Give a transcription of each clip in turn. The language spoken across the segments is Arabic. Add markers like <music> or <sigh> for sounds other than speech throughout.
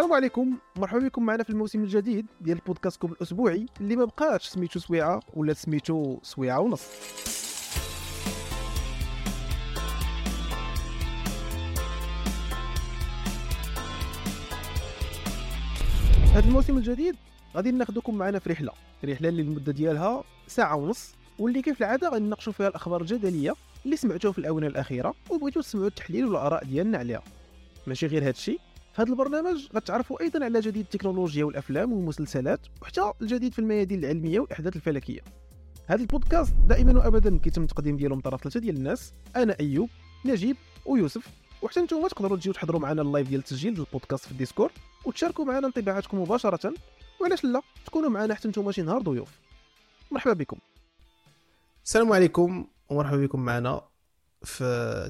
السلام عليكم. مرحبا بكم معنا في الموسم الجديد ديال البودكاستكم الأسبوعي اللي ما بقاش سميتو سويعة ولا سميتو سويعة ونص. هذا الموسم الجديد غادي ناخذكم معنا في رحلة. رحلة اللي المدة ديالها ساعة ونص واللي كيف العادة غنناقشوا فيها الأخبار الجدلية اللي سمعتوها في الآونة الأخيرة وبغيتوا تسمعوا التحليل والآراء ديالنا عليها. ماشي غير هذا الشيء في هذا البرنامج غتعرفوا أيضا على جديد التكنولوجيا والأفلام والمسلسلات وحتى الجديد في الميادين العلمية والأحداث الفلكية. هذا البودكاست دائما وابدا كيتم التقديم ديالو من طرف ثلاثة ديال الناس. أنا أيوب نجيب ويوسف. وحتى نتوما تقدروا تجيو تحضروا معنا ال live ديال التسجيل ديال البودكاست في ال Discord وتشاركوا معنا انطباعاتكم مباشرة. وعلاش لا؟ تكونوا معنا حتى نتوما شي نهار ضيوف. مرحبا بكم. السلام عليكم ومرحبا بكم معنا. ف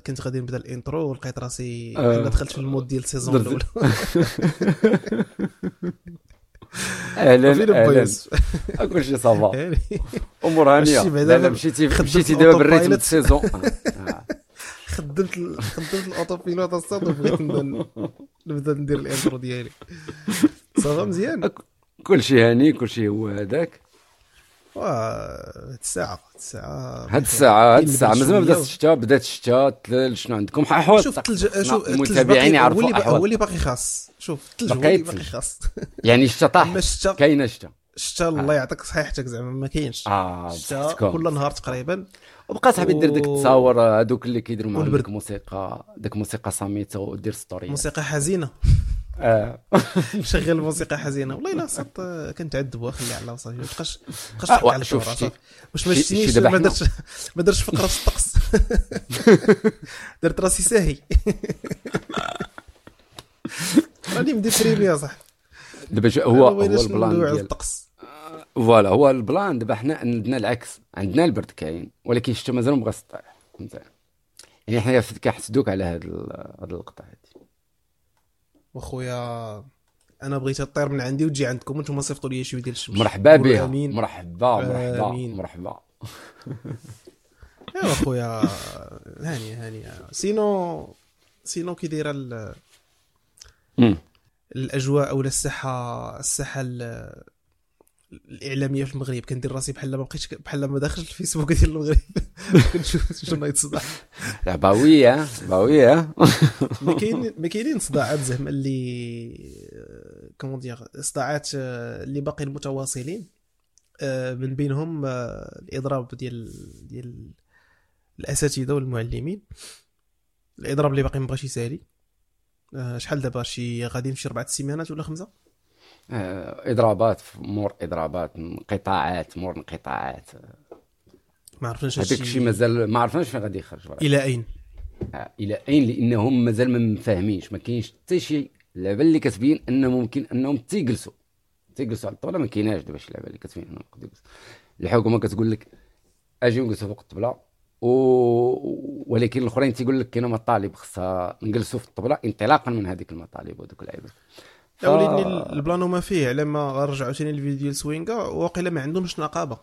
كنت غادي نبدا ال intro ولقيت راسي آه. أنا دخلت في ال mode ديال ال saison الاولى <laughs> أهلا أهلا؟ كل <laughs> شيء ça va. <laughs> يعني أمور هانية. لا مشيتي مشيتي دابا بال rythme ال autopilote. ال saison. آه. خدمت خدمت ال autopilote الصاد وبغيت نبدأ ندير ال intro ديالي. ça va مزيان. كل شيء هاني كل شيء هو هذاك. هاد الساعة هاد الساعة هاد الساعة هاد اللي مازال ما بدا بدات الشتاء بدات الشتاء الثلج شنو عندكم؟ احوال شوف الثلج شوف المتابعين يعرفوا هو اللي هو اللي باقي خاص. شوف الثلج هو باقي اللي باقي الثلج. خاص. <laughs> يعني الشتاء طاح. كاينة الشتاء الشتا الله يعطيك صحيحتك زعما ما كاينش. آه الشتا بصحتكم. كل نهار تقريبا. وبقى صاحبي دير ديك التصاور هذوك اللي كيديروا. ديك موسيقى ديك موسيقى صامتة ودير story موسيقى حزينة. آه. <laughs> شغل موسيقى حزينة. والله الا صات كنتعذب خلي على صافي ما تبقاش تبقاش آه، على شوف،. واش ما دابا ما درتش ما درتش فقرة في الطقس؟ <laughs> درت راسي ساهي. <laughs> راني م déprimé يا صاحبي. دابا هو هو ال plan ديال الطقس. voilà هو ال plan دابا حنا عندنا العكس. عندنا البرد كاين ولكن الشتا مازال طيح فهمت؟ يعني حنا كنحسدوك على هاد ال- هاد وخويا أنا بغيت تطير من عندي وتجي عندكم وأنتم صيفطوا لي شوية ديال الشمس. مرحبا بها مرحبا مرحبا آمين. مرحبا. ايوا خويا هانيه هانيه sinon sinon كي دايرة. الأجواء ولا الساحة الساحة ال- الإعلامية في المغرب كندير راسي بحال ما بقيتش بحال ما داخلش الفيسبوك ديال المغرب. <laughs> كنشوف شنو يتصدع. لا باوية باوية. <laughs> ما كاين ما كاينين صداعات زعما اللي commun دير صداعات آه، اللي باقي متواصلين آه، من بينهم آه، الإضراب ديال ديال الأساتذة والمعلمين. الإضراب اللي باقي مبغاش يسالي. آه، شحال دابا شي غادي يمشي أربع سيمانات ولا خمسة؟ آه، إضرابات مور إضرابات انقطاعات مور انقطاعات. ما عرفناش هذاك الشيء مازال ما عرفناش فين غادي يخرج. إلى أين؟ آه، إلى أين؟ لأنهم مازال ما مفاهمينش. ما كاينش حتى شي لعبه اللي كتبين ان ممكن أنهم تيجلسوا. تيجلسوا على الطاولة. ما كايناش دابا شي لعبه اللي كتبين أنهم يقدروا يجلسوا. الحكومة كتقول لك أجي نجلسوا فوق الطبلة. و... ولكن الأخرين تيقول لك كاينة مطالب خصها نجلسوا في الطبلة انطلاقا من هذيك المطالب وذوك اللعيبة. ف... وليدني البلان ما فيه. على ما غنرجعوا ثاني الفيديو ديال سوينغا واقيلا ما عندهمش نقابة.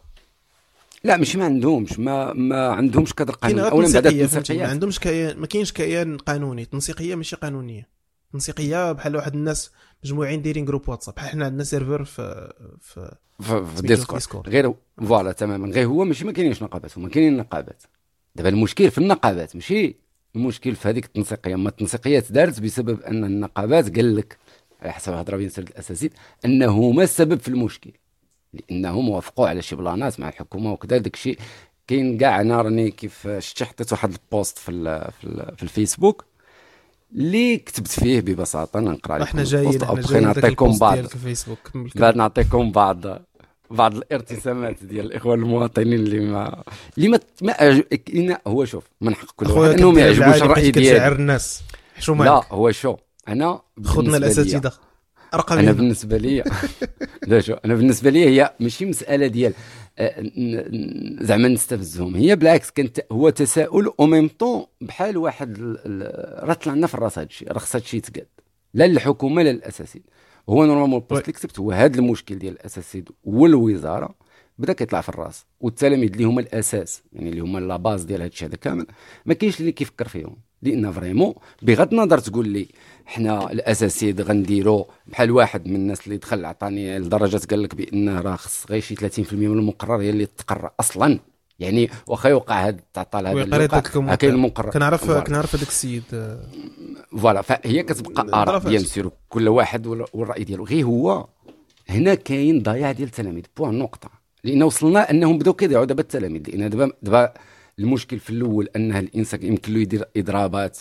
لا ماشي ما عندهمش. ما ما عندهمش كادر قانوني اولا بعد ما عندهمش كيان ما كاينش كيان قانوني. تنسيقيه ماشي قانونية. تنسيقيه بحال واحد الناس مجموعين دايرين groupe واتساب بحال حنا عندنا serveur في في في في ديسكورد. غير voilà تماما. غير هو ماشي ما كاينينش نقابات. هما كاينين نقابات. دابا المشكل في النقابات. ماشي المشكل في هذيك التنسيقية. أما التنسيقية دارت بسبب أن النقابات قال لك على حسب هضره بين سرد الأساسيين أنه هما السبب في المشكل؟ لأنهم وافقوا على شي plan ات مع الحكومة وكذا داك الشيء كاين كاع أنا راني كيف شتي حطيت واحد ال post في ال في, ال في الفيسبوك اللي كتبت فيه ببساطة نقرأ لكم إحنا جايين إحنا جايين نعطيكم بعض الفيسبوك بعد نعطيكم بعض بعض الارتسامات ديال الاخوان المواطنين اللي ما اللي ما, ما هو شوف من حق كل واحد انه ما كدير يعجبوش الرأي ديالي. الناس. شو لا هو شو أنا خذنا الأساتذة. رقم أنا بالنسبة لي <laughs> <laughs> لا شو أنا بالنسبة لي هي ماشي مسألة ديال آه، زعما نستفزهم. هي بالعكس كانت هو تساؤل أو même temps بحال واحد راه طلع لنا في الراس هذا الشيء راه خص هذا الشيء يتقاد. لا للحكومة لا للأساسيين. هو normalement ال post اللي كتبت هو هذا المشكل ديال الأساسيين والوزارة بدأ كيطلع في الراس. والتلاميذ اللي هما الأساس يعني اللي هما la base ديال هذا الشيء هذا كامل ما كاينش اللي كيفكر فيهم. لأن vraiment بغض النظر تقول لي حنا الأساسي غنديرو بحال واحد من الناس اللي دخل عطاني لدرجة قال لك بأن راه خص غير شي 30% من المقرر هي اللي تقرا أصلا. يعني واخا يوقع هذا التعطال هذا كاين المقرر. كنعرف كنعرف هذاك السيد. voilà. فهي كتبقى آراء بيان كل واحد والرأي ديالو. غير هو هنا كاين ضياع ديال التلاميذ. point نقطة. لأن وصلنا أنهم بداو كيضيعوا دابا التلاميذ. لأن دابا دابا المشكل في الأول ان الإنسان يمكن له يدير اضرابات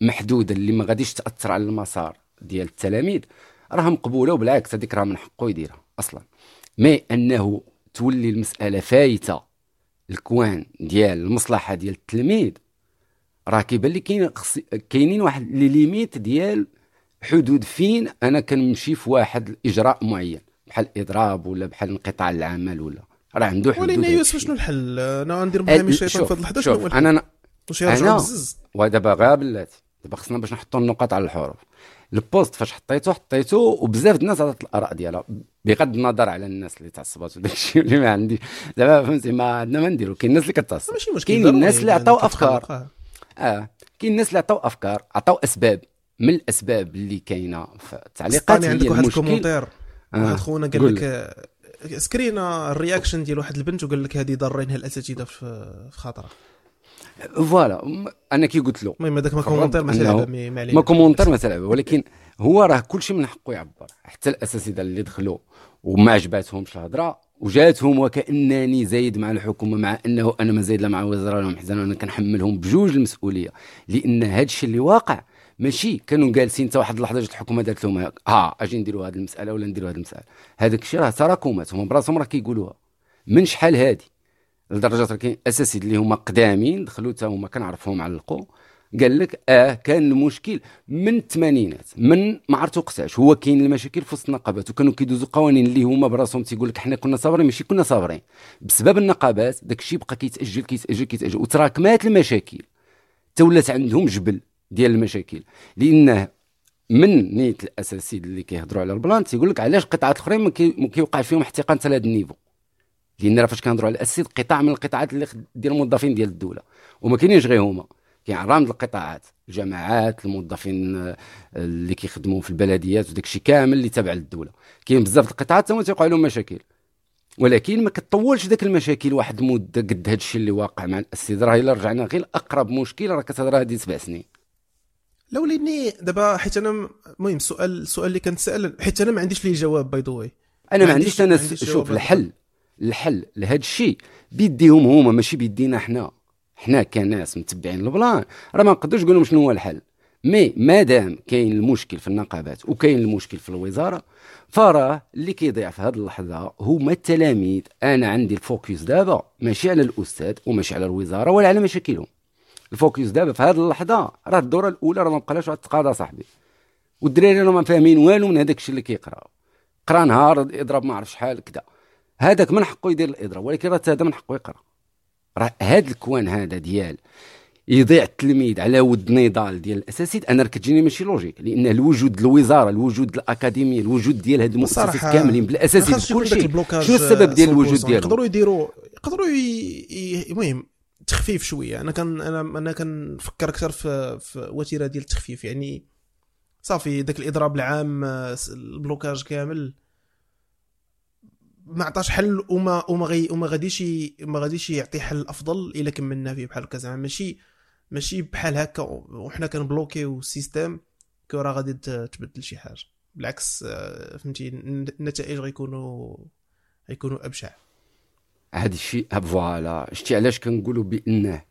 محدوده اللي ما غاديش تأثر على المسار ديال التلاميذ راه مقبولة وبالعكس هذيك راه من حقه يديرها أصلا. mais أنه تولي المسألة فايتة ال coin ديال المصلحة ديال التلميذ راه كيبان لي كاين كاينين واحد les limites ديال حدود فين أنا كنمشي في واحد الإجراء معين بحال اضراب ولا بحال انقطاع العمل ولا راه عنده حدود ولكن يوسف شنو الحل؟ أنا غندير محامي الشيطان في هذا الحدث شنو هو الحل؟ أنا واش أنا ودابا غير بلاتي. دابا خصنا باش نحطوا النقاط على الحروف. البوست فاش حطيته حطيته وبزاف الناس عطات الآراء ديالها. بغض النظر على الناس اللي تعصبات وداك الشيء <laughs> اللي ما عندي. زعما فهمتي ما عندنا ما نديرو. كاين الناس اللي كتعصب. ماشي مشكل. كاين الناس اللي عطاو أفكار. آه. كاين الناس اللي عطاو أفكار عطاو أسباب. من الأسباب اللي كاينة في التعليقات عندك واحد commentaire. آه. واحد خونا قال لك سكرينا ال réaction ديال واحد البنت وقال لك هذه ضارينها الأساتذة في خاطرها. voilà أنا كي قلت له. المهم هذاك ما commentaire ما تلعب ما commentaire ما تلعب ولكن هو راه كل شيء من حقه يعبر. حتى الاساتذه اللي دخلوا وما عجباتهمش الهضرة وجاتهم وكأنني زايد مع الحكومة مع أنه أنا ما زايد لا مع الوزراء ولا محزن أنا كنحملهم بجوج المسؤولية. لأن هذا الشيء اللي واقع ماشي كانوا جالسين حتى واحد اللحظة جات الحكومة دارت لهم ها آه أجي نديروا هذه المسألة ولا نديروا هذه المسألة. هذاك الشيء راه تراكمات هما براسهم راه كيقولوها. من شحال هادي؟ لدرجة كاين اساسيين اللي هما قدامين دخلوا حتى هما كنعرفهم علقوا قال لك آه كان المشكل من الثمانينات من ما عرفت وقتاش هو كاين المشاكل في وسط النقابات وكانوا كيدوزوا قوانين اللي هما براسهم تيقول لك حنا كنا صابرين ماشي كنا صابرين. بسبب النقابات داك الشيء بقى كيتأجل كيتأجل كيتأجل. وتراكمات المشاكل. تولات عندهم جبل ديال المشاكل. لأنه من نيت الاساسي اللي كيهضروا على ال plan تيقول لك علاش القطاعات الأخرين ما كيوقع فيهم احتقان حتى ال niveau. لأن راه فاش كنهضروا على الاساسي قطاع من القطاعات اللي ديال الموظفين ديال الدولة. وما كاينينش غير هما. كاين عرام القطاعات الجماعات الموظفين آه، اللي كيخدموا في البلديات وداك الشيء كامل اللي تابع للدولة. كاين بزاف القطاعات هما تيوقع لهم مشاكل. ولكن ما كتطولش ذاك المشاكل واحد المده قد هذا الشيء اللي واقع مع الأساتيذ. راه إلا رجعنا غير اقرب مشكل راه كتهضر هذه سبع سنين. لو لاني دابا حيت أنا المهم السؤال السؤال اللي كنتسأل حيت أنا ما عنديش ليه جواب by the أنا ما عنديش أنا شوف الحل. الحل لهذا الشيء بيديهم هما ماشي بيدينا حنا. حنا كناس متبعين ال plan. راه ما نقدرش نقول لهم شنو هو الحل. mais مادام كاين المشكل في النقابات وكاين المشكل في الوزارة فراه اللي كيضيع في هذه اللحظة هما التلاميذ. أنا عندي ال focus دابا ماشي على الأستاذ وماشي على الوزارة ولا على مشاكلهم. ال focus دابا في هذه اللحظة راه الدورة الأولى راه ما بقالاش لها تتقاضى صاحبي. والدراري راه ما فاهمين والو من هذاك الشيء اللي كيقراو. قرا نهار اضرب ما عرف شحال كذا هذاك من حقه يدير الاضراب ولكن راه هذا من حقه يقرأ. راه هذا ال coin هذا ديال يضيع التلميذ على ود نضال ديال الاساسيات أنا راه كتجيني ماشي logique لأن الوجود الوزارة الوجود الأكاديمية الوجود ديال هاد المؤسسات كاملين بالاساسي كل شيء. شنو السبب ديال الوجود ديالهم؟ يقدروا يديروا يقدروا المهم تخفيف شوية. أنا كان أنا أنا كنفكر أكثر في في وتيرة ديال التخفيف. يعني صافي ذاك الإضراب العام ال blocage كامل. ما عطاش حل وما وما غي وما غاديش ما غاديش يعطي حل أفضل إلا كملنا فيه بحال هكا. زعما ماشي ماشي بحال هكا وحنا كن bloquer يو ال système que راه غادي تبدل شي حاجة. بالعكس آه، فهمتي النتائج غيكونوا غيكونوا أبشع. هذا الشيء voilà. شتي علاش كنقولوا بأنه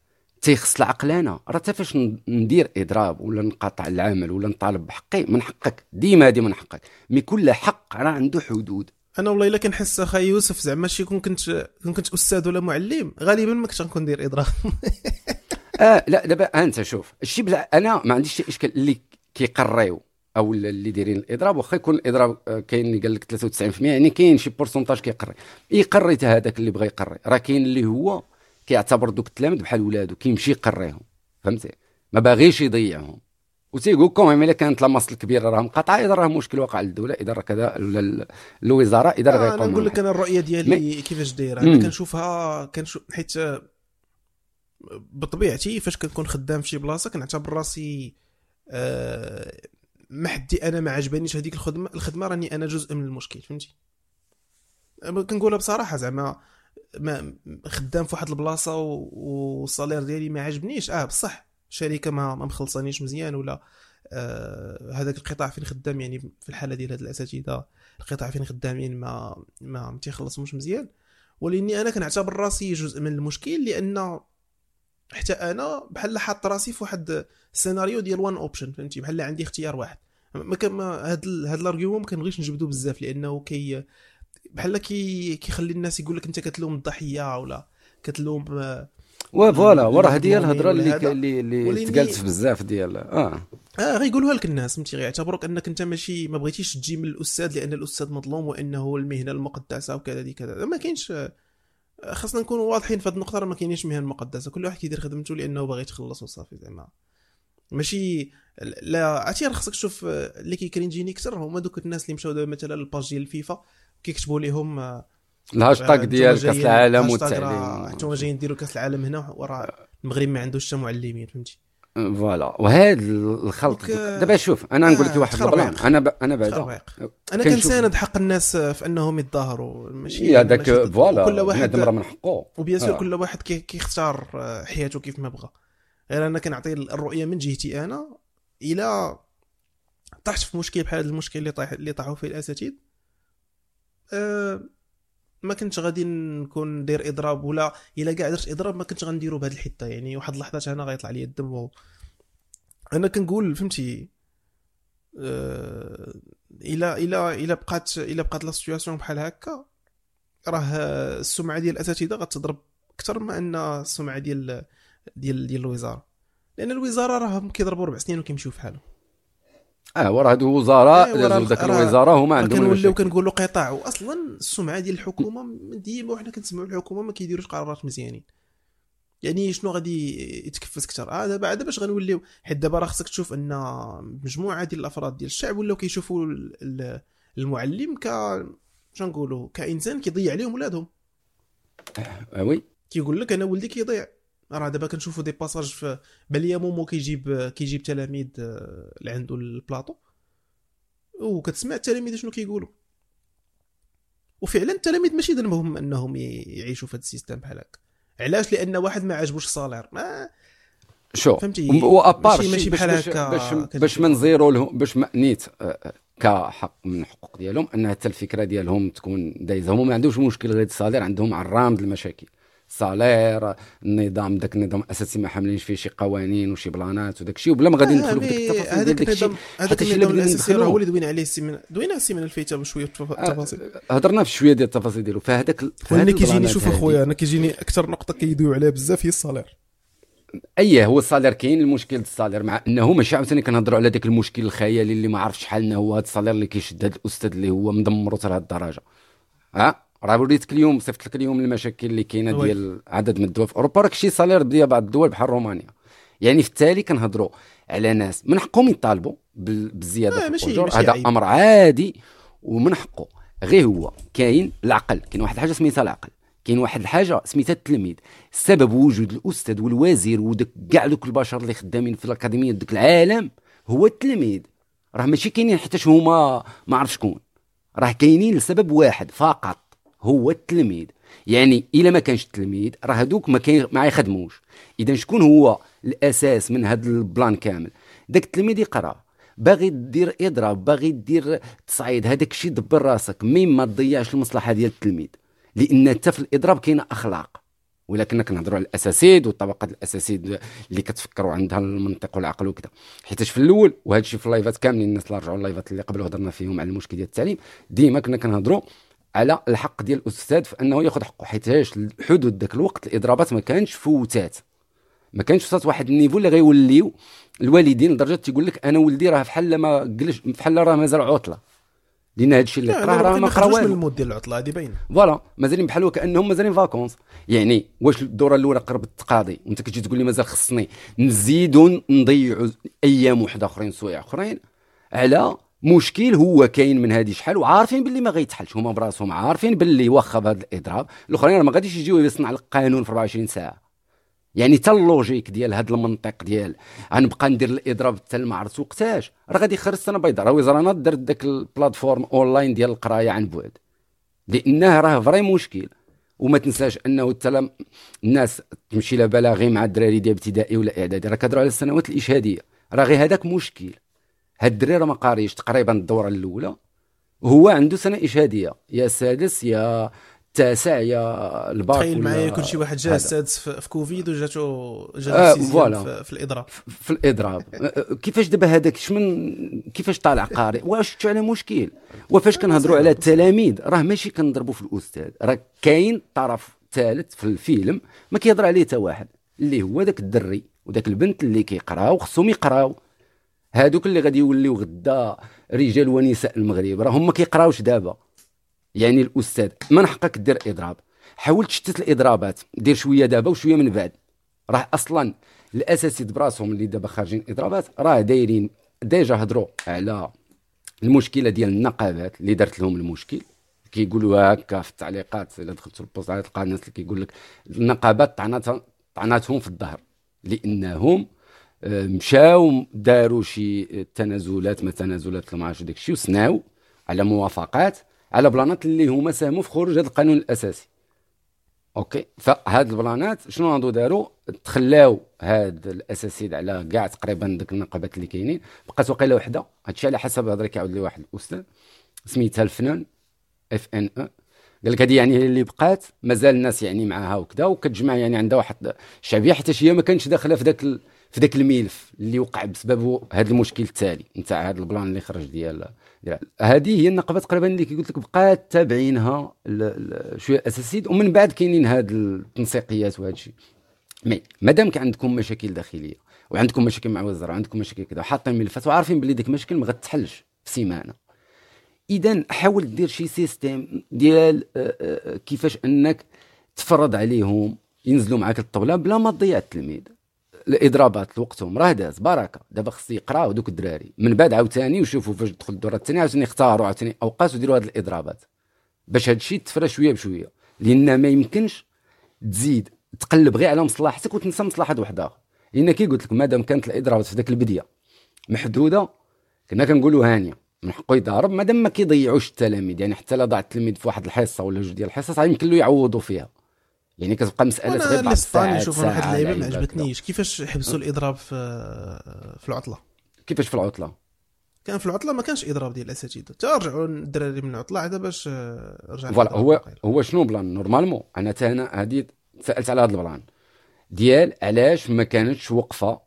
تيخص العقلانه راه حتى فاش ندير إضراب ولا نقاطع العمل ولا نطالب بحقي من حقك. ديما هذه من حقك. mais كل حق راه عنده حدود. أنا والله إلا كنحس اخا يوسف زعما شي كون كنت كون كنت أستاذ ولا معلم غالبا ما كنتش غنكون ندير اضراب <laughs> آه لا دابا أنت شوف الشيء أنا ما عنديش إشكال اللي كيقريو أو اللي دايرين الإضراب واخا يكون الإضراب آه، كاين اللي قال لك 93% يعني كاين شي pourcentage كيقري. يقري حتى هذاك اللي بغى يقري. راه كاين اللي هو كيعتبر دوك التلاميذ بحال ولادو كيمشي يقريهم. فهمتي؟ ما باغيش يضيعهم. وتيقول لكم الا كانت لا مصل الكبيره راه مقاطعه إذا راه مشكل واقع للدولة إذا راه كذا ولا الوزارة إذا راه آه غيقوم أنا نقول لك أنا الرؤية ديالي كيفاش دايرة. أنا كنشوفها كنشوف حيت بطبيعتي فاش كنكون خدام في شي بلاصة كنعتبر راسي آه ما حدي أنا ما عجبانيش هذيك الخدمة الخدمة راني أنا جزء من المشكل فهمتي؟ كنقولها بصراحة زعما ما خدام في واحد البلاصة والصالير ديالي ما عجبنيش. آه بصح. الشركة ما ما مخلصانيش مزيان ولا آه هذاك القطاع فين خدام يعني في الحالة ديال هاد الأساتذة القطاع فين خدامين ما ما ما تيخلصوش مزيان. ولإني أنا كنعتبر راسي جزء من المشكل لأن حتى أنا بحال حاط راسي في واحد السيناريو ديال one option فهمتي؟ بحال عندي اختيار واحد. ما كان هاد هاد argument ما كنبغيش نجبدو بزاف لأنه كي بحال كي كيخلي الناس يقول لك أنت كتلوم الضحية ولا كتلوم voilà وراه هذه الهضرة اللي اللي اللي تقالت بزاف ديال آه. آه غيقولوها لك الناس فهمتي غيعتبروك أنك أنت ماشي ما بغيتيش تجي من الأستاذ لأن الأستاذ مظلوم وأنه المهنة المقدسة وكذا كذا. ما كاينش خاصنا نكونوا واضحين في هذه النقطة راه ما كاينينش مهن مقدسة. كل واحد كيدير خدمته لأنه باغي يتخلص وصافي زعما. ماشي لا عرفتي خاصك تشوف اللي كي cringe يني أكثر هما دوك الناس اللي مشاو دابا مثلا لل page ديال الفيفا كيكتبوا لهم آه، الهاشتاج آه، ديال كأس العالم والتعليم. أنتم جايين ديروا كأس العالم هنا وراه المغرب ما عندوش حتى معلمين فهمتي؟ voilà. وهذا الخلط دابا شوف أنا نقول لك واحد ال plan أنا ب... أنا بعدا. أنا كنساند حق الناس في أنهم يتظاهروا ماشي هذاك voilà كل واحد راه من حقه. و bien sûr آه. كل واحد كيختار حياته كيف ما بغى غير أنا كنعطي الرؤية من جهتي أنا إلى طحت في مشكل بحال المشكل اللي طاح اللي طاحوا فيه الاساتذه أه ما كنتش غادي نكون ندير إضراب ولا إلا كاع درت إضراب ما كنتش غنديرو بهذه الحتة. يعني واحد اللحظات أنا غيطلع لي الدم و... أنا كنقول فهمتي إلى إلى إلى بقات إلى بقات la situation بحال هكا راه السمعة ديال الأساتذة غتضرب أكثر ما أن السمعة ديال ديال ديال الوزارة. لأن الوزارة راهم كيضربوا ربع سنين وكيمشيو في حالهم. آه وراه هادو وزراء إيه ذاك الوزاره هما عندهم كنوليو كنقولوا قطاع واصلا السمعة ديال الحكومة ديما وحنا كنسمعوا الحكومة ما كيديروش قرارات مزيانين. يعني شنو غادي يتكفز أكثر آه دابا عاد باش غنوليو؟ حيت دابا راه خصك تشوف أن مجموعة ديال الأفراد ديال الشعب ولاو كيشوفوا المعلم ك نقولوا كإنسان كيضيع عليهم ولادهم. آه oui. كيقول لك أنا ولدي كيضيع. راه دابا كنشوفوا des passages في بالي مومو كيجيب كيجيب تلاميذ آه، اللي عنده البلاطو. وكتسمع التلاميذ شنو كيقولوا وفعلا التلاميذ ماشي ذنبهم أنهم يعيشوا في هذا ال système بحال هكا. علاش؟ لأن واحد ما عجبوش ال salaire. ما شو؟ فهمتي؟ و à part ماشي, ماشي بحال هكا باش باش ما نزيرو لهم باش ما نيت آه، آه، كحق من الحقوق ديالهم أن حتى الفكرة ديالهم تكون دايزة. هما ما عندهمش مشكل غير ال salaire عندهم عرام المشاكل salaire النظام داك النظام الأساسي ما حاملينش فيه شي قوانين وشي بلانات وداك الشيء وبلا ما غادي ندخلوا في التفاصيل ديال داك الشيء هذاك النظام الأساسي راه هو اللي دوينا عليه السيمانه دوينا السيمانه اللي فايته بشويه التفاصيل. هضرنا في شوية ديال التفاصيل ديالو. فهذاك أنا كيجيني شوف أخويا أنا كيجيني أكثر نقطة كيدويو عليها بزاف هي الصالير أيه هو الصالير كاين المشكل الصالير مع أنه ماشي عاوتاني كنهضروا على ذاك المشكل الخيالي اللي ما عرفش شحال هو هذا الصالير اللي كيشد هذا الأستاذ اللي هو مدمر حتى لهذ الدرجة. ها؟ راه وريتك اليوم صيفط لك اليوم المشاكل اللي كاينة ديال عدد من الدول في أوروبا. راك شي صالير ديال بعض الدول بحال رومانيا. يعني في التالي كنهضروا على ناس من حقهم يطالبوا بالزيادة في الأجور. هذا أمر عادي ومن حقه. غير هو كاين العقل. كاين واحد الحاجة سميتها العقل. كاين واحد الحاجة سميتها التلميذ. سبب وجود الأستاذ والوزير وداك كاع دوك البشر اللي خدامين في الأكاديمية ديك العالم هو التلميذ. راه ماشي كاينين حتى هما ما عرف شكون. راه كاينين لسبب واحد فقط. هو التلميذ. يعني إلا ما كانش التلميذ راه هذوك ما كاين ما يخدموش. إذا شكون هو الأساس من هذا ال plan كامل؟ داك التلميذ يقرأ. باغي دير إضراب باغي دير تصعيد هذاك الشيء دبر راسك. مين ما تضيعش المصلحة ديال التلميذ. لأن حتى في الإضراب كاينة أخلاق. ولكن كنهضروا على الأساتيذ والطبقات الأساتيذ اللي كتفكروا عندها المنطق والعقل وكذا. حيتاش في الأول وهذا الشيء في ال live ات كاملين الناس اللي رجعوا ال live ات اللي قبل هضرنا فيهم على المشكل ديال التعليم ديما كنا كنهضروا على الحق ديال الأستاذ في أنه ياخذ حقه حيتاش حدود ذاك الوقت الإضرابات ما كانش فوتات. ما كانش وصلت واحد ال niveau اللي غيوليو الوالدين لدرجة تيقول لك أنا ولدي راه بحال ما قلش بحال راه مازال عطلة. لأن هذا الشيء اللي أنا راه ما من قراوه المود ديال العطلة هذه باينة. voilà مازالين بحال وكانهم مازالين vacances يعني واش الدورة الأولى قربت تقاضي وأنت كتجي تقول لي مازال خصني نزيدو نضيعوا أيام واحدة أخرين سوايع أخرين على مشكل هو كاين من هذه شحال وعارفين باللي ما غيتحلش هما براسهم عارفين باللي واخا بهذا الإضراب. الأخرين ما غاديش يجيو يصنع لك قانون في 24 ساعة. يعني حتى ال logique ديال هذا المنطق ديال غنبقى ندير الإضراب حتى ما عرفت وقتاش؟ راه غادي يخرج سنه بيضاء راه وزرانه درت داك ال plateforme online ديال القراية عن بعد. لأنه راه vrai مشكل. وما تنساش أنه حتى الناس تمشي لها بالاغي مع الدراري ديال ابتدائي ولا إعدادي. راه كيهضروا على السنوات الإشهادية. راه غير هذاك مشكل. هاد الدري راه ما قاريش تقريبا الدورة الأولى. هو عنده سنة إشهادية. يا سادس يا التاسع يا الباك تخيل معايا كل شي واحد جا. السادس في في كوفيد وجاتو آه، جا voilà. في, في الإضراب. في الإضراب. <laughs> كيفاش دابا هذاك؟ شمن كيفاش طالع قارئ واش شفتوا على مشكل؟ وفاش كنهضروا على التلاميذ؟ راه ماشي كنضربوا في الأستاذ. راه كاين طرف ثالث في الفيلم ما كيهضر عليه حتى واحد اللي هو ذاك الدري وذاك البنت اللي كيقراو خصهم يقراو. هادوك اللي غادي يوليو غدا رجال ونساء المغرب. راه هما كيقراوش دابا. يعني الأستاذ من حقك دير إضراب؟ حاول تشتت الإضرابات دير شوية دابا وشوية من بعد. راه أصلا الأساتيذ براسهم اللي دابا خارجين إضرابات راه دايرين déjà هضروا على المشكلة ديال النقابات اللي دارت لهم المشكل. كيقولوا هكا في التعليقات إلا دخلت ال poste على تلقى الناس اللي كيقول لك النقابات طعناتهم في الظهر. لأنهم مشاو داروا شي تنازلات ما تنازلات ما عرفتش داك الشيء وسناو على موافقات على plan ات اللي هما ساهموا في خروج هذا القانون الأساسي. أوكي؟ فهاد ال plan ات شنو غادو داروا؟ تخلاو هاد الأساتيذ على كاع تقريبا ديك النقابات اللي كاينين بقات واقيلا وحدة. هادشي على حسب هضره كيعاود لي واحد الأستاذ سميتها الفنان FNE قال لك هذه يعني اللي بقات مازال الناس يعني معاها وكذا وكتجمع يعني عندها واحد الشعبية حتى هي ما كانتش داخلة في ذاك. في ذاك الملف اللي وقع بسببه هذا المشكل التالي نتاع هذا ال plan اللي خرج ديال هذه هي النقابات تقريبا اللي قلت لك بقات تابعينها شوية الاساسيين ومن بعد كاينين هاد التنسيقيات وهذا الشيء. mais مادام عندكم مشاكل داخلية وعندكم مشاكل مع الوزاره وعندكم مشاكل كذا وحاطين ملفات وعارفين باللي ديك المشاكل ما غتحلش في سيمانه اذا حاول دير شي système ديال آه، آه، كيفاش أنك تفرض عليهم ينزلوا معاك الطبله بلا ما تضيع التلميذ. الإضرابات لوقتهم راه داز بركة. دابا خص يقراو دوك الدراري. من بعد عاوتاني وشوفوا فاش تدخل الدوره الثانية عاوتاني يختاروا عاوتاني اوقات وديروا هاد الإضرابات. باش هاد الشيء تفرى شوية بشوية. لأن ما يمكنش تزيد تقلب غير على مصلحتك وتنسى مصلحة واحد اخر لأن كي قلت لك مادام كانت الإضرابات في ذاك ال début محدودة كنا كنقولوا هانية من حقه يضارب. مادام ما كيضيعوش التلاميذ يعني حتى لا ضاع التلميذ في واحد الحصة ولا جوج ديال الحصص يمكن له يعوضوا فيها. يعني كتبقى مسألة غير بعض الساعات نشوف واحد اللعيبة ما عجبتنيش. كيفاش حبسوا الإضراب في في العطلة. كيفاش في العطلة؟ كان في العطلة ما كانش إضراب ديال الاساتذه تا رجعوا الدراري من العطلة عاد باش آه، رجع voilà هو واقيلا. هو شنو plan؟ normalement أنا تا أنا هادي سالت على هذا ال plan. ديال علاش ما كانتش وقفة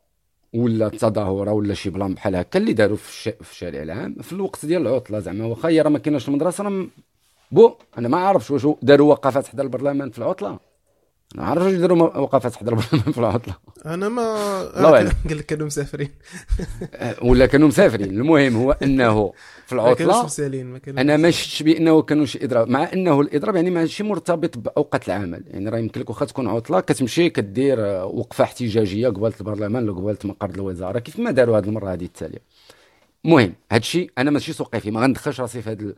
ولا تظاهرة ولا شي plan بحال هكا اللي داروا في, الش... في الشارع العام في الوقت ديال العطلة زعما. واخا هي راه ما كايناش المدرسة راه bon أنا ما عارفش واش داروا وقفات حدا البرلمان في العطلة. أنا عارف واش داروا وقفات البرلمان <laughs> في العطلة. أنا ما. قال لك كانوا مسافرين. <laughs> ولا كانوا مسافرين. المهم هو إنه في ما العطلة ما أنا ما شفتش بانه كانوا شي اضراب مع إنه الإضراب يعني ماشي مرتبط بأوقات العمل. يعني راه يمكن لك واخا تكون عطلة كتمشي كدير آه، وقفة احتجاجية قبالة البرلمان ولا قبالة مقر الوزارة. كيف ما داروا هذه المرة هذه التالية؟ المهم هذا الشيء أنا ماشي سوقي فيه ما غندخلش راسي في هذا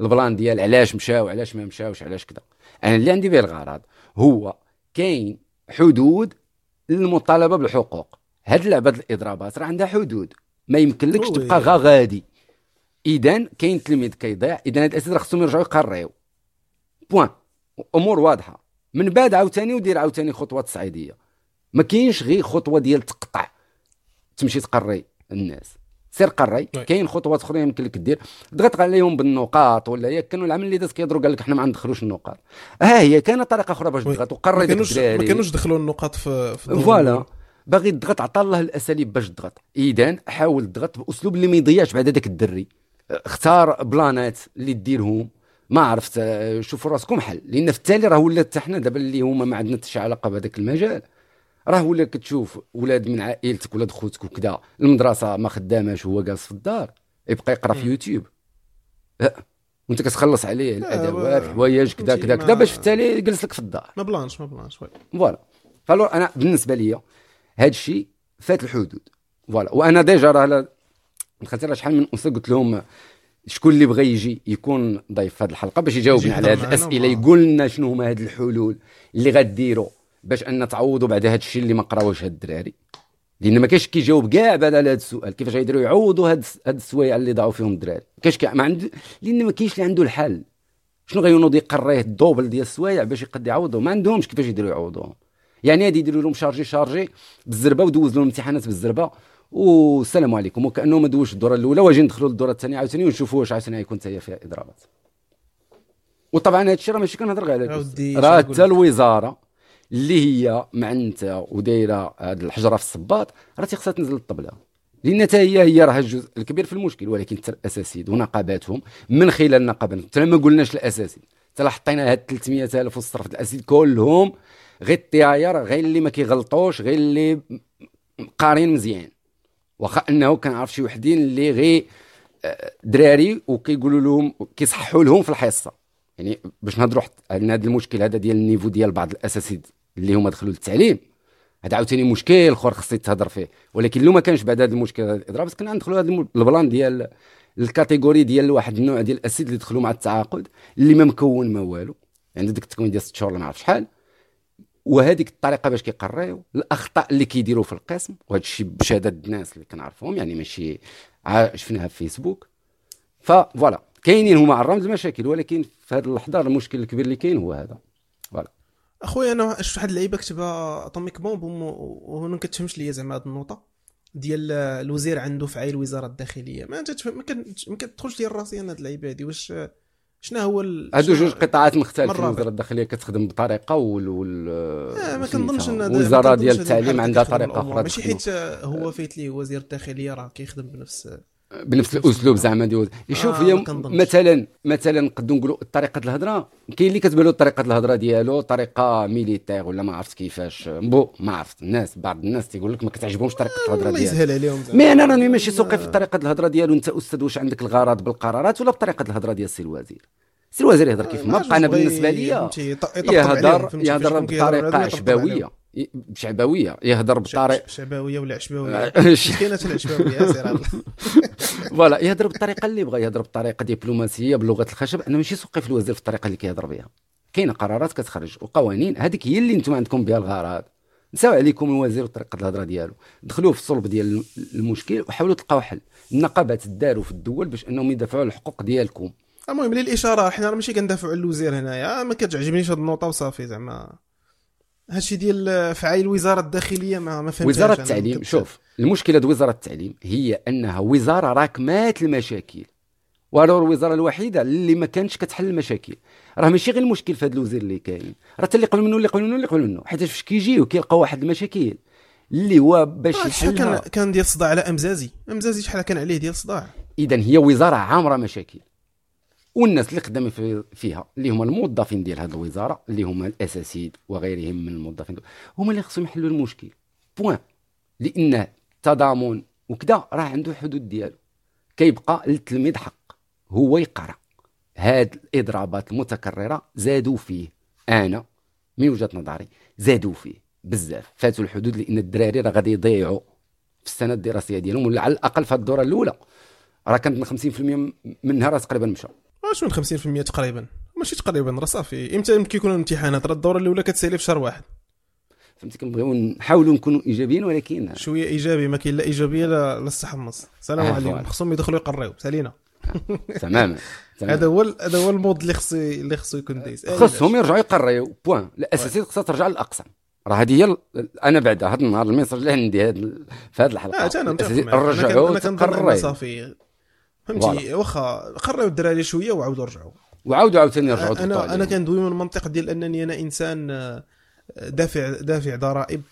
ال plan ديال علاش مشاو علاش ما مشاوش علاش كذا أنا اللي عندي به الغرض هو كاين حدود للمطالبة بالحقوق. هاد اللعبة ديال الإضرابات راه عندها حدود. ما يمكنلكش. تبقى غا غادي. اذا كاين تلميذ كيضيع. اذا هاد الاساتذه خصهم يرجعوا يقريو. point أمور واضحة. من بعد عاوتاني ودير عاوتاني خطوة تصعيدية. ما كاينش غير خطوة ديال تقطع. تمشي تقري الناس. سير قري. كاين خطوات أخرى يمكن لك دير ضغط عليهم بالنقاط ولا ياك كانوا العمل اللي داز كيهضروا قال لك حنا ما ندخلوش النقاط. ها هي كاينة طريقة أخرى باش. تضغط وقري داك كانوش ما الدراري كانوش دخلوا النقاط في في voilà. باغي تضغط عطى الله الأساليب باش تضغط اذا حاول تضغط بأسلوب اللي ما يضيعش بعد هذاك الدري. اختار بلانات اللي ديرهم ما عرفت شوفوا راسكم حل. لأن في التالي راه ولات حنا دابا اللي هما ما عندنا حتى شي علاقة بهذاك المجال. راه ولا كتشوف ولاد من عائلتك ولاد خوتك وكذا المدرسة ما خداماش وهو جالس في الدار يبقى يقرأ في. يوتيوب. وانت كتخلص عليه الأدوات الحوايج كذا كذا كذا باش في التالي يجلس لك في الدار. ما بلانش ما بلانش voilà. voilà أنا بالنسبة لي هذا الشيء فات الحدود. voilà. وأنا déjà راه دخلت راه شحال من انثى قلت لهم شكون اللي بغى يجي يكون ضيف في هذه الحلقة باش يجاوبنا على هذه الأسئلة يقول لنا شنو هما هذه الحلول اللي غديروا باش أن تعوضوا بعد هذا الشيء اللي ما قراوش هاد الدراري. لأن ما كاينش كيجاوب كاع بعد على هذا السؤال. كيفاش غيديروا يعوضوا هاد هاد السوايع اللي ضاعوا فيهم الدراري. كاع ما عند لأن ما كاينش اللي عنده الحل. شنو غينوض يقريه ال double ديال السوايع باش يقد يعوضهم؟ ما عندهمش كيفاش يديروا يعوضوهم يعني هادي يديروا لهم charger charger بالزربة ودوز لهم الامتحانات بالزربة. والسلام عليكم. وكانه ما دوش الدورة الأولى واجي ندخلوا للدورة الثانية عاوتاني ونشوفوا واش عاوتاني يكون حتى هي فيها إضرابات. وطبعا هذا الشيء راه ماشي كنهضر غير على. راه حتى الوزارة اللي هي معنته ودايرة هذه الحجرة في الصباط راه تيخصها تنزل الطبله لأن حتى هي هي راه الجزء الكبير في المشكل ولكن حتى الاساسيد ونقاباتهم من خلال نقابات حتى ما قلناش الاساسي حتى لا حطينا هاد 300000 والصرف الاساسي كلهم غير الطياير غير اللي ما كيغلطوش غير اللي قارين مزيان. واخا أنه كنعرف شي وحدين اللي غير آه، دراري وكيقولوا لهم كيصححوا لهم في الحصة. يعني باش نهضروا على هذا المشكل هذا ديال ال niveau ديال بعض الاساتذه اللي هما دخلوا للتعليم. هذا عاوتاني مشكل أخر خص يتهضر فيه. ولكن لو ما كانش بعد هذا المشكل هذا الاضراب كنا ندخلوا هذا ال plan ديال ال catégorie ديال واحد النوع ديال الأساتذة اللي دخلوا مع التعاقد اللي ما مكون ما والو. يعني ديك التكوين ديال ست شهور ولا ما عرف شحال. وهذيك الطريقة باش كيقريو الأخطاء اللي كيديروا في القسم. وهذا الشيء بشهاده الناس اللي كنعرفهم يعني ماشي شفناها في فيسبوك. voilà كاينين هما على الرمز مشاكل ولكن في هذه اللحظة المشكل الكبير اللي كاين هو هذا. اخويا أنا شفت واحد اللعيبة كتبها Atomic Bomb وم- وهنا ما كتفهمش ليا زعما هذه النقطة. ديال الوزير عنده فعايل الوزارة الداخلية. ما تتفهم ما, كتدخلش لي راسي أنا هاد اللعيبة هذه واش شنو هو ال... هادو جوج قطاعات مختلفة. الوزارة الداخلية كتخدم بطريقة وال وال آه ما كنظنش إن الوزاره ديال التعليم عندها طريقة. أخرى ماشي. حيت هو فايت ليه وزير الداخلية راه كيخدم بنفس بنفس الأسلوب زعما ديال يشوف آه، ما كنظنش. مثلا مثلا نقدروا نقولوا طريقة الهضرة. كاين اللي كتبان له طريقة الهضرة ديالو طريقة militaire ولا ما عرفت كيفاش. bon ما عرفت. الناس بعض الناس تيقول لك ما كتعجبهمش طريقة الهضرة الله ديالو. يسهل عليهم. mais أنا راني ماشي سوقي في طريقة الهضرة ديالو. أنت أستاذ واش عندك الغرض بالقرارات ولا بطريقة الهضرة ديال السي الوزير؟ السي الوزير يهضر كيف؟ ما بقى أنا بالنسبة يطبطب يهضر يهضر بطريقة عليهم. بشعبويه يهضر بطريقه ش- شعباويه ولا عشباويه ش- كاينة العشباويه. <laughs> <laughs> فوالا يهضر بالطريقة اللي بغى يهضر بطريقه دبلوماسية بلغة الخشب. أنا ماشي سوقي في الوزير في الطريقة اللي كيهضر بها كاينة قرارات كتخرج وقوانين هذيك هي اللي أنتم عندكم بها الغرض. نساو عليكم الوزير وطريقه الهضره ديالو. دخلوه في الصلب ديال المشكل وحاولوا تلقاو حل. النقابات داروا في الدول باش أنهم يدافعوا على الحقوق ديالكم. المهم للإشارة حنا راه ماشي كندافعوا على الوزير هنايا ما كتعجبنيش هاد النقطة وصافي زعما. هادشي ديال فعايل الوزاره الداخلية ما ما فهمتهاش وزارة. التعليم شوف المشكلة ديال وزارة التعليم هي أنها وزارة راكمات المشاكل. وراه الوزارة الوحيدة اللي ما كانتش كتحل المشاكل. راه ماشي غير المشكل في هذا الوزير اللي كاين. راه اللي قبل منه اللي قبل منه اللي قبل منه. حيت فاش كيجيو كيلقاو واحد المشاكل اللي هو باش آه، شحال كان يحلها. كان ديال الصداع على أمزازي. أمزازي شحال كان عليه ديال الصداع. اذا هي وزارة عامرة مشاكل. والناس اللي خدامين في فيها اللي هما الموظفين ديال هذه الوزارة اللي هما الاساسيد وغيرهم من الموظفين هما اللي خصهم يحلوا المشكل. بوان لأن التضامن وكذا راه عنده حدود ديالو. كيبقى للتلميذ حق. هو يقرأ. هاد الإضرابات المتكررة زادوا فيه. أنا من وجهة نظري زادوا فيه بزاف. فاتوا الحدود لأن الدراري راه غادي يضيعوا في السنة الدراسية ديالهم ولا على الأقل في الدورة الأولى. راه كانت 50% منها راه تقريبا مشى. من 50% تقريبا. ماشي تقريبا راه صافي. إمتى كيكونوا الامتحانات؟ راه الدورة الأولى كتسالي في شهر واحد. فهمتي كنبغيو نحاولوا نكونوا إيجابيين ولكن شوية إيجابي ما كاين لا إيجابية لا لا الصحمص سلام آه، عليكم. خصهم يدخلوا يقريو. سالينا. <laughs> تماما. هذا هو هذا هو ال mode اللي خصو اللي خصو يكون دايز آه، خصهم يرجعوا يقريو. point. الأساسيات خصها ترجع للأقسام. راه هذه هي أنا بعد هذا النهار ال message اللي عندي في هذه الحلقة. كن- رجعوا أنا كنظن صافي. فهمتي؟ واخا قريو الدراري شوية وعاودوا رجعوا وعاودوا عاوتاني ضغطوا أنا أنا. كندوي من المنطق ديال أنني أنا إنسان آه، دافع دافع ضرائب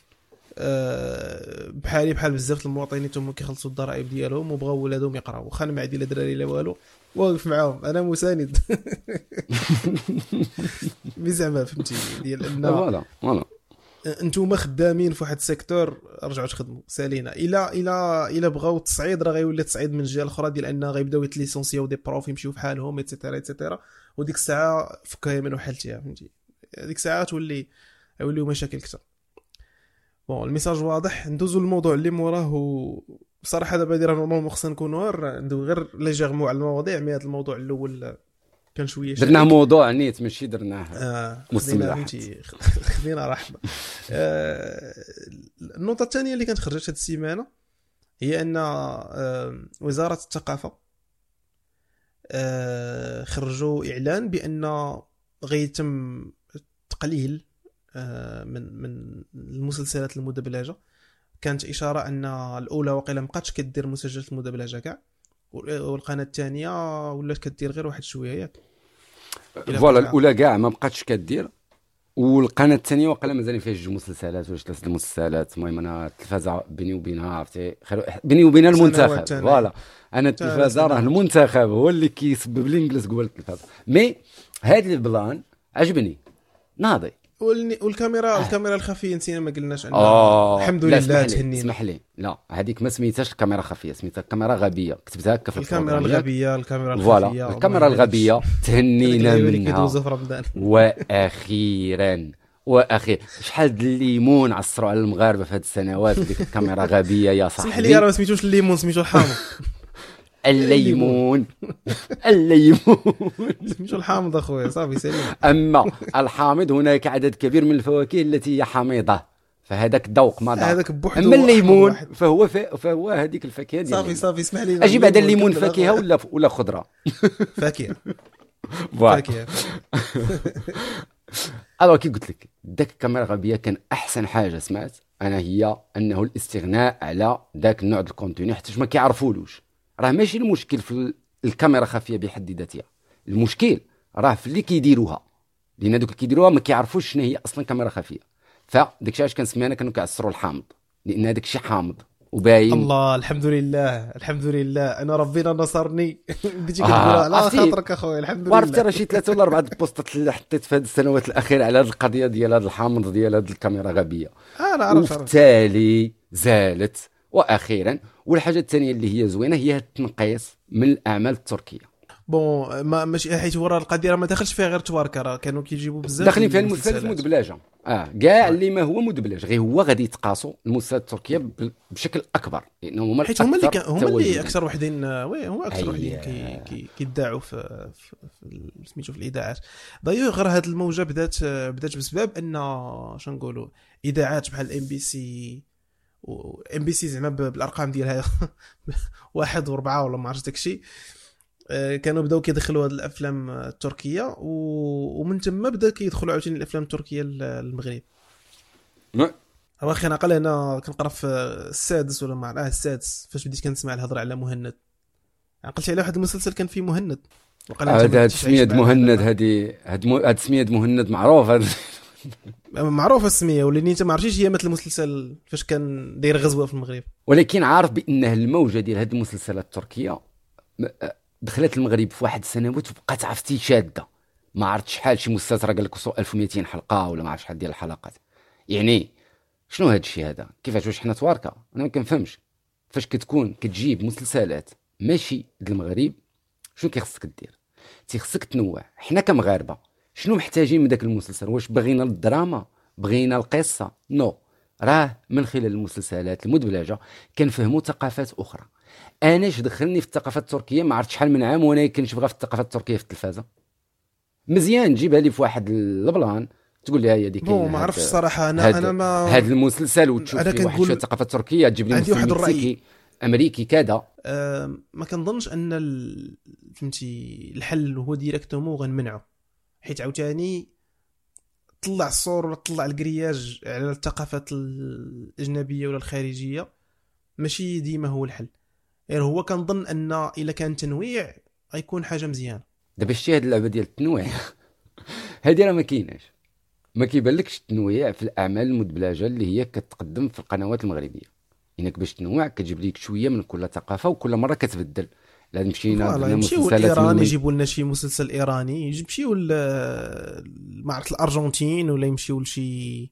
آه، بحالي بحال بزاف المواطنين تما كيخلصوا الضرائب ديالهم وبغاو ولادهم يقراو. واخا أنا ما عندي لا دراري لا والو. واقف معاهم. أنا مساند. <laughs> <laughs> mais زعما فهمتي؟ ديال أن voilà voilà. أنتم خدامين في واحد ال secteur رجعوا تخدموا سالينا. إلا إلا إلا بغاو التصعيد راه غيولي التصعيد من الجهة الأخرى ديال أن غيبداو يت licencier و des profs يمشيو بحالهم et cetera et cetera وديك الساعة فكها من وحالتها فهمتي؟ ديك الساعة تولي يوليو مشاكل كثر bon ال message واضح. ندوزو الموضوع اللي موراه بصراحة دابا دير normalement خصنا نكونوا ندوي غير légèrement على المواضيع mais هذا الموضوع الأول كان شوية درناه موضوع نيت ماشي درناه. آه. فهمتي خلينا <laughs> رحمة. آه النقطة الثانية اللي كانت خرجت هذه السيمانة هي أن آه وزارة الثقافة آه خرجوا إعلان بأن غيتم تقليل آه من من المسلسلات المدبلجة. كانت إشارة أن الأولى وقيلا مابقاتش كدير مسلسلات المدبلجة كاع. والقناة الثانية ولات كدير غير واحد شوية ياك. فوالا. الأولى كاع ما بقاتش كدير. والقناة الثانية وقيلا مازال فيها جوج مسلسلات ولا ثلاث المسلسلات المهم أنا التلفازة بيني وبينها عرفتي؟ بيني وبين سنوات المنتخب. voilà. أنا التلفازة راه. المنتخب هو اللي كيسبب لي نجلس قبل التلفازة. mais هذا ال plan عجبني. ناضي. والكاميرا الكاميرا الخفية نسينا ما قلناش عنها آه الحمد لله تهنينا. اسمح لي. لا هذيك ما سميتهاش الكاميرا خفية سميتها الكاميرا غبية. كتبتها هكا في الكاميرا؟ الغبية الكاميرا الخفية voilà الكاميرا الغبية تهنينا <laughs> منها. وأخيرا وأخيرا شحال الليمون عصروا على المغاربة في هذه السنوات ديك الكاميرا غبية يا <laughs> اسمح لي راه صاحبي. ما سميتوش الليمون سميتو الحامض. <laughs> الليمون. <laughs> الليمون. سميتو الحامض اخويا صافي سليم أما الحامض هناك عدد كبير من الفواكه التي هي حامضة فهذاك ذوق ما هذاك بوحدو أما الليمون. فهو ف... فهو هذيك الفاكهة ديال صافي. صافي اسمح لي أجي بعد الليمون فاكهة. ولا ولا خضرة؟ <laughs> فاكهة. <laughs> فاكهة. alors كي قلت لك ذاك الكاميرا الغبيه كان أحسن حاجة سمعت؟ أنا هي أنه الاستغناء على ذاك النوع ديال الكونتوني حيت ما كيعرفولوش. راه ماشي المشكل في ال- الكاميرا الخفيه بحد ذاتها. المشكل راه في اللي كيديروها. لأن دوك اللي كيديروها ما كيعرفوش شنو هي أصلا كاميرا خفية. فداك الشيء علاش كنسمي أنا كانوا كيعصروا الحامض. لأن هذاك الشيء حامض وباين. الله الحمد لله الحمد لله. أنا ربنا نصرني. <laughs> بديتي آه، كتقول على عرفتي؟ خاطرك اخويا الحمد لله. راه شي ثلاثة ولا أربعة البوستات اللي حطيت في هذه السنوات الأخيرة على هذه القضية ديال هذا الحامض ديال هذه الكاميرا غبية. أنا عرفت عرفت. وبالتالي زالت. وأخيرا والحاجة الثانية اللي هي زوينة هي التنقيص من الأعمال التركية bon ما ماشي حيت ورا القضية ما دخلش فيها غير تواركه راه كانوا كيجيبوا بزاف داخلين فيها المسلسلات. المدبلجة آه كاع اللي ما هو مدبلج غير هو غادي يتقاسوا المسلسلات التركية بشكل أكبر لأنهم هما حيت هما اللي هما اللي. أكثر وحدين oui هما أكثر وحدين كي كي كيدعوا في في, سميتو في الإذاعات دايوغ هاد الموجة بدات بدات بسبب أن شنو نقولوا إذاعات بحال إم بي سي ام بي سي زعما بالأرقام ديالها <laughs> واحد وربعة ولا ما عرفتش داكشي. آه، كانوا بداو كيدخلوا هاد الأفلام التركية و- ومن تما بدا كيدخلوا عاوتاني الأفلام التركية للمغرب واخي أنا قال أنا كنقرأ في السادس ولا ما آه السادس. فاش بديت كنسمع الهضرة على مهند. عقلت على واحد المسلسل كان فيه مهند. وقال هذا سميه. مهند هذه هاد سميه مهند معروف. <laughs> معروفه السمية ولاني انت ما عرفتيش هي مثل المسلسل فاش كان داير غزوة في المغرب. ولكن عارف بأنه الموجة ديال هاد المسلسلات التركية دخلت المغرب في واحد السنوات وبقات عرفتي شادة. ما عرفت شحال شي مسلسل قال لك وصلوا 1200 حلقة ولا ما عرف شحال ديال الحلقات. يعني شنو هاد الشيء هذا؟ كيفاش واش حنا تواركة؟ أنا ما كنفهمش. فاش كتكون كتجيب مسلسلات ماشي المغرب شنو كيخصك دير؟ تيخصك تنوع. حنا كمغاربة شنو محتاجين من داك المسلسل؟ واش بغينا الدراما؟ بغينا القصة؟ non. راه من خلال المسلسلات المدبلجة كنفهموا ثقافات أخرى. أنا اش دخلني في الثقافه التركية ما عرفت شحال من عام وأنا كنتشبع في الثقافه التركية في التلفازة. مزيان تجيبها لي في واحد ال plan تقول لي هي bon ما عرفتش الصراحه أنا هاد أنا ما هذا المسلسل وتشوف فيه واحد شوية الثقافه التركيه تجيب لي الرأي. مكسيكي أمريكي كذا. آه ما كنظنش أن. فهمتي الحل هو directement غنمنعو حيت عاوتاني طلع السور ولا طلع ال grillage على الثقافات الأجنبية ولا الخارجية ماشي ديما هو الحل. غير هو كنظن أن إلا كان تنويع غيكون حاجة مزيانة. دابا شتي هاد اللعبة ديال التنويع؟ <laughs> هادي راه ما كايناش. ما كيبانلكش التنويع في الأعمال المدبلجة اللي هي كتقدم في القنوات المغربية. إنك باش تنوع كتجيب ليك شوية من كل ثقافة وكل مرة كتبدل. لا مشينا مسلسلات الايران يجيبوا لنا شي مسلسل إيراني يمشيو ل- ما عرفت الأرجنتين ولا يمشيو لشي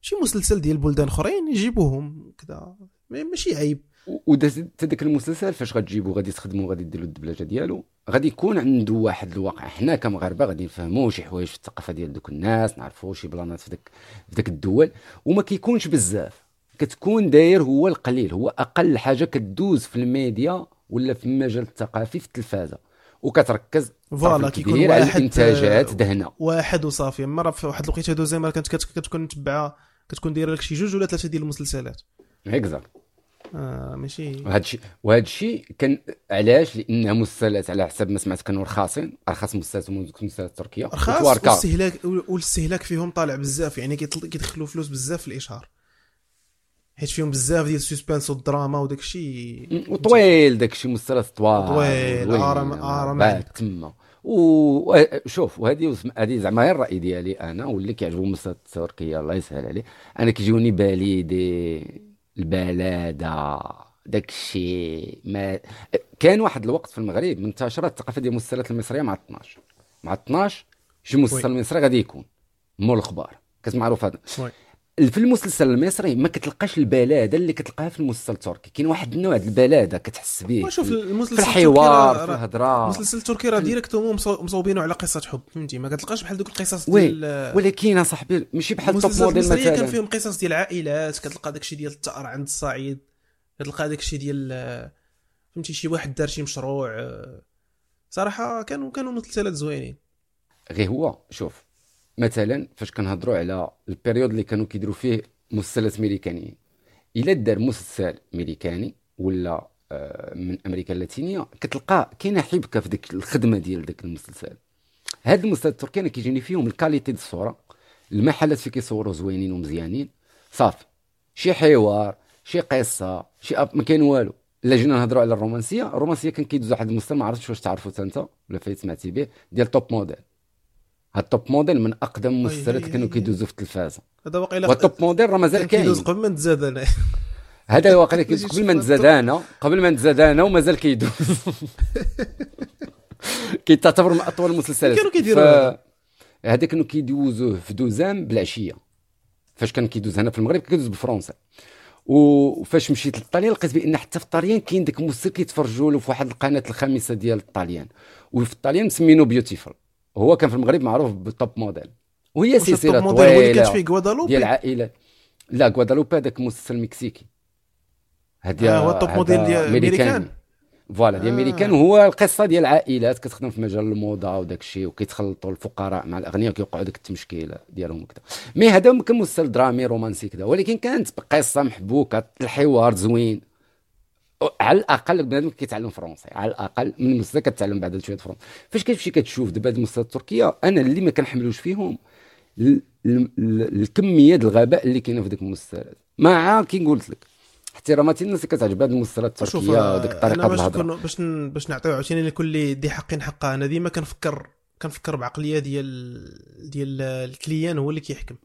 شي مسلسل ديال بلدان أخرين يجيبوهم كذا. ماشي عيب. وداك المسلسل فاش غتجيبو؟ غادي تخدمو غادي ديروا الدبلجة ديالو؟ غادي يكون عنده واحد الواقع. حنا كمغاربة غادي نفهموا شي حوايج في الثقافة ديال دوك الناس نعرفوا شي بلانات في داك في داك الدول وما كيكونش بزاف. كتكون داير هو القليل هو أقل حاجة كدوز في الميديا ولا في المجال الثقافي في التلفازة. وكتركز فوالا كيكون واحد على الانتاجات دهنه واحد وصافي. مره في واحد الوقيته دوزي مره كانت كتكون متبعة كتكون دايرة لك شي جوج ولا ثلاثة ديال المسلسلات. exact. آه ماشي. وهذا الشيء وهذا الشيء كان علاش؟ لانها مسلسلات على حسب ما سمعت كانوا رخاصين. ارخص مسلسلات من المسلسلات التركيه رخاص والاستهلاك والاستهلاك فيهم طالع بزاف. يعني كيدخلوا فلوس بزاف في الإشهار. حيت فيهم بزاف ديال ال suspense والدراما وداك الشيء. وطويل داك الشيء مسلسل طوال طويل ارم ارم تما. وشوف وهذه هذه زعما هي الرأي ديالي أنا واللي كيعجبو المسلسلات التركية الله يسهل عليه. أنا كيجوني بالي دي البلادة داك الشيء ما كان واحد الوقت في المغرب منتشرة الثقافة ديال المسلسلات المصرية مع 12 مع 12 شي مسلسل مصري غادي يكون مول الاخبار كتعرف هذا؟ في المسلسل المصري ما كتلقاش البلادة اللي كتلقاها في المسلسل التركي. كاين واحد النوع ديال البلادة كتحس به. شوف المسلسل في الحوار في الهضرة المسلسل التركي راه directement مصوبينه على قصة حب فهمتي؟ ما كتلقاش بحال دوك القصص ديال ولكن اصاحبي ماشي بحال ال top model مثلا كان فيهم قصص ديال عائلات كتلقى داكشي ديال الثأر عند الصعيد كتلقى داكشي ديال فهمتي؟ شي واحد دار شي مشروع صراحة كانوا كانوا مسلسلات زوينين. غير هو شوف. مثلا فاش كنهضروا على ال période اللي كانوا كيديروا فيه مسلسلات امريكانيين إلا دار مسلسل أمريكاني ولا آه، من أمريكا اللاتينية كتلقى كاينة حبكة في ديك الخدمة ديال داك المسلسل. هاد المسلسلات التركي أنا كيجيني فيهم ال qualité ديال الصورة. المحلات فين كيصوروا زوينين ومزيانين. صافي. شي حوار شي قصة شي أب ما كاين والو. إلا جينا نهضروا على الرومانسية الرومانسية كان كيدوز واحد المسلسل ما عرفتش واش تعرفوا أنت ولا فايت سمعتي به ديال Top Model ال Top Model من أقدم المسلسلات كانوا كيدوزوا في التلفازه هذا واقيلا وال Top Model راه مازال كاين كيدوز قبل ما نتزاد أنا. هذا واقيلا كيدوز <laughs> قبل ما نتزاد أنا قبل ما نتزاد أنا ومازال كيدوز. <laughs> كيتعتبر من أطول المسلسلات. كانوا كيديروا هذا. كانوا كيدوزوه في دوزام بالعشية. فاش كان كيدوز هنا في المغرب كيدوز بالفرنسا وفاش مشيت للطاليان لقيت بأن حتى في الطاليان كاين داك المسلسل كيتفرجوا له في واحد القناة الخامسة ديال الطاليان وفي الطاليان مسمينو Beautiful هو كان في المغرب معروف بال Top Model وهي سلسلة طويلة. كانت في غوادالوبي ديال العائلة. لا غوادالوبي هذاك مسلسل مكسيكي. هذا آه هو ال Top Model ديال أمريكان. voilà ديال أمريكان. آه. وهو القصة ديال العائلات كتخدم في مجال الموضة وداك الشيء وكيتخلطوا الفقراء مع الأغنياء وكيوقعوا ديك التمشكيل ديالهم وكذا. mais هذا كان مسلسل درامي رومانسي كذا ولكن كانت قصة محبوكة الحوار زوين. على الأقل بنادم كيتعلم فرونسي على الأقل من المستوى كتعلم بعد شوية فرونسي فاش كتمشي كتشوف دابا هاد المستوى التركية أنا اللي ما كنحملوش فيهم الكمية ديال الغباء اللي كاينة في ديك المسلسلات مع كي قلت لك احتراماتي الناس اللي كتعجب هذه المسلسلات التركية وديك الطريقة ديال الهضره باش باش نعطيو عاوتاني لكل ذي حق حقه. أنا ديما كنفكر كنفكر بعقلية ديال ديال ال client هو اللي كيحكم.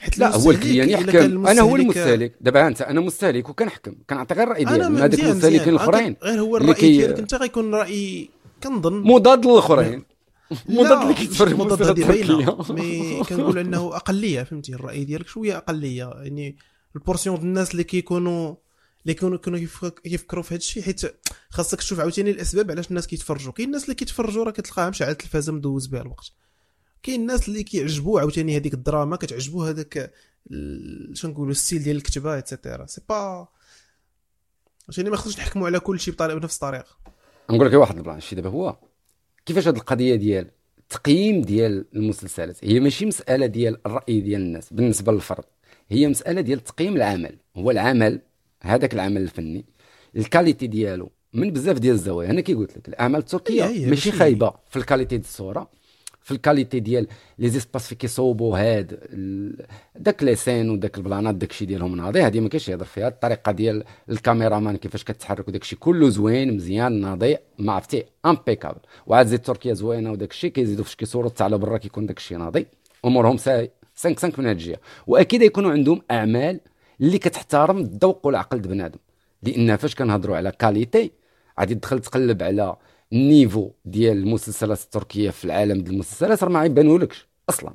حيت لا هو ال client يحكم. أنا هو المستهلك. دابا أنت أنا مستهلك وكنحكم. كنعطي غير الرأي ديالي. هذوك المستهلكين الأخرين غير هو الرأي ديالك. أنت غيكون رأي كنظن. مضاد للأخرين. <laughs> مضاد اللي كيتفرج مضاد هذه باينه mais كنقول أنه أقلية فهمتي؟ الرأي ديالك شوية أقلية. يعني ال portion ديال الناس اللي كيكونوا اللي كانوا كانوا كيفكروا في هذا الشيء حيت خاصك تشوف عاوتاني الأسباب علاش الناس كيتفرجوا. كاين الناس اللي كيتفرجوا راه كتلقاهم شي على التلفازة مدوز بها الوقت. كاين الناس اللي كيعجبوا عاوتاني هذيك الدراما كتعجبو هذاك شنو نقولوا ال style ديال الكتابة et cetera c'est pas عشان ما خصوش نحكموا على كل شيء بطريقة بنفس الطريقة. نقول لك واحد ال plan الشيء دابا هو كيفاش هذه القضية ديال التقييم ديال المسلسلات هي ماشي مسألة ديال الرأي ديال الناس بالنسبة للفرد هي مسألة ديال تقييم العمل. هو العمل هذاك العمل الفني ال qualité ديالو من بزاف ديال الزوايا. أنا كي قلت لك الاعمال التركيه ماشي خايبة في ال qualité ديال الصورة. في الكاليتي ديال les espaces في كيصوبوا هاد داك les scènes وداك البلانات داكشي ديالهم ناضي. هادي ما كاينش يهضر فيها. الطريقة ديال الكاميرامان كيفاش كتحرك وداكشي كله زوين مزيان ناضي ما عرفتي impeccable وعاد زيد تركيا زوينة وداكشي كيزيدوا فاش كيصوروا حتى على برا كيكون داكشي ناضي. أمورهم ساي 5 5 من هاد الجهة. وأكيد يكونوا عندهم أعمال اللي كتحترم الذوق والعقل د بنادم. لأن فاش كنهضروا على qualité غادي تدخل تقلب على ال niveau ديال المسلسلات التركية في العالم ديال المسلسلات راه ما يبانولكش أصلا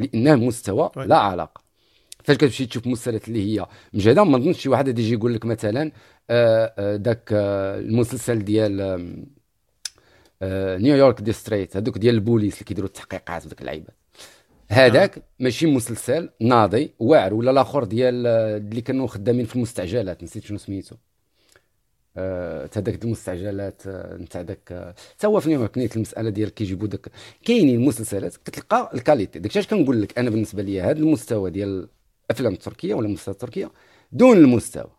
لأنه مستوى لا علاقة. فاش كتمشي تشوف مسلسلات اللي هي مجهدة ما نظنش شي واحد غادي يجي يقول لك مثلا آه، آه، داك آه، المسلسل ديال آه، New York District هذوك ديال البوليس اللي كيديروا التحقيقات وداك اللعيبات هذاك ماشي مسلسل ناضي واعر ولا الآخر ديال آه، اللي كانوا خدامين في المستعجلات نسيت شنو سميتو. آه، تا داك المستعجلات آه، نتاع داك آه، تا هو في نيويورك نيت المساله ديال كيجيبوا داك كاينين المسلسلات كتلقى ال qualité. داك الشيء كنقول لك أنا بالنسبة لي هذا المستوى ديال الافلام التركيه ولا المسلسلات التركيه دون المستوى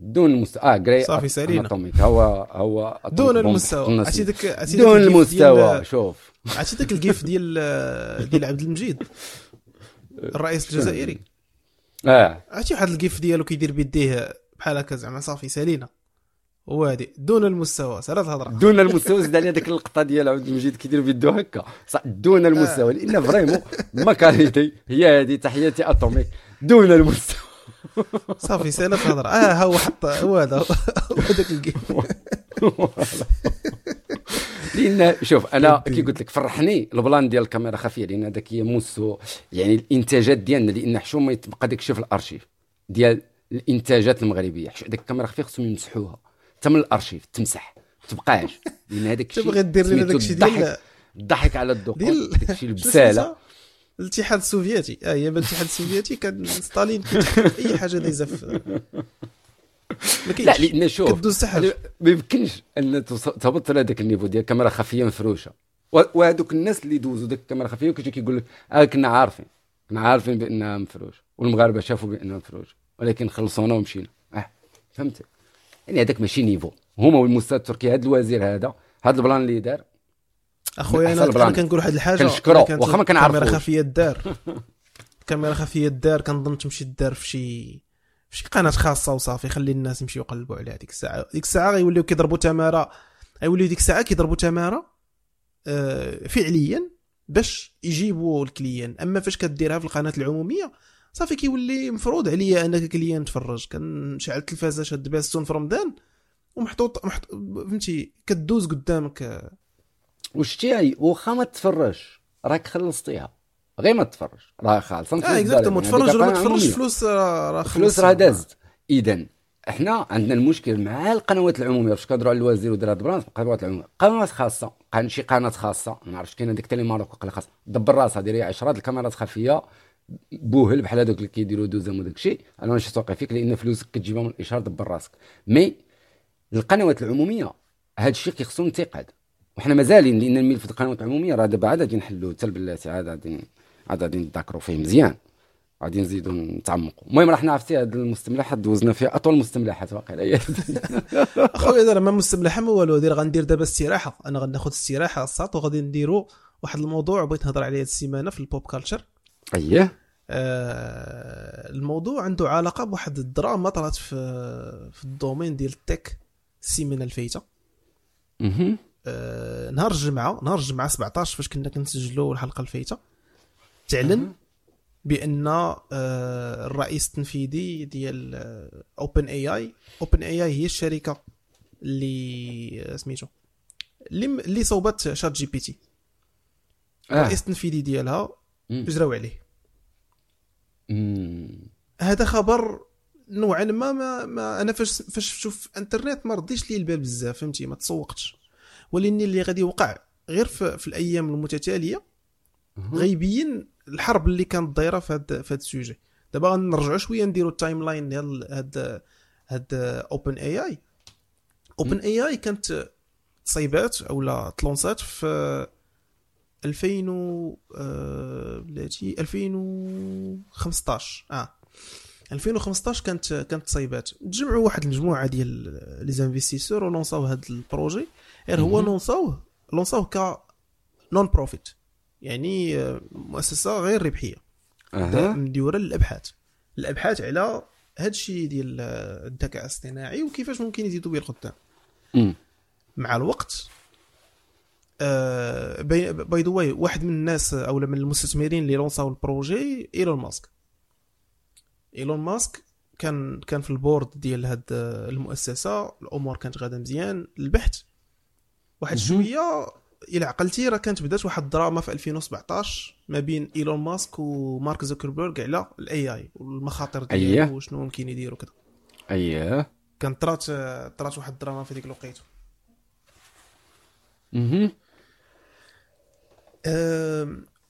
دون المستوى. آه جراي صافي سالينا. هو هو دون المستوى. عرفتي داك دون المستوى ديال- شوف. عرفتي داك ال GIF ديال <laughs> ديال عبد المجيد؟ الرئيس الجزائري. آه. عرفتي واحد ال GIF ديالو كيدير بيديه بحال هكا زعما صافي سالينا هادي دون المستوى سالات الهضره دون المستوى زيد عليها ديك اللقطه ديال عبد المجيد كيدير بيدو هكا. صح دون المستوى لأن vraiment ما qualité هي هذه تحياتي أتوميك. دون المستوى. صافي سالات الهضره آه هو حط هو هذا. هو ال GIF لأن شوف أنا. كي قلت لك فرحني ال plan ديال الكاميرا خفية لأن هذاك هي موسو يعني الإنتاجات ديالنا لأن حشومه يتبقى داك الشيء في الأرشيف ديال الإنتاجات المغربية. داك الكاميرا خفية خصهم يمسحوها. حتى من الأرشيف تمسح ما تبقاش. لأن هذاك <laughs> الشيء تبغي دير لنا داك الشيء ديال الضحك على الدقون ديال <laughs> داك الشيء <laughs> البسالة؟ الاتحاد السوفيتي. آه هي الاتحاد السوفيتي كان ستالين أي حاجة دايزة لا لأن شوف كدوز ما يمكنش أن تهبط لهذاك ال niveau ديال كاميرا خفية مفروشة. وهذوك الناس اللي دوزوا ديك الكاميرا خفية كيجي كيقول لك آه كنا عارفين. كنا عارفين بأنها مفروشة. والمغاربة شافوا بأنها مفروشة. ولكن خلصونا ومشينا. آه فهمت؟ يعني هذاك ماشي niveau. هما والمستوى التركي هذا الوزير هذا هذا ال plan اللي دار. أخويا أنا كنقول واحد الحاجة. كنشكرو، واخا ما الكاميرا كنعرفوش. خفية الدار <laughs> كاميرا خفية الدار كنظن تمشي الدار في شي في شي قناة خاصة وصافي. خلي الناس يمشيو يقلبوا عليها ديك الساعة. ديك الساعة غيوليو كيضربوا تمارة غيوليو ديك الساعة كيضربوا تمارة آه، فعليا باش يجيبوا ال client. أما فاش كديرها في القناة العمومية صافي كيولي مفروض عليا أنا ك client نتفرج كنشعل التلفازة شاد باستون في رمضان ومحطوط محط... فهمتي كدوز قدامك. وشتي واخا ما تفرج. راك خلصتيها. غير ما تفرج. راه خالصه آه exactement تفرج ولا ما تفرجش فلوس راه فلوس. راه دازت. اذا إحنا عندنا المشكل مع القنوات العمومية. باش كنهضروا على الوزير ودير هاد البلان القنوات العمومية. قنوات خاصة. شي قناة خاصة. ما نعرفش كاينة ديك تيلي ماروك وقيلا خاصة. دبر راسها ديري 10 د الكاميرات خفية. بوهل بحال هذوك اللي كيديروا دوزام وداك الشيء أنا ماشي توقع فيك لأن فلوسك كتجيبها من الإشهار دبر راسك. mais القنوات العمومية هذا الشيء كيخصو انتقاد. وحنا مازالين لأن الملف القنوات العمومية راه دابا عاد غادي نحلوه. حتى البلاتي عاد غادي عاد غادي نتذاكروا فيه مزيان. غادي نزيدوا نتعمقوا المهم راه حنا عرفتي هذه المستملحات دوزنا فيها أطول مستملحات واقيلا. <laughs> أخويا دابا ما مستملحة ما والو. دير غندير دابا استراحة أنا غناخذ استراحة الساط وغادي نديرو واحد الموضوع. بغيت نهضر عليه هاد السيمانة في ال pop culture اييه آه الموضوع عنده علاقة بواحد الدراما طرات في في ال domaine ديال ال tech السيمانه الفايتة. آه نهار الجمعة نهار الجمعة 17 فاش كنا كنسجلوا الحلقة الفايتة. تعلن بأن آه الرئيس التنفيذي ديال اوبن اي اي اوبن اي اي هي الشركة اللي آه، سميتو اللي اللي صوبت ChatGPT. آه. الرئيس التنفيذي ديالها مم. جراو عليه. هذا خبر نوعا ما, ما, ما أنا فاش فاش شوف إنترنت ما رديش لي البال بزاف فهمتي ما تسوقتش ولكن اللي غادي يوقع غير في, في الأيام المتتالية. غيبين الحرب اللي كانت دايرة في هاد في هاد ال sujet دابا غنرجعوا شوية نديروا ال timeline ديال هاد هاد اوبن اي اي اوبن اي اي كانت تصيبات اولا ت lancات في 2000 و آه، بلاتي 2015 آه. 2015 كانت كانت تصيبات تجمعوا واحد المجموعة ديال les investisseurs و lanceاو هذا ال projet. غير هو مهم. lanceاوه lanceاوه ك non-profit يعني آه، مؤسسة غير ربحية. أها. مديورة للأبحاث. الأبحاث على هذا الشيء ديال آه، الذكاء الاصطناعي وكيفاش ممكن يزيدوا به القدام. مع الوقت by the way واحد من الناس أو من المستثمرين اللي lanceاو ال projet إيلون ماسك. إيلون ماسك كان كان في ال board ديال هاد المؤسسة الأمور كانت غاده مزيان البحث واحد. شوية إلى عقلتي راه كانت بدات واحد الدراما في 2017 ما بين إيلون ماسك ومارك زوكربيرغ على ال AI والمخاطر أيه. ديالو وشنو ممكن يدير وكذا أييه. كانت طرات طرات واحد الدراما في ديك الوقيتة.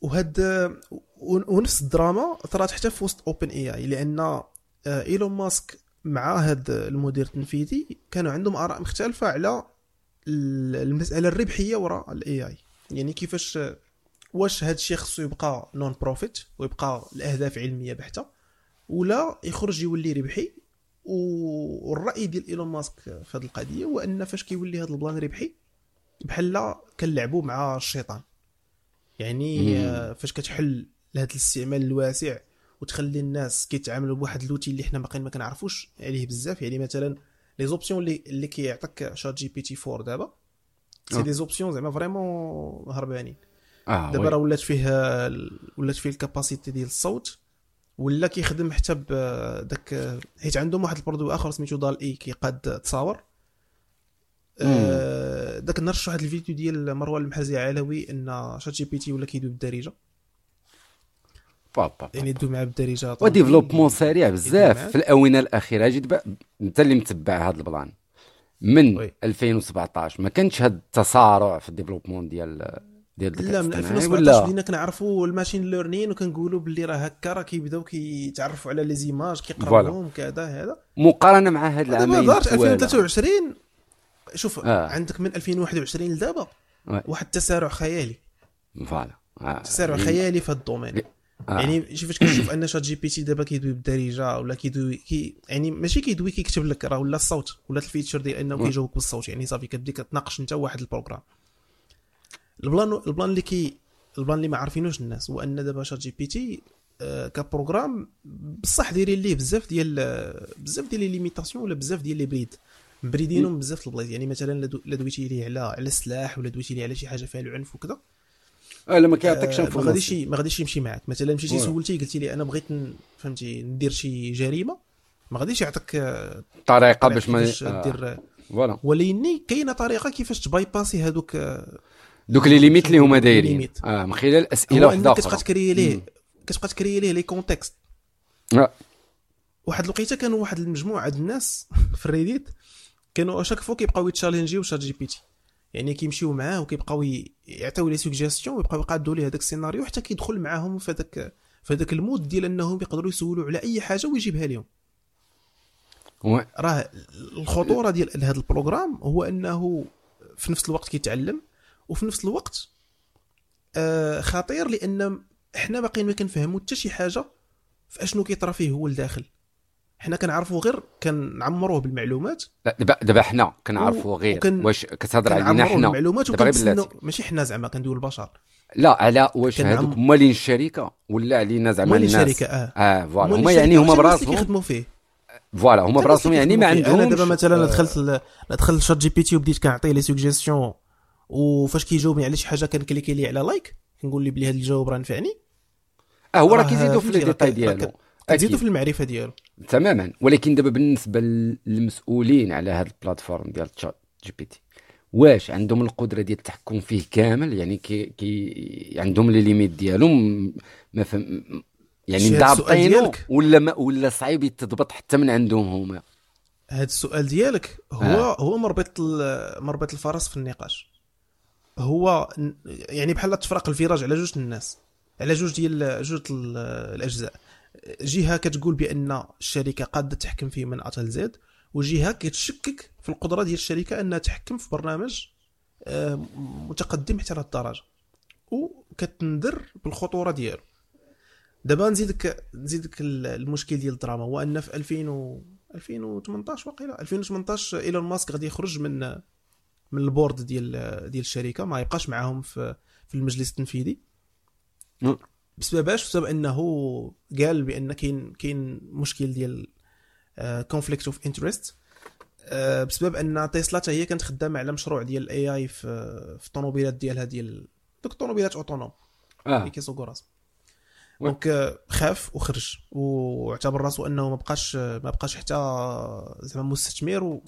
وهاد ونفس الدراما طرات حتى في وسط OpenAI لأن آه، إيلون ماسك مع هاد المدير التنفيذي كانوا عندهم آراء مختلفة على ال- المسألة الربحية وراء ال AI يعني كيفاش واش هاد الشيء خصو يبقى non-profit ويبقى الأهداف علمية بحتة ولا يخرج يولي ربحي. والرأي ديال إيلون ماسك في هذه القضية هو أن فاش كيولي هذا البلان ربحي بحال كنلعبوا مع الشيطان. يعني. آه، فاش كتحل لهذا الاستعمال الواسع وتخلي الناس كيتعاملوا بواحد ال l'outil اللي حنا باقيين ما كنعرفوش عليه بزاف يعني مثلا les options اللي اللي كيعطيك ChatGPT 4 دابا c'est آه. des options زعما vraiment هربانين آه دابا. راه ولات فيه ولات فيه ال capacité ديال الصوت ولا كيخدم حتى بداك حيت عندهم واحد ال produit آخر سميتو DALL-E كيقاد تصاور آه، داك النهار شفت واحد الفيديو ديال مروان المحرزي علوي إن ChatGPT ولا كيدوي بالدارجة. بابا يعني يدوي معاه بالدارجة و développement سريع بزاف. في الأونة الأخيرة دابا أنت اللي متبع هذا البلان. من oui. 2017 ما كانش هذا التسارع في ال développement ديال ديال لا من الاصطناعي 2017 ولا بدينا كنعرفوا ال machine learning وكنقولوا باللي راه هكا راه كيبداو كيتعرفوا على les images كيقراوهم كذا هذا. مقارنة مع هاد دابا العامين دارت الطوال. 2023 شوف آه. عندك من 2021 لدابا. واحد التسارع خيالي voilà آه. تسارع خيالي في هذا ال domaine آه. يعني شي فاش كتشوف أن ChatGPT دابا كيدوي بالدارجه ولا كيدوي كي يعني ماشي كيدوي كيكتب لك راه ولا الصوت ولا ال feature ديال أنه. كيجاوبك بالصوت يعني صافي كتبدي كتناقش انت واحد ال programme البلان البلان اللي كي البلان اللي ما عارفينوش الناس هو أن دابا ChatGPT آه، ك programme بصح دايرين ليه بزاف ديال آه، بزاف ديال les limitations ولا بزاف ديال les brides مبريدينهم بزاف البلايص يعني مثلا لا دو- لا دويتي ليه على على السلاح ولا دويتي ليه على شي حاجة فيها العنف وكذا آه لا ما كيعطيكش آه، ما غاديش ما غاديش يمشي معاك مثلا مشيتي. سولتي قلتي لي أنا بغيت فهمتي ندير شي جريمة ما غاديش يعطيك آه، طريقة باش ما آه، دير voilà ولكن كاينة طريقة كيفاش ت bypassي هذوك دوك les limites اللي هما دايرين. آه من خلال أسئلة واحدة أخرى كتبقى تكري ليه. كتبقى تكري ليه لي كونتكست. واحد الوقيتة كانوا واحد المجموعة د الناس <laughs> في ال Reddit كانوا à chaque fois كيبقاو يت challengeيو ChatGPT. يعني كيمشيو معاه وكيبقاو يعطيو les suggestions ويبقاو يقادوا ليه هذاك السيناريو حتى كيدخل معاهم في هذاك في هذاك ال mode ديال انهم يقدروا يسولوا على أي حاجة ويجيبها لهم. راه الخطورة ديال هذا programme هو أنه في نفس الوقت كيتعلم وفي نفس الوقت آه خطير لأن إحنا باقيين ما كنفهموا حتى شي حاجة في أشنو كيطرا فيه هو لداخل. حنا كنعرفوا غير كنعمروه بالمعلومات دابا دابا حنا كنعرفوا غير وكن- واش كتهضر علينا حنا. غير وكنتسناو ماشي حنا زعما كندويو البشر. لا على واش هذوك مالين الشركة ولا علينا زعما الناس؟ الشركة آه. آه voilà. هما يعني هما براسهم كيخدموا فيه. voilà هما براسهم يعني ما. عندهمش أنا دابا مثلا آه، دخلت ل- دخلت ChatGPT وبديت كنعطيه لي سوجيستيون وفاش كيجاوبني على شي حاجة كن cliquer لي على like كنقول لي بلي هذا الجواب راه نفعني آه هو راه كيزيدوا في les détails ديالو. أكيد. في المعرفة ديالو. تماما. ولكن دابا بالنسبة للمسؤولين على هذا ال plateforme ديال ChatGPT واش عندهم القدرة ديال التحكم فيه كامل؟ يعني كي, كي عندهم les limites ديالهم؟ ما فهم يعني ديالك؟ ولا ما ولا صعيب يتضبط حتى من عندهم هما؟ هذا السؤال ديالك هو آه. هو مربط مربط الفرس في النقاش. هو يعني بحال تفرق الفيراج على جوج الناس على جوج ديال جوج ال- الأجزاء. جهة كتقول بأن الشركة قاده تحكم فيه من اتى لزد وجهة كتشكك في القدرة ديال الشركة أنها تحكم في برنامج آه، متقدم حتى لهذ الدرجة. وكتنذر بالخطورة ديالو. دابا نزيدك نزيدك ال- المشكل ديال الدراما هو أن في 2000 و 2018 واقيلا؟ 2018 إيلون ماسك غادي يخرج من من ال board ديال ديال الشركة ما يبقاش معاهم في في المجلس التنفيذي. بسبب اش بسبب إنه قال بأن كاين كاين مشكل ديال conflict of interest بسبب أن تسلا حتى هي كانت خدامة على مشروع ديال ال AI في في الطوموبيلات ديالها ديال دوك الطوموبيلات autonomes. آه. اللي كيسوقوا راسهم. donc آه، خاف وخرج. واعتبر راسو أنه ما بقاش ما بقاش حتى زعما مستثمر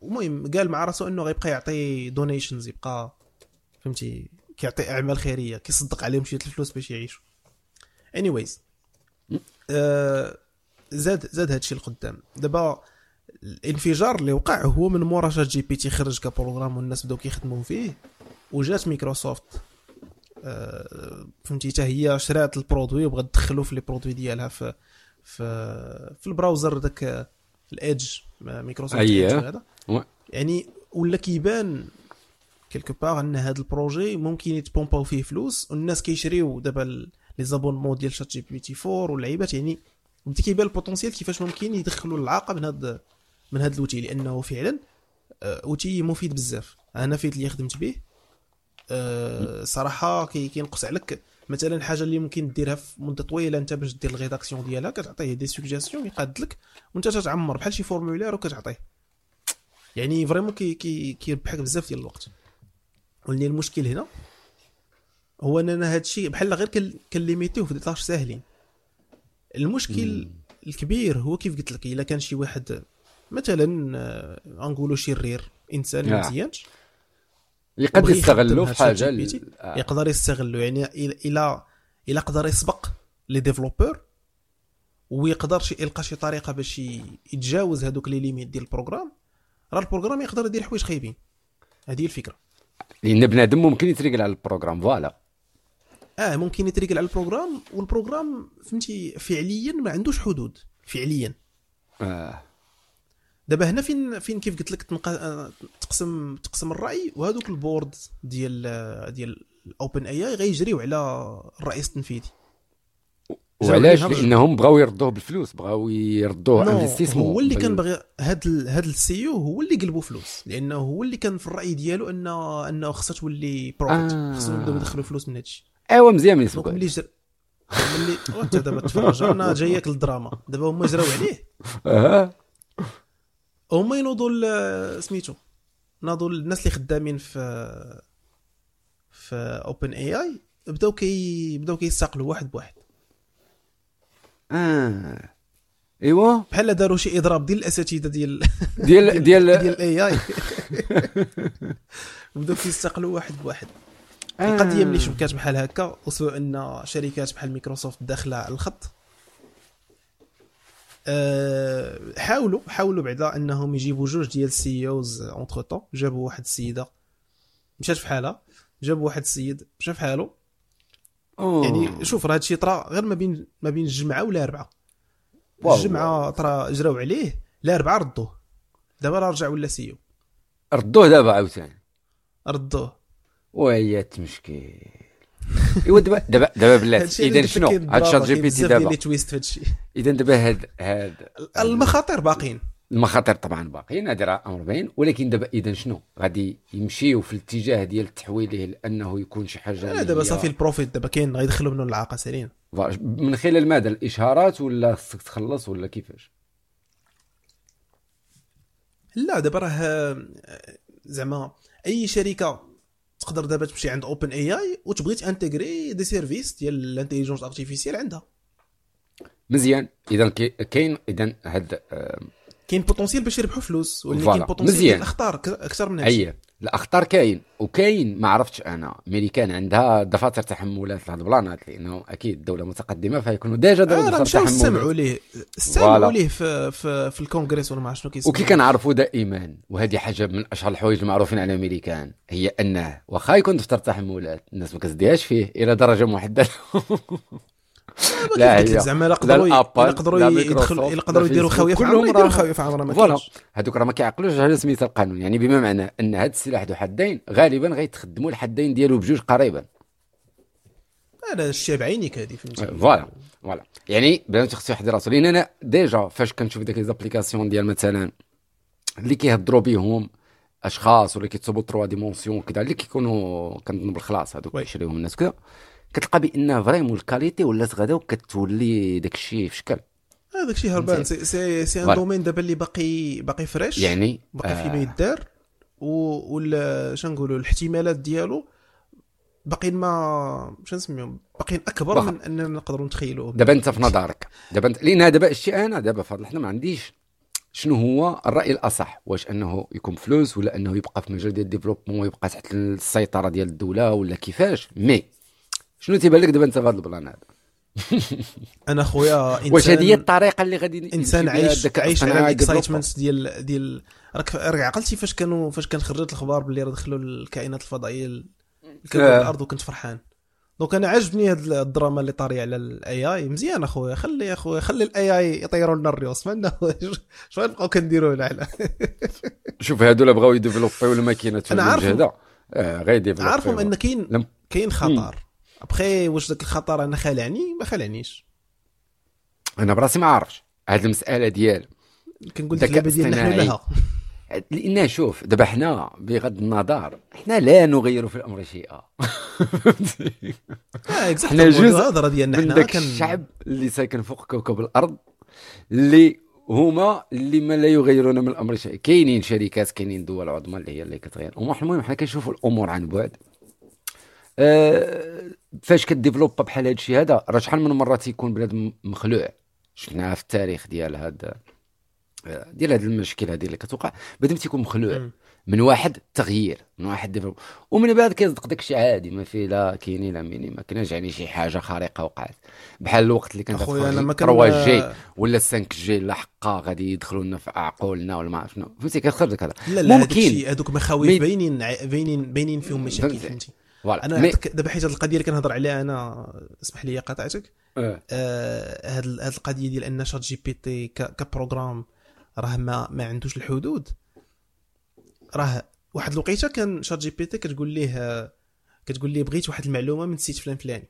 ومهم قال مع راسو أنه غيبقى يعطي donations يبقى فهمتي كيعطي أعمال خيرية كيصدق عليهم شوية الفلوس باش يعيشوا. Anyways آه زاد زاد هادشي القدام دابا الانفجار اللي وقع هو من مورا ChatGPT خرج ك programme والناس بداو كيخدموا فيه وجات مايكروسوفت آه فهمتي حتى هي شرات ال produit وبغات تدخلو في les produits ديالها في في في ال browser داك ال Edge Microsoft. Edge هذا يعني ولا كيبان quelque part أن هذا ال projet ممكن يت pomper او فيه فلوس والناس كيشريو دابا les abonnements ديال ChatGPT 4 واللعيبات يعني بدا كيبان ال potentiel كيفاش ممكن يدخلوا اللعاقة من هذا من هذا l'outil لأنه فعلا آه، outil مفيد بزاف. أنا fait اللي خدمت به آه، صراحة كي- كينقص عليك. مثلا حاجة اللي ممكن ديرها في مده طويلة أنت باش دير ال rédaction ديالها كتعطيه des suggestions يقاد لك وأنت تتعمر. بحال شي formulaire وكتعطيه. يعني vraiment كي كي كيربحك بزاف ديال الوقت. ولكن المشكل هنا هو اننا هذا الشيء بحال غير كن- كن limiter يوه في des tâches ساهلين المشكل الكبير هو كيف قلت لك إلا كان شي واحد مثلا آه، غنقولوا شرير إنسان آه. مزيانش يقد بغي يستغلوا يخدم في حاجة ChatGPT. ل- آه. يقدر يستغلو يعني إلى إلى قدر يسبق les développeurs ويقدر شي يلقى شي طريقة باش يتجاوز هذوك les limites ديال ال programme راه ال programme يقدر يدير حوايج خايبين هذه هي الفكرة لأن بنادم ممكن يتريقل على ال programme voilà آه ممكن يتريقل على ال programme وال programme فهمتي فعليا ما عندوش حدود فعليا. آه. دابا هنا فين فين كيف قلت لك تنق... آه، تقسم تقسم الرأي وهذوك ال board ديال آه، ديال ال OpenAI غيجريو على الرئيس التنفيذي. وعلاش؟ لأنهم بغاو يردوه بالفلوس بغاو يردوه investissement هو اللي كان باغي هاد ال... هاد السي أو هو اللي قلبوا فلوس لأنه هو اللي كان في الرأي ديالو انه أنه خصها تولي بروفيت آه. خصهم يبداو يدخلوا فلوس من هادشي. ايوا مزيان من يسوق ملي جر ملي وانت دابا تفرج أنا جايك للدراما. دابا هما جراو عليه. آه هما ينوضوا سميتو ناضوا الناس اللي خدامين في في اوبن اي اي بداو كي بداو كيستقلوا واحد بواحد. آه. ايوا بحال داروا شي إضراب ديال الأساتذة ديال ديال <laughs> ديال ديال ال AI <laughs> بداو كيستقلوا واحد بواحد. القضية ملي شبكات بحال هكا وسبب إن شركات بحال مايكروسوفت داخلة على الخط. أه حاولوا حاولوا بعدا إنهم يجيبوا جوج ديال ال CEOs entre-temps جابوا واحد السيدة مشات في حالها جابوا واحد السيد مشى في حاله أوه. يعني شوف راه هادشي طرا غير ما بين ما بين الجمعة ولا اربعه. الجمعة طرا جراو عليه لا اربعه ردوه. دابا راه رجع ولا CEO ردوه دابا عاوتاني. ردوه. ويات مشكل إيوا دابا دابا دابا بلاتي. اذا شنو؟ هاد ChatGPT دابا. اذا دابا هاد هاد المخاطر باقيين. المخاطر طبعا باقيين هذا راه أمر باين. ولكن دابا اذا شنو؟ غادي يمشيو في الاتجاه ديال تحويله لأنه يكون شي حاجة لا دابا صافي ال profit دابا كاين غيدخلوا منه اللعاقة سالين من خلال ماذا؟ الإشهارات ولا خصك تخلص ولا كيفاش؟ لا دابا راه آه، زعما أي شركة تقدر دابا تمشي عند OpenAI وتبغي ت intégrer des services ديال l'intelligence artificielle عندها. مزيان. اذا كاين اذا هاد كاين potentiel باش يربحوا فلوس ولكن voilà، كاين potentiel الأخطار أكثر من هادشي. هي الأخطار كاين وكاين ما عرفتش أنا. ميريكان عندها دفاتر تحملات لهاد البلانات لأنه أكيد الدولة متقدمة فيكونوا déjà داروا راه دفاتر تحملات. استمعوا ليه استمعوا. ليه في في, في الكونغرس ولا ما عرفت شنو كيسموا وكي كنعرفوا دائما وهذه حاجة من أشهر الحوايج المعروفين على امريكان هي أنه واخا يكون دفتر تحملات الناس ما كتديهاش فيه إلى درجة محددة. <laughs> لا هي زعما يقدروا يقدروا يدخلوا يقدروا يديروا خاويه في عمرها يديروا خاويه في عمرها ما voilà. هذوك راه ما كيعقلوش على سميت القانون. يعني بما معنى أن هذا السلاح ذو حدين غالبا غيتخدموا الحدين ديالو بجوج قريبا. هذا الشيء بعينيك هذه فهمتي voilà voilà. يعني بنادم خصو يحضر راسو لأن أنا déjà فاش كنشوف ديك les applications ديال مثلا اللي كيهضروا بهم أشخاص ولا كيتصوبوا 3 dimensions كذا اللي كيكونوا كنظن بالخلاص هذوك oui. كيشريوهم الناس كذا كتلقى بأن vraiment ال qualité ولات غدا وكتولي داك الشيء في شكل هذاك الشيء هربان. c'est c'est, c'est un. domaine دابا اللي باقي باقي fraîche يعني باقي آه، فيه ما يدار و وال شنو نقولوا الاحتمالات ديالو باقيين ما شنو نسميهم؟ باقيين أكبر. من أننا نقدروا نتخيلوه. دابا أنت في نظرك. دابا انت لأن دابا الشيء أنا دابا فضل حنا ما عنديش شنو هو الرأي الأصح. واش أنه يكون فلوس ولا أنه يبقى في مجال ديال ال développement ويبقى تحت السيطرة ديال الدولة ولا كيفاش. mais. شنو تيبان لك دابا انت في هذا ال plan هذا؟ <laughs> أنا خويا انسان واش هذه هي الطريقة اللي غادي إنسان عايش عايش على؟ ال excitement ديال ديال راك راك عقلتي فاش كانوا فاش كان خرجت الاخبار باللي راه دخلوا الكائنات الفضائية آه. الأرض وكنت فرحان. donc أنا عجبني هاد الدراما اللي طارية على ال AI مزيان اخويا خلي اخويا خلي ال AI يطيروا لنا الريوس. ما عندنا <laughs> شو نبقاو كنديروا له على <laughs> شوف هادو بغاو يديفلوبيو أنا عارفهم. المجهده آه غير يديفلوبيو. عارفهم أن كاين كاين خطر. ابخي واش ذاك الخطر أنا خالعني ما خالعنيش أنا براسي ما عارفش. هاد المسألة ديال كنقول لك اللعبة ديال نحن الاصطناعي. لها. <laughs> لأن شوف دابا حنا بغض النظر حنا لا نغير في الأمر شيئا. <laughs> exactly. حنا جزء الهضرة ديالنا حنا كان- الشعب اللي ساكن فوق كوكب الأرض اللي هما اللي ما لا يغيرون من الأمر شيئا. كاينين شركات كاينين دول عظمى اللي هي اللي كتغير. الأمور المهم حنا كنشوفوا الأمور عن بعد. آه فاش كديفلوبا بحال هذا الشيء هذا راه شحال من مرة تيكون بنادم مخلوع. شفناها في التاريخ ديال هذا ديال هذه المشكل هذه اللي كتوقع. بنادم تيكون مخلوع. من واحد تغيير من واحد développe ومن بعد كيصدق داك الشيء عادي ما فيه لا كاينين لا ميني ما كايناش يعني شي حاجة خارقة وقعت. بحال الوقت اللي كان أخويا أنا ما كان 3 G ولا 5 G لاحقا غادي يدخلوا لنا في عقولنا ولا ما شنو فهمتي؟ كيخرج لك هذا لا لا ممكن. هذوك مخاوف باينين باينين باينين فيهم مشاكل فهمتي. voilà أنا mais دابا حيت هذه القضية اللي كنهضر عليها أنا اسمح لي قطعتك آه. آه، هاد ال- هاد القضية ديال أن ChatGPT ك- ك programme راه ما ما عندوش الحدود راه واحد الوقيتة كان ChatGPT كتقول ليه كتقول ليه بغيت واحد المعلومة من ال site فلان فلاني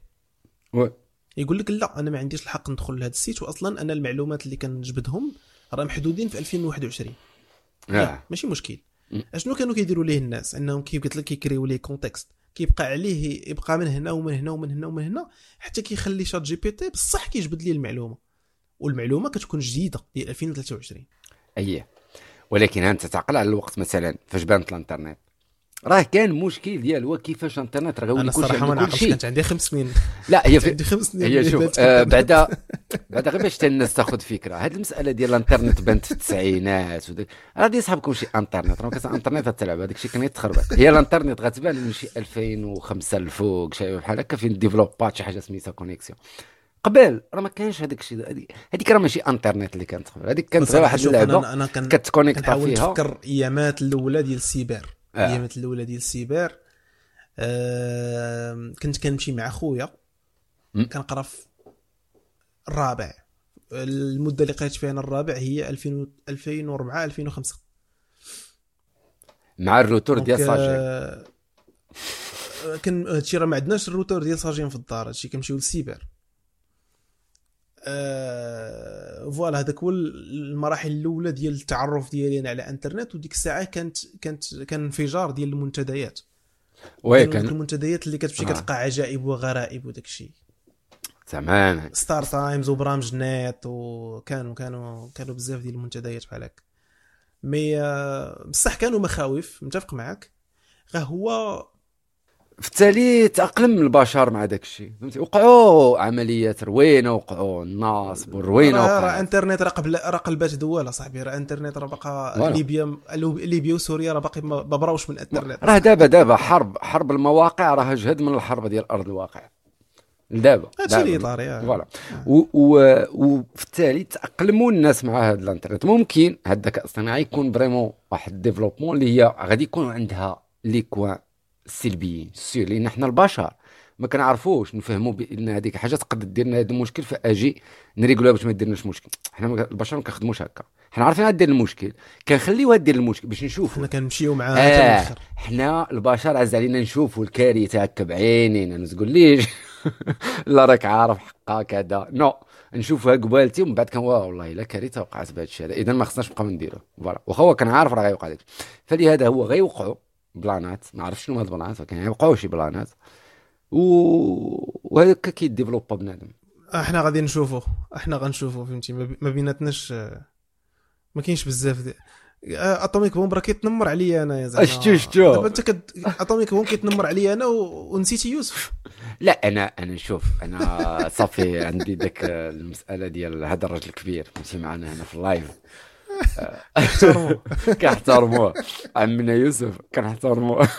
oui. يقول لك لا أنا ما عنديش الحق ندخل لهذا ال site واصلا أنا المعلومات اللي كنجبدهم راه محدودين في 2021 آه. لا ماشي مشكل. أشنو كانوا كيديروا ليه الناس أنهم كيف قلت لك كيكريو ليه contexte كيبقى عليه يبقى من هنا ومن هنا ومن هنا ومن هنا حتى كيخلي ChatGPT بصح كيجبد ليه المعلومة. والمعلومة كتكون جديدة ديال 2023 اييه ولكن أنت تعقل على الوقت مثلا فاش بانت الإنترنت؟ راه كان مشكل ديال هو كيفاش الانترنت راه أنا الصراحة ما نعرفش كانت عندي خمس سنين. لا هي في عندي خمس سنين هي شوف آه. بعدا بعدا غير باش حتى الناس تاخذ فكرة. هذه المسألة ديال الانترنت بانت في التسعينات وداك غادي يصحابكم شي انترنت. راه كاس انترنت تلعب هذاك الشيء كان يتخربط هي الانترنت غتبان من شي 2005 الفوق شي بحال هكا فين ديفلوبات شي حاجة سميتها connexion قبل راه ما كانش هذاك الشيء. هذيك راه ماشي انترنت اللي كانت قبل هذيك كانت غير واحد اللعبة أنا كان كتكونيكتا كنحاول فيها. نتفكر أيامات الأولى ديال السيبر. آه. ايامات الأولى ديال السيبر. آه كنت كنمشي مع خويا. كنقرا في الرابع. المدة اللي قريت فيها أنا الرابع هي 2000 2004 2005 مع الروتور ديال donc، Sagem آه، كان هادشي راه ما عندناش الروتور ديال Sagem في الدار. هادشي كنمشيو للسيبر. آه voilà هذاك هو المراحل الأولى ديال التعرف ديالي أنا على الانترنت وديك الساعة كانت كانت كان انفجار ديال المنتديات. oui كان المنتديات اللي كتمشي آه. كتلقى عجائب وغرائب وداك الشيء. تماما. ستار تايمز وبرامج نت وكانوا كانوا كانوا بزاف ديال المنتديات بحال هكا. mais آه، بصح كانوا مخاوف متفق معك غا هو في التالي تأقلم البشر مع داك الشيء فهمتي؟ وقعوا عمليات روينة وقعوا النصب والروينه راه راه انترنت راه قبل راه قلبات دوله صاحبي راه انترنت راه باقا. ليبيا ليبيا وسوريا راه باقي ما براوش من انترنت راه دابا دابا حرب حرب المواقع راه جهد من الحرب ديال أرض الواقع. دابا هادشي. اللي طاري آه. voilà. و- و- وفي التالي تأقلموا الناس مع هذا الانترنت ممكن هذا الذكاء الاصطناعي يكون vraiment واحد ال développement اللي هي غادي يكون عندها لي كوان سلبيين sûr لأن حنا البشر ما كنعرفوش نفهموا بأن هذيك حاجة تقدر دير لنا هذا المشكل فاجي نريقولها باش ما ديرناش مشكل. حنا البشر ما كنخدموش هكا. حنا عارفين غدير المشكل كنخليوها دير المشكل باش نشوفوا حنا كنمشيو معاها آه حنا البشر عز علينا نشوفوا الكارثة هكا بعينينا ما تقوليش <laughs> لا راك عارف حقا كذا. Non نشوفها قبالتي ومن بعد كان والله إلا كارثة وقعت بهذا الشيء هذا اذا ما خصناش نبقاو نديرو. voilà. واخا هو كان عارف راه غيوقع داك فلهذا هو غيوقعوا plan ات ما عرفتش شنو هاد ال plan ات ولكن غيوقعوا شي plan ات. و... وهكا كي développa بنادم. إحنا غادي نشوفو إحنا غنشوفو فهمتي؟ ما بي- ما بيناتناش ما كاينش بزاف دي آه، Atomic Bomb راه كيتنمر عليا أنا يا زعما. شتو- شتو. دابا انت كت... Atomic Bomb كيتنمر عليا أنا و... ونسيتي يوسف. <laughs> لا أنا أنا نشوف أنا صافي عندي ذاك المسألة ديال هذا الراجل الكبير ماشي معنا هنا في ال live. <laughs> كنحترموه. عمنا يوسف كنحترموه. <laughs>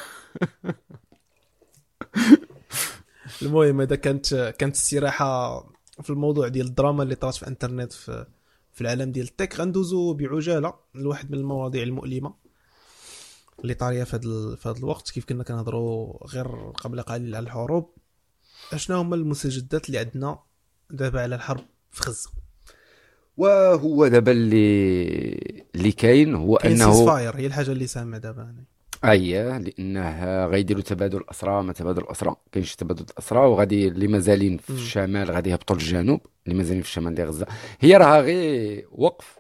المهم هذا كانت كانت استراحه في الموضوع ديال الدراما اللي طرات في الإنترنت في في العالم ديال التك غندوزو بعجالة لواحد من المواضيع المؤلمة اللي طارية في هذا في هذا الوقت. كيف كنا كنهضروا غير قبل قليل على الحروب. اشنا هما المستجدات اللي عندنا دابا على الحرب في غزة؟ وهو دابا اللي اللي كاين هو كاين أنه فاير هي الحاجة اللي سامة دابا. اييه لأنه غيديروا تبادل اسرى ما تبادل اسرى كاينش تبادل اسرى وغادي اللي مازالين في. الشمال غادي يهبطوا للجنوب اللي مازالين في الشمال ديال غزة هي راها غير وقف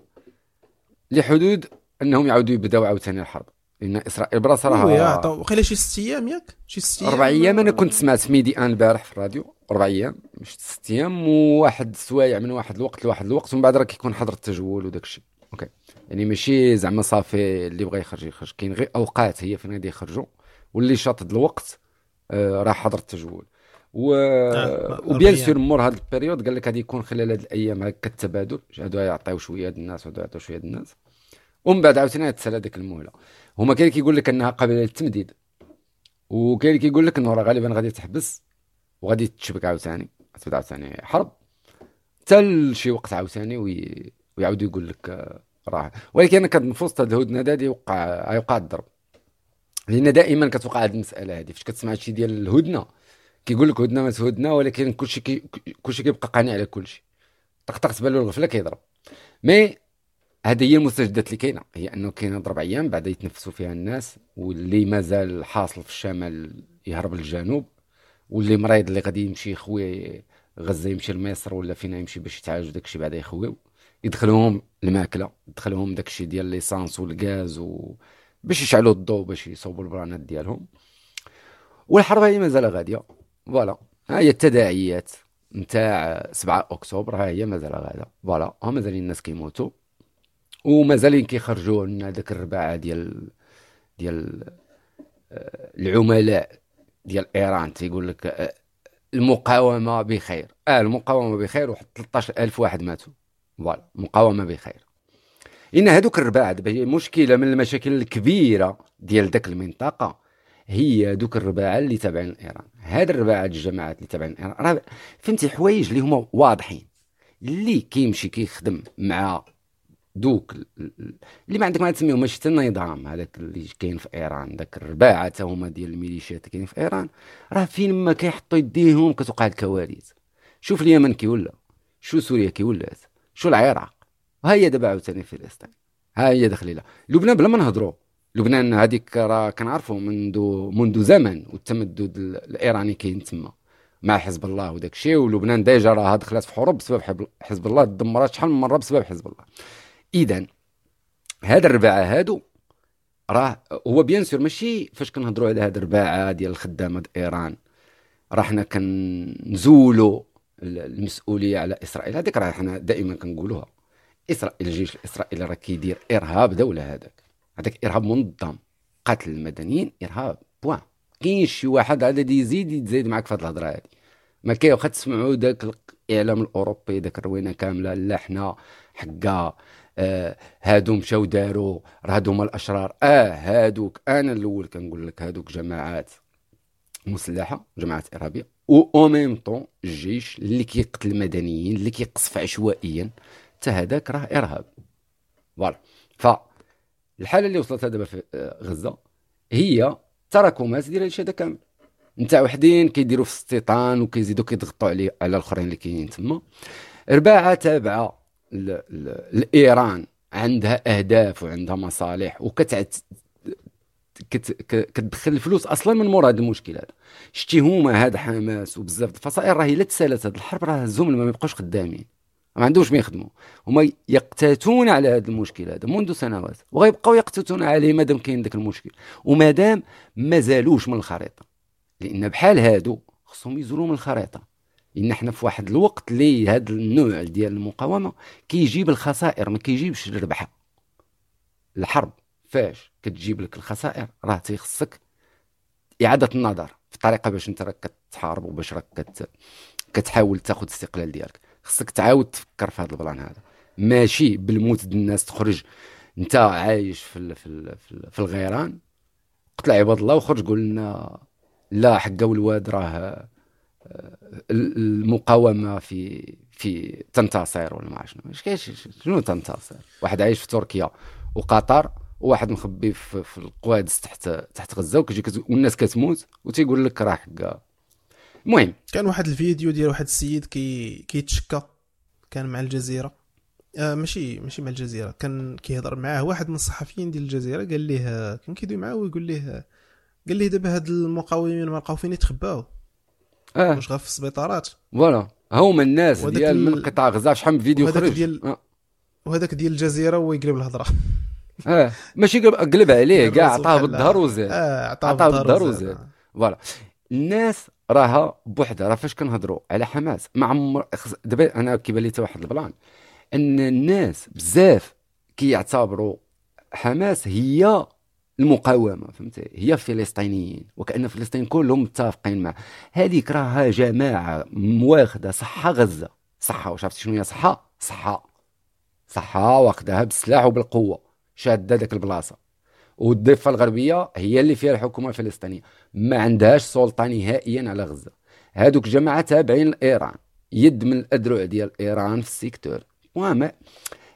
لحدود أنهم يعاودوا يبداو عاوتاني الحرب لأن اسرائيل براسها عطاو وقيلا شي ست أيام ياك؟ شي ست أيام أربع أيام أنا كنت سمعت في ميدي آن البارح في الراديو أربع أيام مش ست أيام وواحد السوايع من واحد الوقت لواحد الوقت ومن بعد راه كيكون حظر التجول وداك الشيء. Okay. يعني ماشي زعما صافي اللي بغى يخرج يخرج. كاين غير أوقات هي فين غادي يخرجوا واللي شاط د الوقت آه راه حظر التجول. و... آه، و bien sûr مور هذا ال période قال لك غادي يكون خلال هذه الأيام هكا التبادل هادو يعطيو شوية الناس وهادو يعطيو شوية د الناس. ومن بعد عاوتاني تسالى ديك المهله هما كاين اللي كيقول لك أنها قابلة للتمديد. وكاين اللي كيقول لك إنه راه غالبا غادي تحبس وغادي تشبك عاوتاني تبدأ عاوتاني حرب. حتى لشي وقت عاوتاني وي... ويعاود يقول لك آه، راه ولكن أنا وسط هاد الهدنه هادي يوقع يوقع الضرب. لأن دائما كتوقع هاد المسألة هادي. فاش كتسمع شي ديال الهدنه كيقول لك هدنه ما هدنه ولكن كلشي كي... كلشي كيبقى قانع على كلشي. طقطق تبان له الغفلة كيضرب. مي هذه هي المستجدات اللي كاينة هي أنه كاينة ضرب أيام بعد يتنفسوا فيها الناس واللي مازال حاصل في الشمال يهرب للجنوب واللي مريض اللي غادي يمشي يخوي غزة يمشي لمصر ولا فين يمشي باش يتعالج داك الشيء بعدا يخويو يدخلوهم الماكلة يدخلوهم داك الشيء ديال l'essence والغاز و باش يشعلوا الضوء باش يصوبوا البلانات ديالهم. والحرب هي مازال غادية voilà. ها هي التداعيات نتاع 7 أكتوبر ها هي مازال غاده voilà. ها مازالين الناس كيموتوا. ومازالين كيخرجوا لنا داك الرباعه ديال ديال آه، العملاء ديال إيران. تيقول لك آه، المقاومة بخير. آه المقاومة بخير واحد 13000 واحد ماتوا. فوالا المقاومه بخير. إن هذوك الرباعه دابا هي مشكلة من المشاكل الكبيرة ديال داك المنطقة. هي دوك الرباعه اللي تابعين لإيران. هاد الرباعه الجماعات اللي تابعين لإيران. راه فهمتي حوايج اللي هما واضحين. اللي كيمشي كيخدم مع دوك ال- ال- اللي ما عندك ما تسميهم ماشي حتى النظام هذاك اللي كاين في إيران داك الرباعة تا هما ديال الميليشيات كاينين في إيران. راه فين ما كيحطوا يديهم كتوقع الكوارث. شوف اليمن كي ولا شو سوريا كي ولات شو العراق. ها هي دابا عاوتاني فلسطين. ها هي داخلين للبنان بلا ما نهضروا. لبنان هذيك راه كنعرفوا منذ منذ زمن والتمدد ال- الإيراني كاين تما. مع حزب الله وداك الشيء ولبنان déjà راها دخلت في حروب بسبب حزب الله دمرت شحال من مرة بسبب حزب الله. اذا هاد الرباعة هادو راه هو bien sûr ماشي فاش كنهضروا على هاد الرباعة ديال الخدامة إيران. راه حنا كنزيدوا ال- المسؤولية على إسرائيل. هذيك راه حنا دائما كنقولوها. إسرائيل الجيش الإسرائيلي راه كيدير إرهاب دولة هذاك. هذاك إرهاب منظم. قتل المدنيين إرهاب. point. كاين شي واحد عاد يزيد يتزايد معاك في هاد الهضرة هادي. ما كاين واخا تسمعوا داك الإعلام الأوروبي داك الروينة كاملة لا حنا حقا آه هادو مشاو داروا راه هادو هما الأشرار. آه هادوك أنا الأول كنقول لك هادوك جماعات مسلحه جماعات إرهابية و أو ميم طون الجيش اللي كيقتل المدنيين اللي كيقصف عشوائيا حتى هذاك راه إرهاب. فوالا. فالحاله اللي وصلتها دابا في آه، غزة هي تراكمات ديال هادشي هذا كامل. نتاع وحدين كيديروا في السلطان وكيزيدوا كيضغطوا عليه على الآخرين اللي كاينين تما. رباعة تابعة ل- ل- لايران عندها أهداف وعندها مصالح وكتعت كت... كتدخل الفلوس أصلا من مور هذا المشكل هذا. شتي هما هاد حماس وبزاف الفصائل راه الا تسالت هاد الحرب راه هزهم ما يبقاوش خدامين. ما عندهمش ما يخدموا. هما يقتاتون على هذا المشكل هذا منذ سنوات وغيبقاو يقتاتون عليه مادام كاين داك المشكل. ومادام ما زالوش من الخريطة لأن بحال هادو خصهم يزولوا من الخريطة. لأن حنا في واحد الوقت اللي هذا النوع ديال المقاومة كيجيب الخسائر ما كيجيبش الربح. الحرب فاش كتجيب لك الخسائر راه تيخصك إعادة النظر في الطريقة باش أنت راك كتحارب وباش راك كت... كتحاول تاخذ الاستقلال ديالك. خصك تعاود تفكر في هذا البلان هذا. ماشي بالموت ديال الناس تخرج أنت عايش في ال في ال في, ال في الغيران. قتل عباد الله وخرج قول لنا لا حقا والواد راه المقاومة في في تنتصر ولا ما عرفت شنو. شنو تنتصر؟ واحد عايش في تركيا وقطر وواحد مخبي في, في القوادس تحت تحت غزة وكتجي كت... والناس كتموت وتيقول لك راه حقا. المهم. كان واحد الفيديو ديال واحد السيد كي كيتشكى كان مع الجزيرة. آه ماشي ماشي مع الجزيرة كان كيهضر معاه واحد من الصحفيين ديال الجزيرة قال ليه كان كيدوي معاه ويقول ليه قال ليه دابا هاد المقاومين ما لقاو فين يتخباو. آه. واش غا في السبيطارات. voilà. هما الناس ديال من قطاع غزة شحال من فيديو خرج. ديال- آه. وهذاك ديال الجزيرة هو يقلب الهضرة. آه. ماشي قلب, قلب عليه كاع عطاه بالظهر وزاد. آه عطاه بالظهر وزاد. voilà. الناس راها بوحدها راه فاش كنهضروا على حماس. ما عمر دابا أنا كيبان لي حتى واحد البلان. أن الناس بزاف كيعتبروا حماس هي المقاومة فهمتي؟ هي فلسطينيين وكأن فلسطين كلهم متفقين مع هذيك راها جماعة مواخدة صحة غزة. صحة واش عرفتي شنو هي صحة؟ صحة. صحة واخدها بالسلاح وبالقوة. شادة داك البلاصة. والضفة الغربية هي اللي فيها الحكومة الفلسطينية. ما عندهاش سلطة نهائيا على غزة. هادوك جماعة تابعين لإيران. يد من الادرع ديال إيران في السيكتور. وما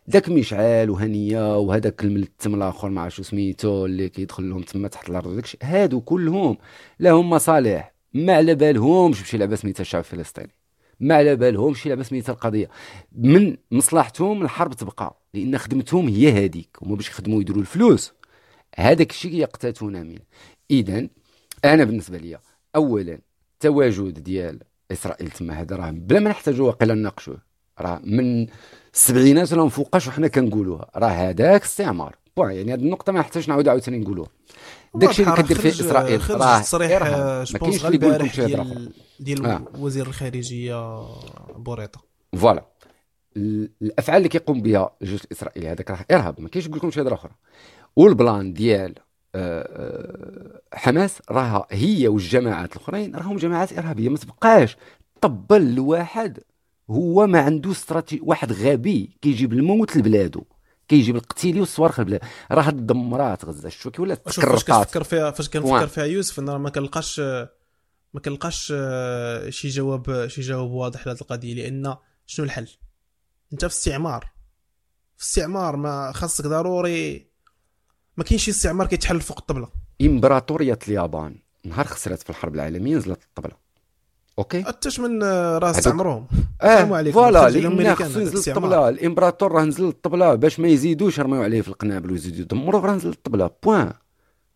داك مشعل وهنيه وهذاك الملتم الآخر ما عرفت شو سميتو اللي كيدخل لهم تما تحت الأرض وداكشي هادو كلهم لهم مصالح ما على بالهمش بشي لعبة سميتها الشعب الفلسطيني. ما على بالهمش شي لعبة سميتها القضية. من مصلحتهم الحرب تبقى لأن خدمتهم هي هذيك هما باش يخدموا يديروا الفلوس. هذاك الشيء يقتاتون منه اذا أنا بالنسبة لي اولا تواجد ديال إسرائيل تما هذا راه بلا ما نحتاجوا واقيلا نناقشوه. راه من السبعينات ولا فوقاش وحنا كنقولوها. راه هذاك استعمار. point يعني هذه النقطة ما نحتاجش نعاود عاوتاني نقولوها. داكشي اللي كدير فيه إسرائيل راه تصريح. آه، ما كاينش اللي يقول البارح شي هضره أخرى ديال آه. وزير الخارجية بوريطة. voilà. ال- الأفعال اللي كيقوم بها الجيش الاسرائيلي هذاك راه إرهاب. ما كاينش نقول لكم شي هضره أخرى وال plan ديال آه، حماس راها هي والجماعات الأخرين راهم جماعات إرهابية. ما تبقاش طبل لواحد هو ما عنده استراتيجي واحد غبي كيجيب الموت لبلادو كيجيب القتيلي والصواريخ لبلاد راه دمرات غزة. شفتوا كي ولات شوف فاش تحرقات كنفكر فيها فاش كنفكر. فيها يوسف أنا ما كنلقاش ما كنلقاش آه، شي جواب شي جواب واضح لهذه القضية. لأن شنو الحل؟ أنت في استعمار. في استعمار ما خاصك ضروري. ما كاينش استعمار كيتحل فوق الطبلة. إمبراطورية اليابان. نهار خسرت في الحرب العالمية نزلت الطبلة. okay؟ حتاش من آه، راه هذوك- استعمروهم آه. voilà لأن خصو ينزل. الطبلة. الإمبراطور راه نزل الطبلة. باش ما يزيدوش يرميو عليه في القنابل ويزيدوا يدمروه راه نزل الطبلة. point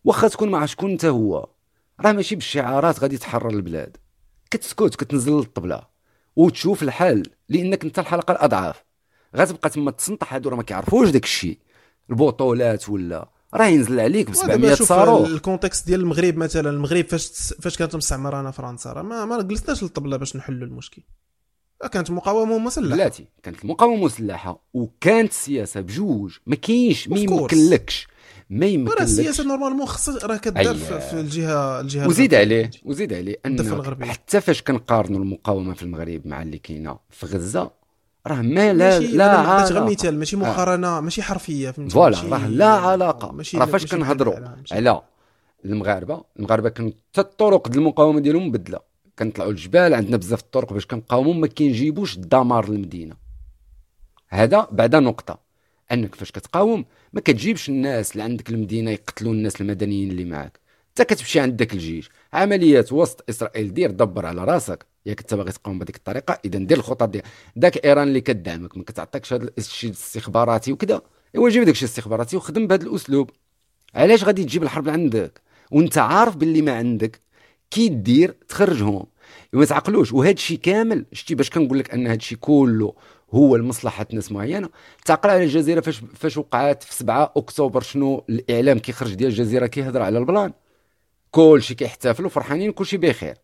واخا تكون مع شكون انت هو. راه ماشي بالشعارات غادي تحرر البلاد. كتسكت كتنزل الطبلة. وتشوف الحل لأنك أنت الحلقة الأضعاف. غتبقى تما تسنطح هادو راه ما كيعرفوش داك الشيء البطولات ولا راه ينزل عليك ب ودابا 700 شوف صاروخ ال contexte ديال المغرب مثلا المغرب فاش فاش كانت مستعمرانا فرنسا راه ما ما جلسناش للطبلة باش نحلوا المشكل راه كانت مقاومة مسلحه بلاتي كانت المقاومة مسلحه وكانت السياسة بجوج ما كاينش ما. يمكنلكش ما راه يمكنلكش السياسة normalement خصها راه كدار. في الجهه الجهة وزيد. عليه وزيد عليه انه. حتى فاش كنقارنوا المقاومة في المغرب مع اللي كاينة في غزة راه ما لا لا غير علاقة. مثال ماشي مقارنة ماشي حرفية فهمتي؟ voilà راه لا علاقة. راه فاش كنهضروا على المغاربة المغاربة كانت حتى الطرق ديال المقاومة ديالهم مبدلة. كنطلعوا الجبال عندنا بزاف الطرق باش كنقاوموا ما كينجيبوش الدمار للمدينة. هذا بعد نقطة. أنك فاش كتقاوم ما كتجيبش الناس اللي عندك المدينة يقتلوا الناس المدنيين اللي معاك. انت كتمشي عند داك الجيش. عمليات وسط إسرائيل دير دبر على راسك. ياك انت باغي تقاوم بهذيك الطريقة إذا دير الخطط ديال داك إيران اللي كدعمك ما كتعطيكش هذا الشيء الاستخباراتي وكذا إيوا جيب داك الشيء الاستخباراتي وخدم بهذا الأسلوب. علاش غادي تجيب الحرب لعندك؟ وأنت عارف باللي ما عندك. كي دير تخرجهم. ما تعقلوش. وهذا الشيء كامل شتي باش كنقول لك أن هذا الشيء كله هو لمصلحة ناس معينة. تعقل على الجزيرة فاش فاش وقعت في 7 أكتوبر شنو الإعلام كيخرج ديال الجزيرة كيهضر على البلان. كلشي كيحتفلوا فرحانين كلشي بخير.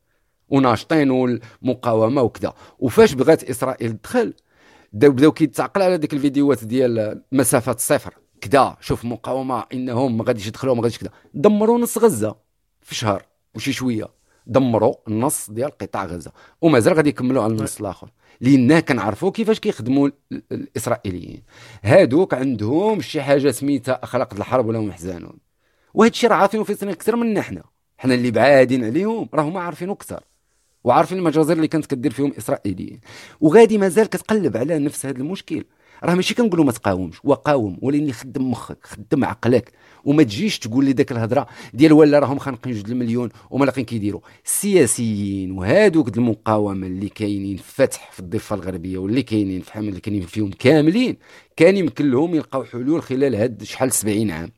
وناشطين والمقاومه وكذا. وفاش بغات إسرائيل تدخل بداو كيتعقل على ديك الفيديوهات ديال مسافة الصفر كذا شوف مقاومة إنهم ما غاديش يدخلوا ما غاديش كذا. دمروا نص غزة في شهر وشي شوية. دمروا النص ديال قطاع غزة. ومازال غادي يكملوا على النص الآخر. لأن كنعرفوا كيفاش كيخدموا ال- الإسرائيليين. هادوك عندهم شي حاجة سميتها أخلاق الحرب ولا وهذا الشيء راه عارفينه فلسطين أكثر منا حنا حنا اللي بعادين عليهم راه هما عارفينه أكثر. وعارفين المجازر اللي كانت كدير فيهم اسرائيليين وغادي مازال كتقلب على نفس هذا المشكل. راه ماشي كنقولوا ما تقاومش وقاوم ولكن خدم مخك خدم عقلك. وما تجيش تقول لي داك الهضرة ديال ولا راهم خانقين جوج المليون وما لاقين كيديروا. السياسيين وهادوك المقاومة اللي كاينين فتح في الضفة الغربية واللي كاينين في حمل اللي كاينين فيهم كاملين. كان يمكن لهم يلقاو حلول خلال هاد شحال 70 عام.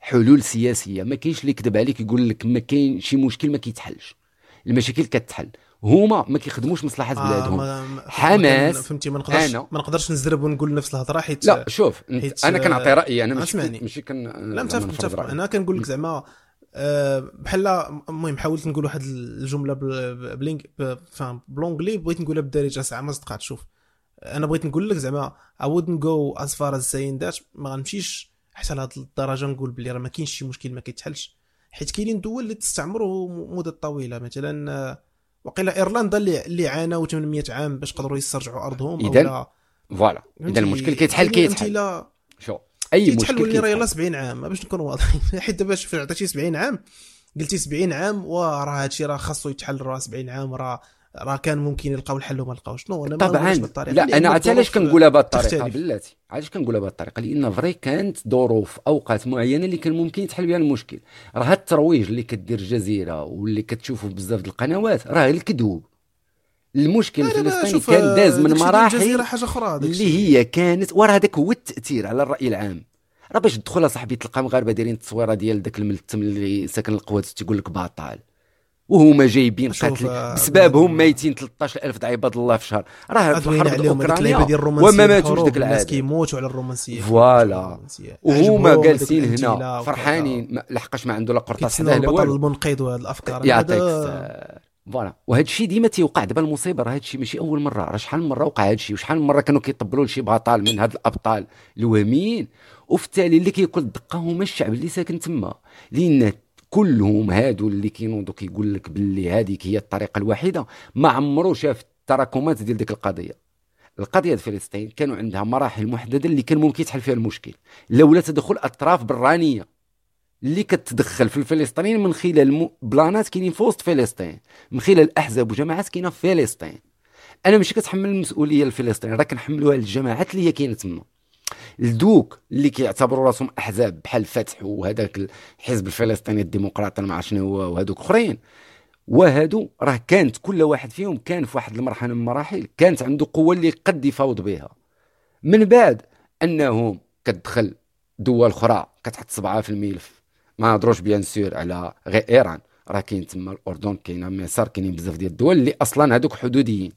حلول سياسية. ما كاينش اللي يكذب عليك يقول لك ما كاين شي مشكل ما كيتحلش. المشاكل كتحل. هما ما كيخدموش مصلحة بلادهم. ما- ما- حماس، فهمتي ما نقدرش أنا. ما نقدرش نزرب ونقول نفس الهضرة حيت لا شوف حيت- أنا كنعطي رأيي أنا ماشي. ماشي كن لا متفق متفق. أنا كنقول لك زعما آه، بحال المهم حاولت نقول واحد الجملة ب l'anglais بلونجلي بغيت نقولها بالدارجه ساعة ما صدقات شوف. أنا بغيت نقول لك زعما I wouldn't go as far as saying that ما غنمشيش حتى لهاد الدرجة نقول بلي راه ما كاينش شي مشكل ما كيتحلش. حيت كاينين دول اللي تستعمروا مدة طويلة. مثلا آه، وقيلا إيرلندا اللي اللي عانوا 800 عام باش قدروا يسترجعوا أرضهم ولا voilà. اذا المشكل كيتحل كيتحل. شو؟ أي كيتحل مشكل واللي راه يلا كيتحل؟ 70 عام باش نكونوا واضحين. <laughs> حيت دابا شوف عطيتي 70 عام قلتي 70 عام وراه هادشي راه خاصو يتحل راه 70 عام راه راه كان ممكن يلقاو الحل وما لقاوش. non أنا ما طبعا. لا أنا عرفتي علاش كنقولها بهذه الطريقة. بلاتي. علاش كنقولها بهذه الطريقة؟ لأن vrai كانت ظروف أوقات معينة اللي كان ممكن يتحل بها المشكل. راه الترويج اللي كدير الجزيرة واللي كتشوفوا في بزاف د القنوات راه الكذوب. المشكل الفلسطيني كان داز من مراحل حاجة أخرى. اللي هي كانت وراه هذاك هو التأثير على الرأي العام. راه باش تدخل صاحبي تلقى مغاربة دايرين التصويره ديال داك الملثم اللي ساكن القوات تيقول لك بطال وهما جايبين قاتل آه، بسببهم ميتين 13000 د عباد الله في شهر. راه في حرب اوكرانيا وما ماتوش ديك الناس العادة. كيموتوا على الرومانسية voilà. وهما جالسين هنا. فرحانين. لحقاش ما عنده لا قرطاس حداه لا والو. المنقذ وهاد الأفكار. يعطيك فوالا. وهذا الشيء ديما تيوقع. دابا المصيبة راه هذا الشيء ماشي أول مرة. راه شحال من مرة وقع هذا الشيء وشحال من مرة كانوا كيطبلوا لشي بطل من هاد الأبطال الوهميين؟ وفي التالي اللي كياكل الدقه هما الشعب اللي ساكن تما. لأن كلهم هادو اللي كينوضوا كيقول لك باللي هذيك هي الطريقة الوحيدة. ما عمرو شاف التراكمات ديال ديك القضية. القضية فلسطين كانوا عندها مراحل محددة اللي كان ممكن يتحل فيها المشكل. لولا تدخل أطراف برانية اللي كتدخل في الفلسطينيين من خلال بلانات كاينين في وسط فلسطين من خلال أحزاب وجماعات كاينة في فلسطين. أنا ماشي كتحمل المسؤولية لفلسطين راه كنحملوها للجماعات اللي هي كاينة تما. الدوك اللي كيعتبروا راسهم أحزاب بحال فتح وهذاك الحزب الفلسطيني الديمقراطي ما عرف شنو هو وهذوك أخرين. وهادو راه كانت كل واحد فيهم كان في واحد المرحلة من المراحل كانت عنده قوة اللي قد يفاوض بها. من بعد أنهم كتدخل دول أخرى كتحط صبعها في الملف. ما نهضروش bien sûr على غير إيران. راه كاين تما الأردن كاينة مصر كاينين بزاف ديال الدول اللي أصلا هذوك حدوديين.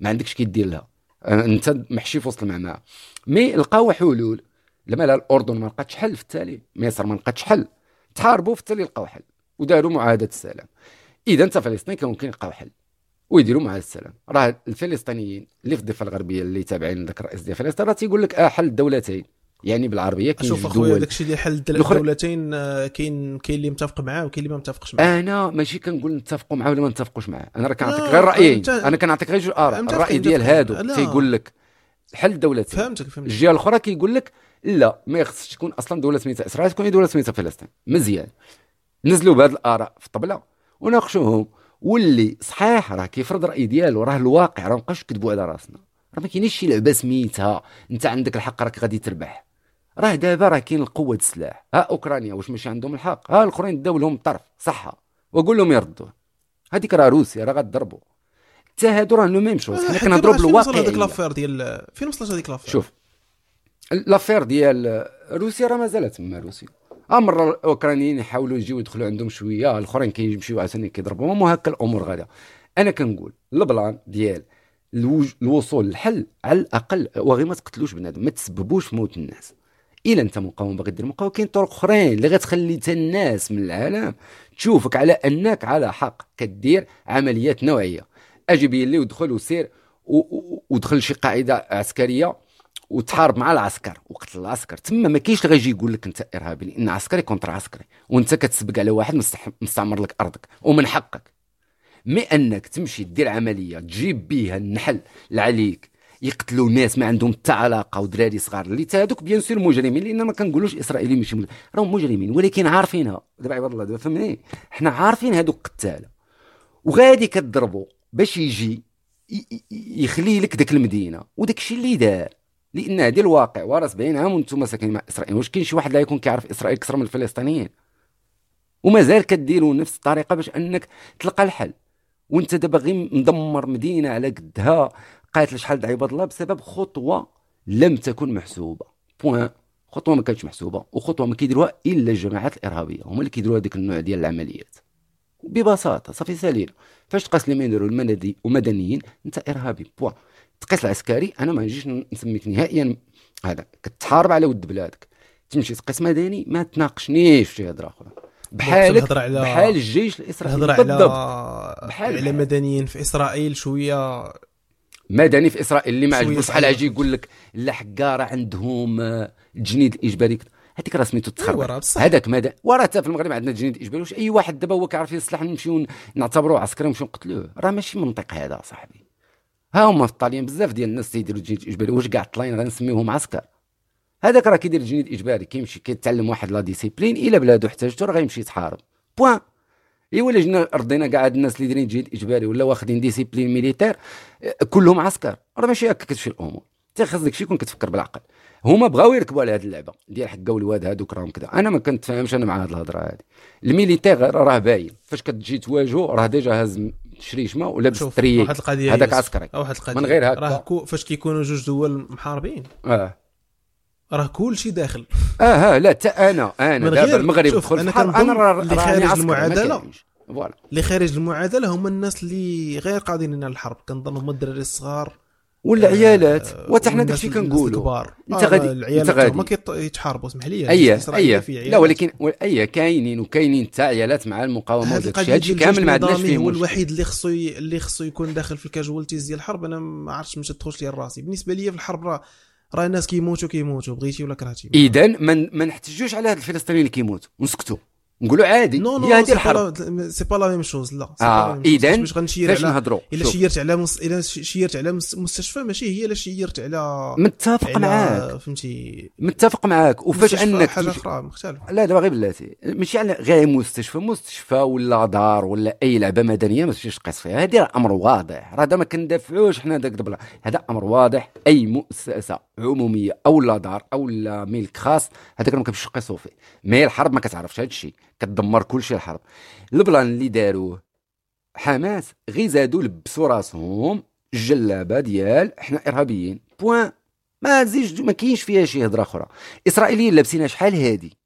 ما عندكش كيدير لها. أنت محشي في وسط المعمعه mais لقاو حلول. لما لا الأردن ما لقاتش حل في التالي. مصر ما لقاتش حل. تحاربوا في التالي لقاو حل. وداروا معاهدة السلام. إذا أنت فلسطين كان ممكن يلقاو حل. ويديروا معاهدة السلام. راه الفلسطينيين اللي في الضفة الغربية اللي تابعين لذاك الرئيس ديال فلسطين راه تيقول لك آه حل الدولتين. يعني بالعربية كاين شوف أخويا داكشي ديال حل الدولتين آه، كاين كاين اللي متفق معاه وكاين اللي ما متفقش معاه. أنا ماشي كنقول نتفقوا معاه ولا ما نتفقوش معاه. أنا راه كنعطيك غير رايين أنت- أنا كنعطيك غير جوج اراء متفقين، الرأي ديال. هادو. تيقول لك حل دولتين. فهمتك فهمتك. الجهة الأخرى كيقول لك لا ما خصش تكون أصلا دولة سميتها إسرائيل تكون دولة سميتها فلسطين. مزيان. نزلوا بهذه الآراء في الطبلة وناقشوهم. واللي صحيح راه كيفرض رأي ديالو راه الواقع راه مابقاش كذبوا على راسنا. راه ما كاينش شي لعبة سميتها. أنت عندك الحق راك غادي تربح. راه دابا راه كاين القوة السلاح. ها أوكرانيا واش ماشي عندهم الحق؟ ها الأخرين داو لهم الطرف صحة. وقول لهم يردوه. هذيك راه روسيا راه غتضربوا حتى هادو راه la même chose. حنا حتى كنهضروا فين وصل هذيك بالواقع l'affaire ديال فين وصلت هذيك l'affaire؟ شوف l'affaire ديال روسيا راه مازالت تما روسيا. مرة الأوكرانيين يحاولوا يجيو يدخلوا عندهم شوية الأخرين كيمشيو عاوتاني كيضربوهم وهكا الأمور غادا أنا كنقول ال plan ديال. الوصول للحل على الأقل وغير ما تقتلوش بنادم ما تسببوش في موت الناس. إلا أنت مقاوم باغي دير مقاومة. كاين طرق أخرين اللي غتخلي حتى الناس من العالم تشوفك على أنك على حق كدير عمليات نوعية. أجي بين لي ودخل وسير ودخل شي قاعدة عسكرية وتحارب مع العسكر وقتل العسكر. تما ما كاينش اللي غيجي يقول لك أنت إرهابي لأن عسكري contre عسكري. وأنت كتسبق على واحد مستعمر لك أرضك ومن حقك. mais أنك تمشي دير عملية تجيب بيها المحن اللي عليك يقتلوا ناس ما عندهم حتى علاقة ودراري صغار. اللي تا هذوك bien sûr مجرمين لأن ما كنقولوش اسرائيلي ماشي راهم مجرمين ولكن عارفينها دابا عباد الله دابا فهمني؟ حنا عارفين هذوك قتاله وغادي كتضربوا باش يجي يخلي لك ديك المدينة. وداك الشيء اللي دار. لأن هذا الواقع ورا 70 عام وأنتم ساكنين مع إسرائيل. واش كاين شي واحد لا يكون كيعرف إسرائيل أكثر من الفلسطينيين؟ ومازال كديروا نفس الطريقة باش أنك تلقى الحل. وانت دابا غير مدمر مدينة على قدها. قاتل شحال د عباد الله؟ بسبب خطوة لم تكن محسوبة. بوان خطوة ما كانتش محسوبة وخطوة ما كيديروها إلا الجماعات الإرهابية. هما اللي كيديروا هذيك النوع ديال العمليات. ببساطة صافي سالينا. فاش تقاس اللي ما يديروا المدني ومدنيين؟ أنت إرهابي. بوان تقاس العسكري أنا ما نجيش نسميك نهائيا هذا. كتحارب على ود بلادك. تمشي تقيس مدني ما تناقشنيش في شي هضرة أخرى. بحالك على- بحال الجيش الإسرائيلي. الهضرة على بالضبط. بحال- على مدنيين في إسرائيل شوية مدني في إسرائيل اللي ما عجبوش؟ بحال. أجي يقول لك لا حكاره عندهم آه، الجنيد الإجباري. هذيك راه سميتو راه بصح. هذاك مدى وراه حتى في المغرب عندنا التجنيد الإجباري. واش أي واحد دابا هو كيعرف يسلح نمشيو نعتبروه عسكري ونمشيو نقتلوه؟ راه ماشي منطق هذا صاحبي. ها هما في الطاليان بزاف ديال الناس تيديروا التجنيد الإجباري. واش كاع الطليان غنسميوهم عسكر؟ هذاك راه كيدير التجنيد الإجباري كيمشي كيتعلم واحد la discipline الا بلادو احتاجته راه غيمشي يتحارب. point. ايوا الا جينا رضينا كاع هاد الناس اللي دايرين جهاد إجباري ولا واخدين discipline militaire آه، كلهم عسكر. راه ماشي هكا كتمشي الأمور. انت خاص داكشي يكون كتفكر بالعقل. هما بغاو يركبوا على هاد اللعبة. ديال حكا والواد هادوك راهم كذا أنا ما كنتفاهمش أنا مع هاد الهضرة هادي. ال militaire راه باين. فاش كتجي تواجهو راه déjà هاز شريشمة ولابس شوف treillis واحد القضية هذاك عسكري. واحد القضية من غير هكا. راه فاش كيكونوا جوج دول محاربين. آه. راه كل شيء داخل. آه لا حتى أنا أنا دابا المغرب دخل كنظن أنا راه اللي خارج ما كاينش. voilà. اللي خارج المعادلة هما الناس اللي غير قادرين على الحرب. كنظن هما الدراري الصغار ولا عيالات. آه، وحتى حنا داكشي كنقولوا. أنت آه، غادي- العيالات أنت غادي. هما كيط- يتحاربوا اسمح لي اي اي لا. ولكن اي كاينين وكاينين حتى عيالات مع المقاومة وداك الشيء هادشي كامل ما عندناش فيه هو الوحيد اللي خصو اللي خصو يكون داخل في ال casualties ديال الحرب. أنا ما عرفتش ما تدخلش لي راسي بالنسبة لي في الحرب راه راه الناس كيموتوا كيموتوا بغيتي ولا كرهتي. اذا ما ما نحتجوش على هاد الفلسطينيين اللي كيموتوا ونسكتوا. نقولوا عادي. non non هي هذه الحرب. c'est pas la même chose لا. آه. اذا باش غنشير على نهضروا؟ إلا شيرت على مس... إلا شيرت على مس... مستشفى ماشي هي الا شيرت على متفق على معاك. فهمتي. متفق معاك. وفاش أنك حاجة أخرى مختلفة. لا دابا غير بلاتي. ماشي على غير مستشفى. مستشفى ولا دار ولا أي لعبة مدنية ما تمشيش تقيس فيها هذه أمر واضح. راه هذا ما كندافعوش حنا داك دبلا هذا أمر واضح. أي مؤسسة عمومية أو لا دار أو لا ملك خاص هذاك ما كنمشيوش نقيسو فيه. mais الحرب ما كتعرفش هذا الشيء كتدمر كل شيء الحرب. ال plan اللي داروه حماس غير زادوا لبسوا راسهم الجلابة ديال إحنا إرهابيين. point ما ما كاينش فيها شي هضره أخرى. إسرائيليين لابسينها شحال هادي؟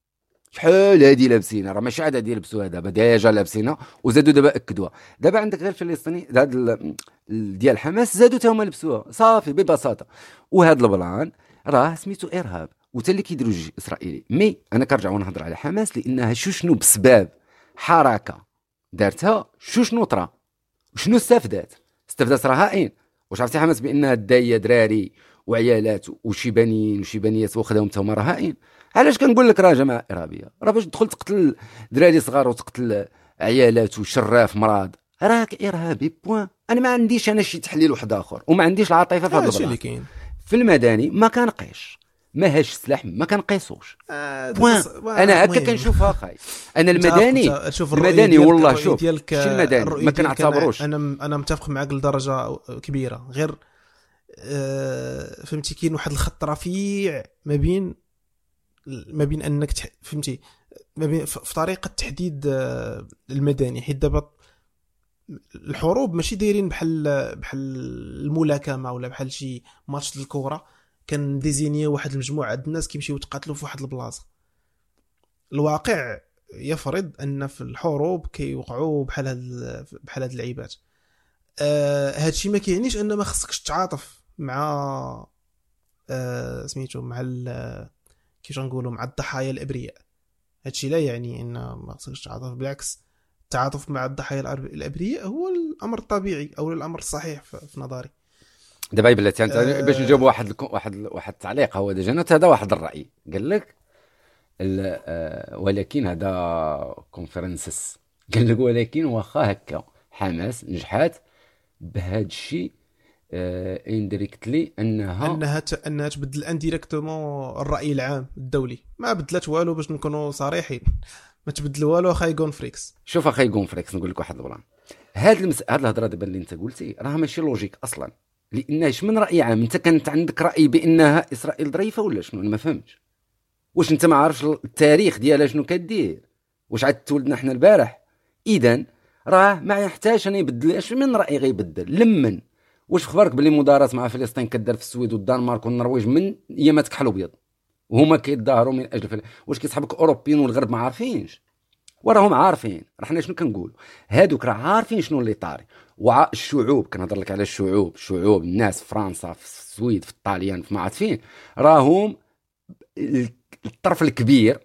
شحال هادي لابسينها؟ راه ماشي عاد هادي يلبسوها دابا déjà لابسينها وزادوا دابا أكدوها. دابا عندك غير الفلسطيني هاد ال- ال- ديال حماس زادوا تا هما لبسوها. صافي ببساطة. وهاد ال plan راه سميتو إرهاب. وتا اللي كيديروا الجيش الإسرائيلي. mais أنا كنرجع ونهضر على حماس لأنها شو شنو بسباب حركة دارتها شو شنو طرا؟ وشنو استفدات؟ استفدات رهائن واش عرفتي حماس بانها دايه دراري وعيالات وشي بنين وشي بنيات واخدهم تا هما رهائن علاش كنقول لك راه جماعة إرهابية؟ راه باش تدخل تقتل دراري صغار وتقتل عيالات وشراف مرض راك إرهابي point أنا ما عنديش أنا شي تحليل واحد آخر وما عنديش العاطفة في هذا هادشي اللي كاين. في المدني ما كنقيش ما هاش سلاح ما كنقيسوش. آه، point. أنا هكا. كنشوفها خاي أنا المدني شوف المدني والله شوف ديالك شي المدني الرؤية ما كنعتبروش. أنا أنا متفق معك لدرجة كبيرة. غير آه، فهمتي كاين واحد الخط رفيع ما بين ما بين أنك تح... فهمتي ما بين في طريقة تحديد آه، المدني. حيت دابا الحروب ماشي دايرين بحال بحال الملاكمة ولا بحال شي ماتش الكره كان ديزيني واحد المجموعة د الناس كيمشيو يتقاتلوا في واحد البلاصة. الواقع يفرض أن في الحروب كيوقعوا بحال هاد بحال هاد اللعيبات. آه هادشي ما كيعنيش أن ما خصكش تعاطف مع آه سميتو مع كيفاش غنقولوا مع الضحايا الإبرياء. هادشي لا يعني أن ما خصكش تعاطف بالعكس التعاطف مع الضحايا الإبرياء هو الأمر الطبيعي أو الأمر الصحيح في نظري. دابا بلاتي أنت آه. باش نجاوب واحد واحد واحد التعليق هو déjà هذا واحد الرأي. قال لك آه، ولكن هذا كونفرنسس <laughs> قال لك ولكن واخا هكا حماس نجحات بهذا الشيء indirectly أنها أنها ت... أنها تبدل indirectement الرأي العام الدولي. ما بدلت والو باش نكونوا صريحين. ما تبدل والو أخاي غون فريكس شوف أخي كون فريكس نقول لك واحد plan هاد المس... هاد الهضرة دابا اللي أنت قلتي راه ماشي logique أصلا. لأن من رأي عام؟ أنت كانت عندك رأي بأنها إسرائيل ظريفه ولا شنو؟ أنا ما فهمتش. واش أنت ما عارفش التاريخ ديالها شنو كدير؟ واش عاد تولدنا حنا البارح؟ اذا راه ما يحتاج أن يبدل. اش من رأي غيبدل؟ لمن؟ واش خبرك باللي مداراة مع فلسطين كدار في السويد والدنمارك والنرويج من ايامات كحل ابيض وهما كيتظاهروا من أجل فل... واش كيصحابك أوروبيين والغرب ما عارفينش. وراهم عارفين. راه حنا شنو كنقول هادوك راه عارفين شنو اللي طاري. وع الشعوب كنهضر لك على الشعوب الشعوب الناس في فرنسا في السويد في الطاليان في ما عرفت فين راهم ال- الطرف الكبير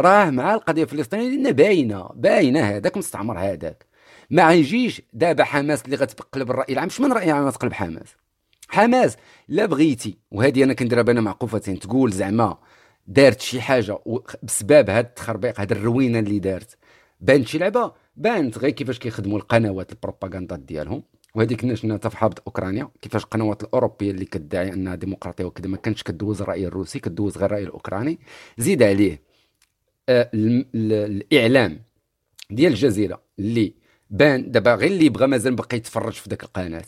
راه مع القضية الفلسطينية لأن باينة باينة هذاك مستعمر هذاك. ما يجيش دابا حماس اللي غتقلب الراي العام. شمن رأي العام غتقلب حماس حماس لا بغيتي. وهذه أنا كنديرها بين معقوفتين. تقول زعما دارت شي حاجة بسبب هذا التخربيق هذا الروينة اللي دارت. بانت شي لعبة بانت غير كيفاش كيخدموا القنوات البروباغندا ديالهم. وهذيك شفنا حتى في حرب أوكرانيا؟ كيفاش القنوات الأوروبية اللي كتدعي أنها ديمقراطية وكذا ما كانتش كدوز الراي الروسي كدوز غير الراي الأوكراني. زيد عليه آه، الإعلام ديال الجزيرة اللي بان دابا غير اللي بغى مازال بقى يتفرج في ذاك القناة.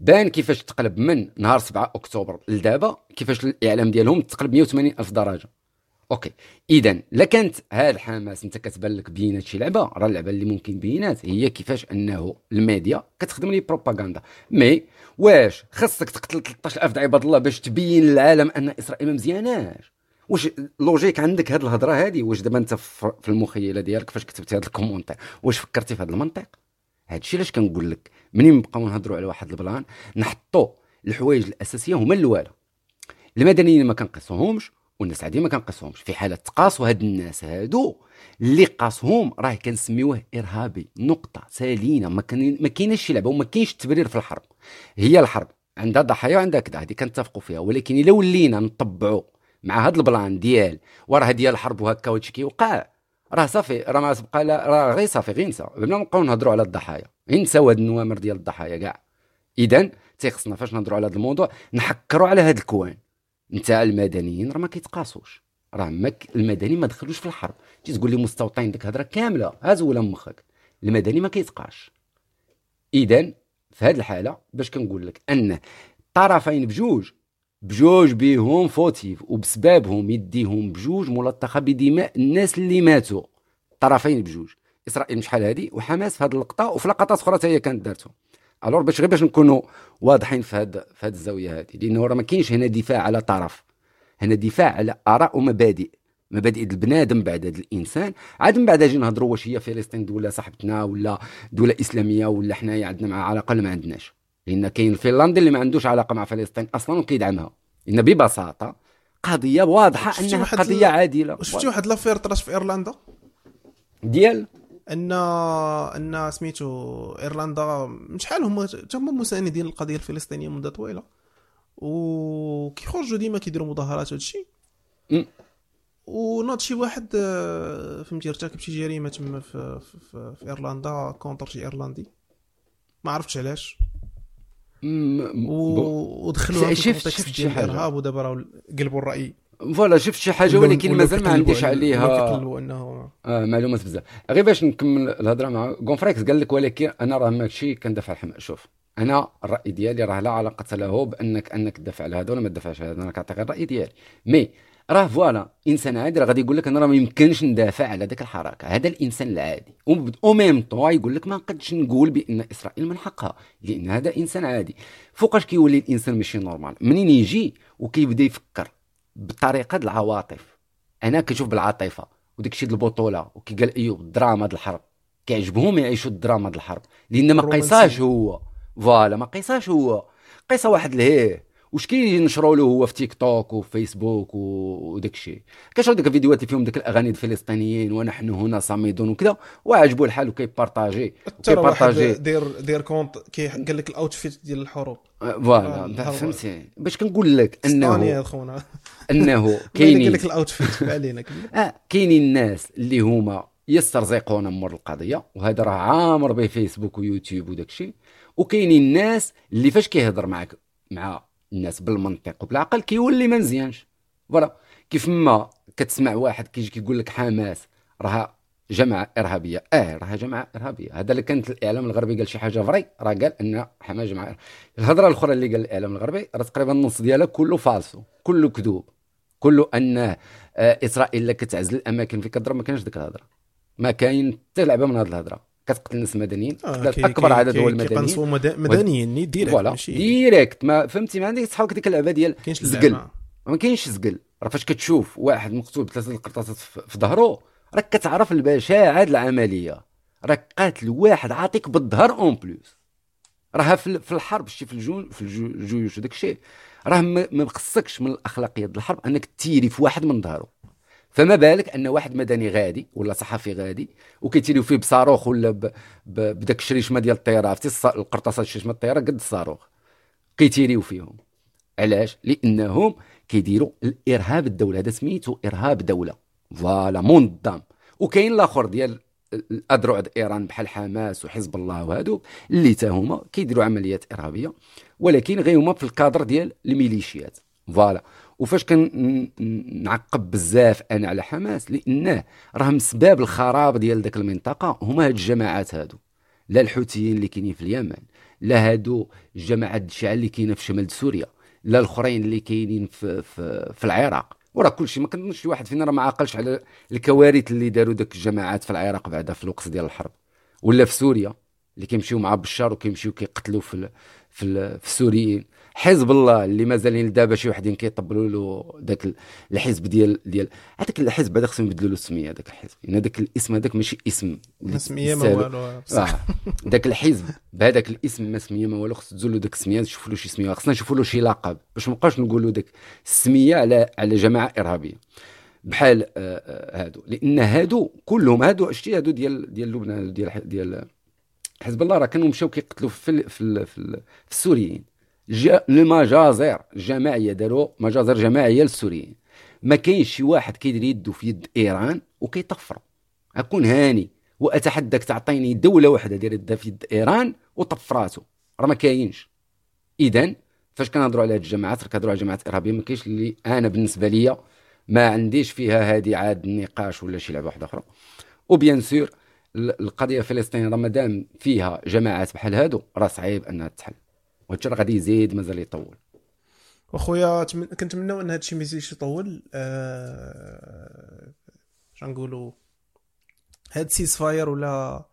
بان كيفاش تقلب من نهار 7 أكتوبر لدابا كيفاش الإعلام ديالهم تقلب 180 ألف درجة. Okay. اذا لا كانت هاد حماس أنت كتبان لك بينات شي لعبة راه اللعبه اللي ممكن بينات. هي كيفاش أنه الميديا كتخدم لي بروباغندا mais واش خاصك تقتل 13000 د عباد الله باش تبين للعالم أن إسرائيل ما مزياناش؟ واش logique عندك هاد الهضرة هادي؟ واش دابا أنت في المخيلة ديالك فاش كتبتي هاد ال commentaire؟ واش فكرتي في هاد المنطق؟ هادشي علاش كنقول لك؟ منين نبقاو نهضروا على واحد ال plan؟ نحطوا الحوايج الأساسية هما الاولى المدنيين ما كنقيسوهمش والناس العاديين ما كنقيسوهمش في حالة تقاسوا هاد الناس هادو اللي قاسهم راه كنسميوه إرهابي. نقطة سالينة. ما كاينش شي لعبة وما كاينش التبرير في الحرب. هي الحرب. عندها ضحايا وعندها كذا. هذه كنتفقوا فيها. ولكن إلا ولينا نطبعوا مع هاد البلان ديال وراه ديال الحرب وهكا وهادشي كيوقع راه صافي. راه ما تبقى لا راه غير صافي غير نسى بلا نبقاو نهضروا على الضحايا. نساو هاد النوامر ديال الضحايا كاع. اذا تيخصنا فاش نهضروا على هذا الموضوع نحكروا على هاد الكوان. نتاع المدنيين راه ما كيتقاسوش. راه ما ك... المدني ما دخلوش في الحرب. تجي تقول لي مستوطن ديك الهضرة كاملة. هاز ولا مخك؟ المدني ما كيتقاش. اذا في هذه الحالة باش كنقول لك أن الطرفين بجوج بجوج بيهم fautifs وبسببهم يديهم بجوج ملطخة بدماء الناس اللي ماتوا. الطرفين بجوج. إسرائيل شحال هذه وحماس في هذه اللقطة وفي لقطات أخرى هي كانت دارتهم. الور باش غير باش نكونوا واضحين في هذا في هذه الزاوية هذه لأنه راه ما كاينش هنا دفاع على طرف. هنا دفاع على آراء ومبادئ. مبادئ البنادم بعد هذا الإنسان. عاد من بعد أجي نهضروا واش هي فلسطين دولة صاحبتنا ولا دولة إسلامية ولا حنايا عندنا معها علاقة ولا ما عندناش. لأن كاين الفنلندي اللي ما عندوش علاقة مع فلسطين أصلا وكيدعمها. لأن ببساطة قضية واضحة أنها قضية عادلة. شفتي واحد l'affaire طرات في إيرلندا؟ ديال؟ ان أن سميتو إيرلندا شحال هما حتى هما مساندين للقضيه الفلسطينية مده طويلة وكيخرجوا ديما كيديروا مظاهرات وهادشي مم. وناض شي واحد آه، فهمتي ارتكب شي جريمة تما في, في, في, في إيرلندا contre شي إيرلندي ما عرفتش علاش م- و... bon. ودخلوها في شفت- ال contexte شي ديال. الإرهاب ودابا راه قلبوا الرأي voilà شفت شي حاجة؟ ولكن مازال ما عنديش عليها. انه آه معلومات بزاف. غير باش نكمل الهضرة مع كونفريكس قال لك ولكن أنا راه ماشي كندافع على الحماس شوف أنا الرأي ديالي راه لا علاقة له بانك أنك تدافع على هذا ولا ما تدافعش على هذا. أنا كنعطيك الرأي ديالي. mais راه voilà إنسان عادي راه غادي يقول لك أنا راه ما يمكنش ندافع على ذاك الحركة. هذا الإنسان العادي. ou même toi يقول لك ما نقدش نقول بأن إسرائيل من حقها لأن هذا إنسان عادي. فوقاش كيولي الإنسان ماشي normal منين يجي وكيبدا يفكر؟ بطريقة د العواطف. أنا كنشوف بالعاطفة وداك الشيء البطولة وكي ايوب الدراما د الحرب. كيعجبهم يعيشوا الدراما د الحرب. لأن ما. قيساش هو. voilà ما قيساش هو. قيسه واحد الهيه واش كينشروا له هو في تيك توك وفيسبوك وداك الشيء. كيشروا ديك الفيديوهات اللي فيهم ديك الأغاني الفلسطينيين ونحن هنا صامدون وكذا وعجبو الحال وكيبارطاجي وكيبارطاجي دير دير كونت كي قال لك الأوتفيت ديال الحروب. آه، آه، فوالا الهوا. فهمتي باش كنقول لك انه خونا. أنه <laughs> كاين كاينين قال لك الأوتفيت علينا. <laughs> آه كاينين الناس اللي هما يسترزقون مور القضية وهذا راه عامر به فيسبوك ويوتيوب وداك الشيء وكاينين الناس اللي فاش كيهضر معك مع الناس بالمنطق وبالعقل كيولي ما مزيانش. فوالا كيف ما كتسمع واحد كيجي كيقول لك حماس راه جماعة إرهابية. آه راه جماعة إرهابية. هذا اللي كانت الإعلام الغربي قال شي حاجة فري راه قال إن حماس جماعة الهضرة الأخرى اللي قال الإعلام الغربي راه تقريبا النص ديالها كله فالسو كله كذوب كله أن آه، إسرائيل كتعزل الأماكن في كضرب ما كانش ديك الهضرة. ما كاين حتى لعبة من هذه الهضرة. كتقتل الناس مدنيين آه، كي- اكبر كي- عدد هو المدنيين. كيقنصوا مد- مدنيين ني ديريكت فوالا ديريكت ما فهمتي ما عندك صحابك ديك اللعبه ديال كاينش زقل اللعبة. ما كاينش زقل. راه فاش كتشوف واحد مقتول بثلاثة القرطاسات في ظهره راك كتعرف البشاعة العملية. راك قاتل واحد عاطيك بالظهر en plus راه في الحرب شتي في الجو في الجيوش وداك الشيء راه ما خصكش من الأخلاقيات الحرب أنك tirer في واحد من ظهره. فما بالك أن واحد مدني غادي ولا صحفي غادي وكي tirer يو فيه بصاروخ ولا. بداك الشريشمة ديال الطياره عرفتي؟ القرطاسات الشريشمة الطياره قد الصاروخ. كيتيريو فيهم. علاش؟ لأنهم كيديروا الإرهاب الدولة. هذا سميتو إرهاب دولة. voilà منظم. وكاين الآخر ديال الأذرع ايران بحال حماس وحزب الله وهادو اللي تا هما كيديروا عمليات إرهابية ولكن غير هما في الكادر ديال الميليشيات. voilà. وفاش كنعقب بزاف أنا على حماس لأنه راه من اسباب الخراب ديال ديك المنطقة هما هاد الجماعات هادو. لا الحوثيين اللي كاينين في اليمن لا هادو الجماعات الشيعة اللي كاينة في شمال سوريا لا الأخرين اللي كاينين في في, في العراق. وراه كلشي ما كنظنش شي واحد فينا راه ما عاقلش على الكوارث اللي داروا داك الجماعات في العراق بعدا في الوقت ديال الحرب. ولا في سوريا اللي كيمشيو مع بشار وكيمشيو كيقتلوا في في, في السوريين. حزب الله اللي مازالين لدابا شي وحدين كيطبلوا له داك ال- الحزب ديال ديال هذاك الحزب هذا خصهم يبدلوا له السمية هذاك الحزب. لأن هذاك الاسم هذاك ماشي اسم سميه ما. والو. <laughs> بصح آه. داك الحزب بهذاك الاسم ما سمية ما والو خص تزول له داك السمية نشوفوا له شي سمية. خصنا نشوفوا له شي لقب. باش ما نبقاوش نقولوا داك السمية على على جماعة إرهابية. بحال آه، آه، هادو. لأن هادو كلهم هادو شتي هادو ديال ديال لبنان ديال ديال حزب الله راه كانوا مشاو كيقتلوا في ال- في ال- في, ال- في السوريين. جا المجازر الجماعيه داروا مجازر جماعية للسوريين ما كاينش شي واحد كيدير يده في يد إيران وكيطفروا أكون هاني وأتحداك تعطيني دولة واحدة دايره يدها في يد إيران وطفراتو راه ما كاينش. اذا فاش كنهضروا على هاد الجماعات راه كنهضروا على جماعات إرهابية ما كاينش اللي أنا بالنسبة ليا ما عنديش فيها هذه عاد النقاش ولا شي لعبة واحدة أخرى. وبيان سور ال- القضية الفلسطينيه راه مادام فيها جماعات بحال هادو راه صعيب أنها تحل وهادشي راه غادي يزيد مازال يطول. واخويا تمن- كنتمناو أن هادشي ما يزيدش يطول. آه... شنقولوا هاد cease fire ولا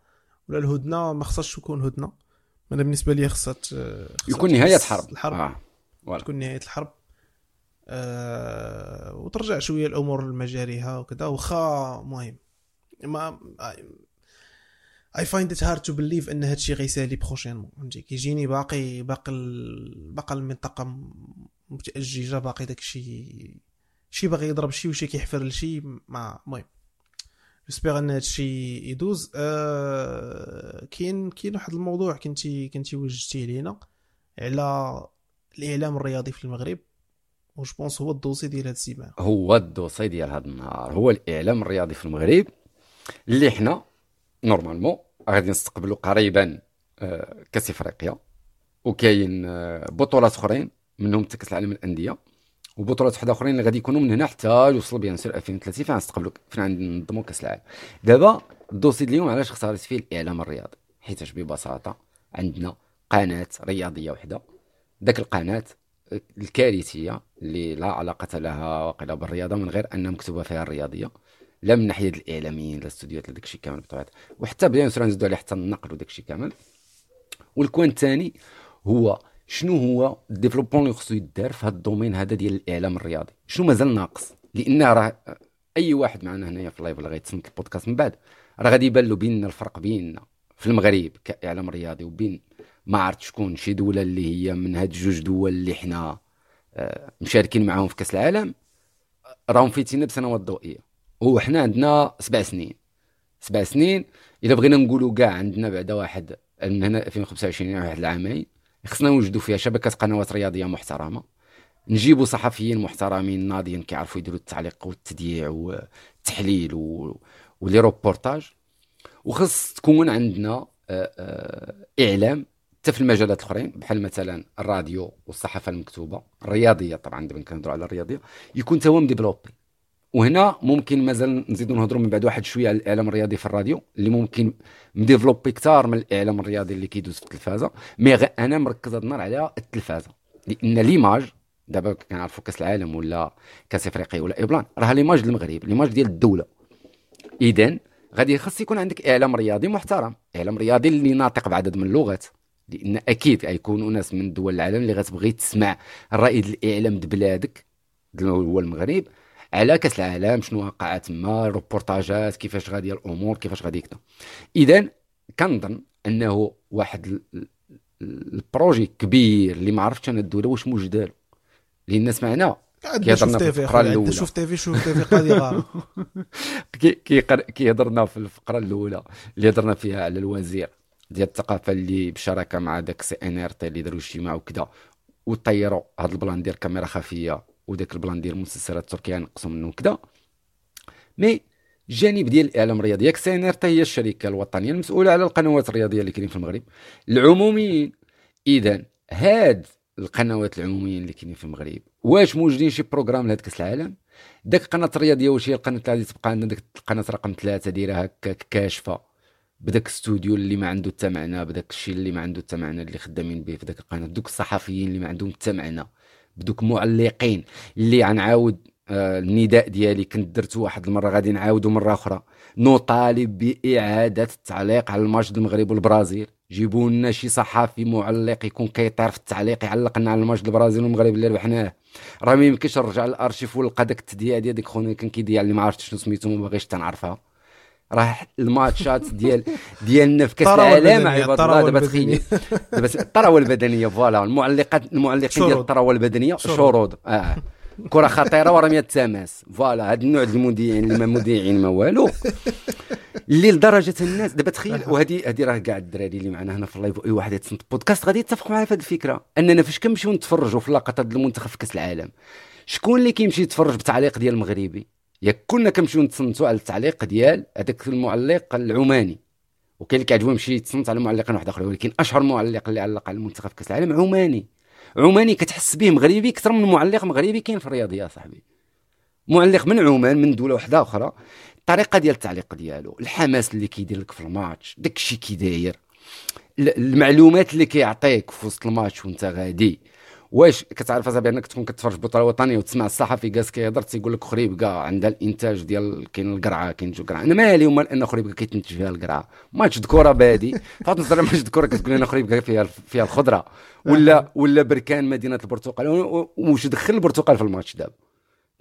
ولا الهدنة ما خصهاش تكون هدنة. أنا بالنسبة لي خصها خصها يكون نهاية تحس حرب الحرب. آه. تكون نهاية الحرب. آه... وترجع شوية الأمور لمجاريها وكذا واخا مهم. mais I find it hard to believe إن هادشي غيسالي prochainement فهمتي؟ كيجيني باقي باقي باقي المنطقة م- متأججة باقي داكشي شي باغي يضرب شي وشي كيحفر لشي ما المهم. j'espère إن هادشي يدوز. آه كاين كاين واحد الموضوع كنتي كنتي وجهتيه لينا على الإعلام الرياضي في المغرب و je pense هو ال dossier ديال هاد السيمانة. هو ال dossier ديال هذا النهار. هو الإعلام الرياضي في المغرب اللي حنا normalement غادي نستقبلوا قريبا آه، كاس إفريقيا وكاين آه، بطولات أخرين منهم كاس العالم للأندية وبطولات واحدة أخرين اللي غادي يكونوا من هنا حتى يوصلوا bien sûr 2030 فين نستقبلوا فين ننظموا كأس العالم. دابا ال dossier اليوم علاش اختاريت فيه الإعلام الرياضي؟ حيتاش ببساطة عندنا قناة رياضية وحدة. ذاك القناة الكارثية اللي لا علاقة لها وقيلا بالرياضة من غير ان مكتوبة فيها الرياضية. لا من ناحية الإعلاميين لا الاستوديوهات لا داكشي كامل بطبيعة. وحتى bien sûr نزيدو عليه حتى النقل وداكشي كامل. والكوان الثاني هو شنو هو ال développement اللي خصو يدار في هذا الدومين هذا ديال الإعلام الرياضي؟ شنو مازال ناقص؟ لأن راه أي واحد معنا هنايا في ال live اللي غيتصنت البودكاست من بعد راه غادي يبان له بيننا الفرق بيننا في المغرب كإعلام رياضي وبين ما عرفت شكون شي دولة اللي هي من هاد جوج دول اللي حنا آه، مشاركين معاهم في كأس العالم. راهم فايتينا بسنوات ضوئية. وحنا عندنا سبع سنين. سبع سنين إلا بغينا نقولوا كاع عندنا بعدا واحد من هنا 2025 يعني واحد العامين خصنا نوجدوا فيها شبكة قنوات رياضية محترمة. نجيبوا صحفيين محترمين ناضيين كيعرفوا يديروا التعليق والتذييع والتحليل. ولي روبورتاج. وخص تكون عندنا آه، آه، إعلام حتى في المجالات الأخرين بحال مثلا الراديو والصحافة المكتوبة. الرياضية طبعا دابا كنهضروا على الرياضية. يكون تا هو مdéveloppé وهنا ممكن مازال نزيدوا نهضروا من بعد واحد شوية على الإعلام الرياضي في الراديو اللي ممكن مdéveloppé كثار من الإعلام الرياضي اللي كيدوز في التلفازة. mais أنا مركز هاد النهار على التلفازة لأن l'image دابا كنعرفوا كأس العالم ولا كأس افريقيا ولا ايبلان راه l'image المغرب l'image ديال الدولة. اذا غادي خاص يكون عندك إعلام رياضي محترم إعلام رياضي اللي ناطق بعدد من اللغات لأن أكيد غيكونوا ناس من دول العالم اللي غتبغي تسمع الرائد الإعلام د بلادك هو المغرب. على كأس العالم شنو وقع تما ال reportageات كيفاش غادي الأمور كيفاش غادي كذا اذا كنظن أنه واحد projet كبير اللي ما عرفتش أنا الدولة واش موجد دارو لأن سمعنا كيهضرنا في الفقرة الأولى. شوف تيفي شوف تيفي قضية <laughs> كيهضرنا في الفقرة الأولى اللي هضرنا فيها على الوزير ديال الثقافة اللي بشراكة مع داك SNRT اللي داروا اجتماع وكذا وطيروا هذا ال plan ديال كاميرا خفية وداك ال plan ديال المسلسلات التركيه نقصوا منه وكذا mais الجانب ديال الإعلام الرياضي ياك SNRT هي الشركة الوطنية المسؤولة على القنوات الرياضية اللي كاينين في المغرب. العموميين اذا هاد القنوات العموميين اللي كاينين في المغرب واش موجودين شي programme لهاد كأس العالم؟ داك القناة الرياضية واش هي؟ القناة اللي تبقى عندنا؟ داك القناة رقم ثلاثة دايره هكاك كاشفه بداك الاستوديو اللي ما عنده حتى معنى بداك الشيء اللي ما عنده حتى معنى اللي خدامين به في داك القناة دوك الصحفيين اللي ما عندهم حتى معنى. بدوك معلقين اللي غنعاود آه النداء ديالي. كنت درت واحد المرة غادي نعاودو مرة أخرى. نطالب بإعادة التعليق على الماتش المغرب والبرازيل. جيبوا لنا شي صحافي معلق يكون كيطير في التعليق يعلق لنا على الماتش البرازيل والمغرب اللي ربحناه. راه ما يمكنش نرجع للأرشيف ونلقى داك التذيع ديال ديك خونا كان كيذيع اللي ما عرفتش شنو سميتو ما باغيش تنعرفها. راه ال matchات ديال ديالنا في كاس العالم عباد الله. دابا تخيل <laughs> دابا الثروه البدنية voilà. المعلقات المعلقين ديال الثروه البدنية شروط آه. كرة خطيرة ورمية تماس voilà. هذا النوع ديال المذيعين ما مذيعين ما والو. اللي لدرجة الناس دابا تخيل وهذه هذه راه كاع الدراري اللي معنا هنا في ال live. اي واحد يتصنت بودكاست. غادي يتفق معايا في هذه الفكرة. أننا فاش كنمشيو نتفرجوا في لقطات المنتخب في كاس العالم شكون اللي كيمشي يتفرج بتعليق ديال المغربي؟ ياك كنا كنمشيو نتصنتوا على التعليق ديال هذاك المعلق العماني. وكاين اللي كيعجبو يمشي يتصنت على معلقين واحد آخر ولكن أشهر معلق اللي علق على المنتخب كأس العالم عماني. عماني كتحس به مغربي أكثر من معلق مغربي كاين في الرياضية صاحبي. معلق من عمان من دولة واحدة أخرى. الطريقة ديال التعليق ديالو الحماس اللي كيدير لك في الماتش داكشي كي داير المعلومات اللي كيعطيك في وسط الماتش وانت غادي. واش كتعرف اصاحبي انك تكون كتفرج بطولة وطنية وتسمع الصحفي جالس كيهضر تيقول لك خريبكة عندها الإنتاج ديال كاين القرعة كاين jus قرعة. أنا مالي ومال أن خريبكة كيتنتج فيها القرعة. ماتش دكوره بادي فاط نصدر ماتش دكوره كتقول أنا خريب فيها فيها الخضرة. ولا ولا بركان مدينة البرتقال. واش دخل البرتقال في الماتش دابا؟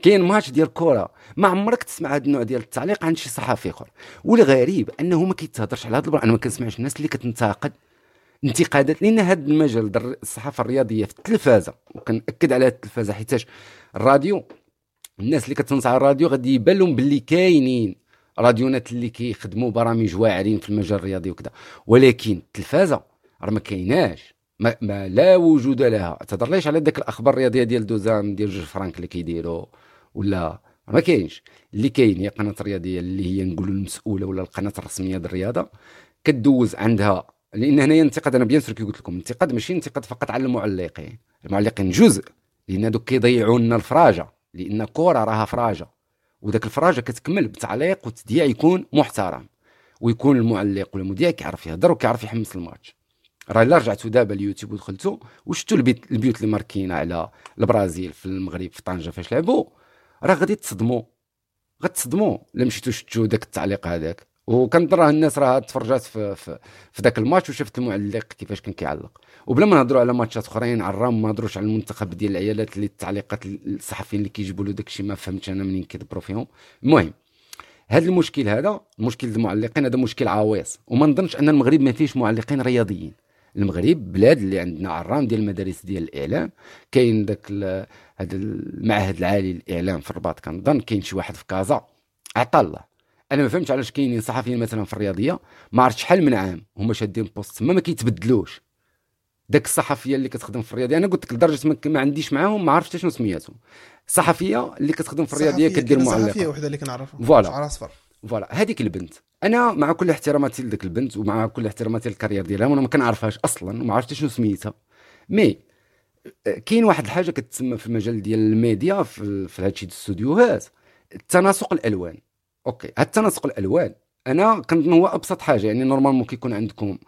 كاين ماتش ديال الكره ما عمرك تسمع هذا النوع ديال التعليق عند شي صحفي آخر. والغريب أنه ما كيتهضرش على هذا أنا ما كنسمعش الناس اللي كتنتقد انتقادات لأن هذا المجال الصحافة الرياضية في التلفازة وكنأكد على التلفازة حيتاش الراديو الناس اللي كتنصح الراديو غادي يبان لهم باللي كاينين راديونات اللي كيخدموا برامج واعرين في المجال الرياضي وكذا ولكن التلفازة راه ما كايناش ما, ما لا وجود لها. تهضر على ذاك الأخبار الرياضية ديال دوزان ديال جوج فرانك اللي كيديروا ولا ما كاينش. اللي كاين هي قناة رياضية اللي هي نقولوا المسؤولة ولا القناة الرسمية ديال الرياضة كدوز عندها لأن هنايا انتقاد أنا بيان كي قلت لكم انتقاد ماشي انتقاد فقط على المعلقين المعلقين جزء لأن دوك كيضيعوا لنا الفراجة لأن كره راها فراجة. وذاك الفراجة كتكمل بتعليق وتديع يكون محترم. ويكون المعلق ولا المذيع كيعرف يهضر وكيعرف يحمس الماتش. راه إلا رجعتوا دابا اليوتيوب ودخلتوا وشفتوا البيوت اللي ماركين على البرازيل في المغرب في طنجة فاش لعبوا راه غادي تصدموا غتصدموا الا مشيتوا شفتوا داك التعليق هذاك. وكنظن الناس راه تفرجات في, في, ذاك الماتش وشفت المعلق كيفاش كان كيعلق. وبلا ما نهضروا على ماتشات أخرين على الرام ما نهضروش على المنتخب ديال العيالات اللي التعليقات الصحفيين اللي كيجيبوا له داكشي ما فهمتش أنا منين كيدبروا فيهم. المهم هذا المشكل هذا مشكل المعلقين هذا مشكل عويص. وما نظنش أن المغرب ما فيهش معلقين رياضيين. المغرب بلاد اللي عندنا عرام ديال المدارس ديال الإعلام. كاين داك هذا المعهد العالي للإعلام في الرباط كنظن كاين شي واحد في كازا. عطا الله. أنا ما فهمتش علاش كاينين صحفيين مثلا في الرياضية ما عرفت شحال من عام هما شادين بوست تما ما كيتبدلوش. داك الصحفية اللي كتخدم في الرياضية أنا قلت لك لدرجة ما عنديش معاهم ما عرفتش شنو سميتهم. الصحفيه اللي كتخدم في الرياضية كدير معلقه صحفية وحدة اللي كنعرفها فوالا. شعر اصفر فوالا. هذيك البنت. أنا مع كل احتراماتي لذيك البنت ومع كل احتراماتي لل carrière ديالها وأنا ما كنعرفهاش أصلا وما عرفتش شنو سميتها. mais كاين واحد الحاجة كتسمى في المجال ديال الميديا في, في هادشي الاستوديوهات التناسق الألوان. OK هاد التناسق الألوان. أنا كنظن هو أبسط حاجة يعني normalement كيكون عندكم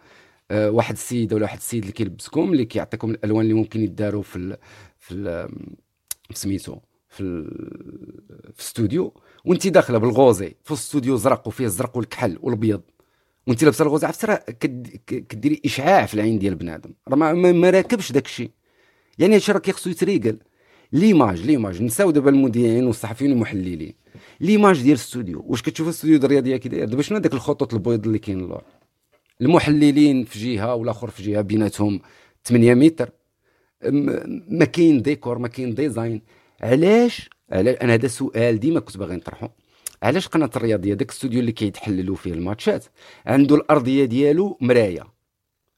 آه، واحد السيد ولا واحد السيد اللي كيلبسكم اللي كيعطيكم الألوان اللي ممكن يداروا في ال في ال سميتو في ال في الاستوديو وانت داخلة بال rosé في الاستوديو زرق وفيه الزرق والكحل والأبيض. وانت لابسة ال rosé عرفتي راه كديري إشعاع في العين ديال بنادم. راه ما راكبش داك الشيء يعني هادشي راه كيخصو يتريقل. l'image l'image. نساو دابا المذيعين والصحفيين والمحللين. l'image ديال الاستوديو واش كتشوف الاستوديو ديال الرياضيه كي داير؟ دابا شنو هذاك الخطوط البيض اللي كاين اللور؟ المحللين في جهة والاخر في جهة بيناتهم 8 متر. ما كاين ديكور ما كاين design. علاش؟ أنا هذا سؤال ديما كنت باغي نطرحه علاش قناة الرياضية داك الاستوديو اللي كيتحللوا فيه الماتشات عنده الأرضية ديالو مراية.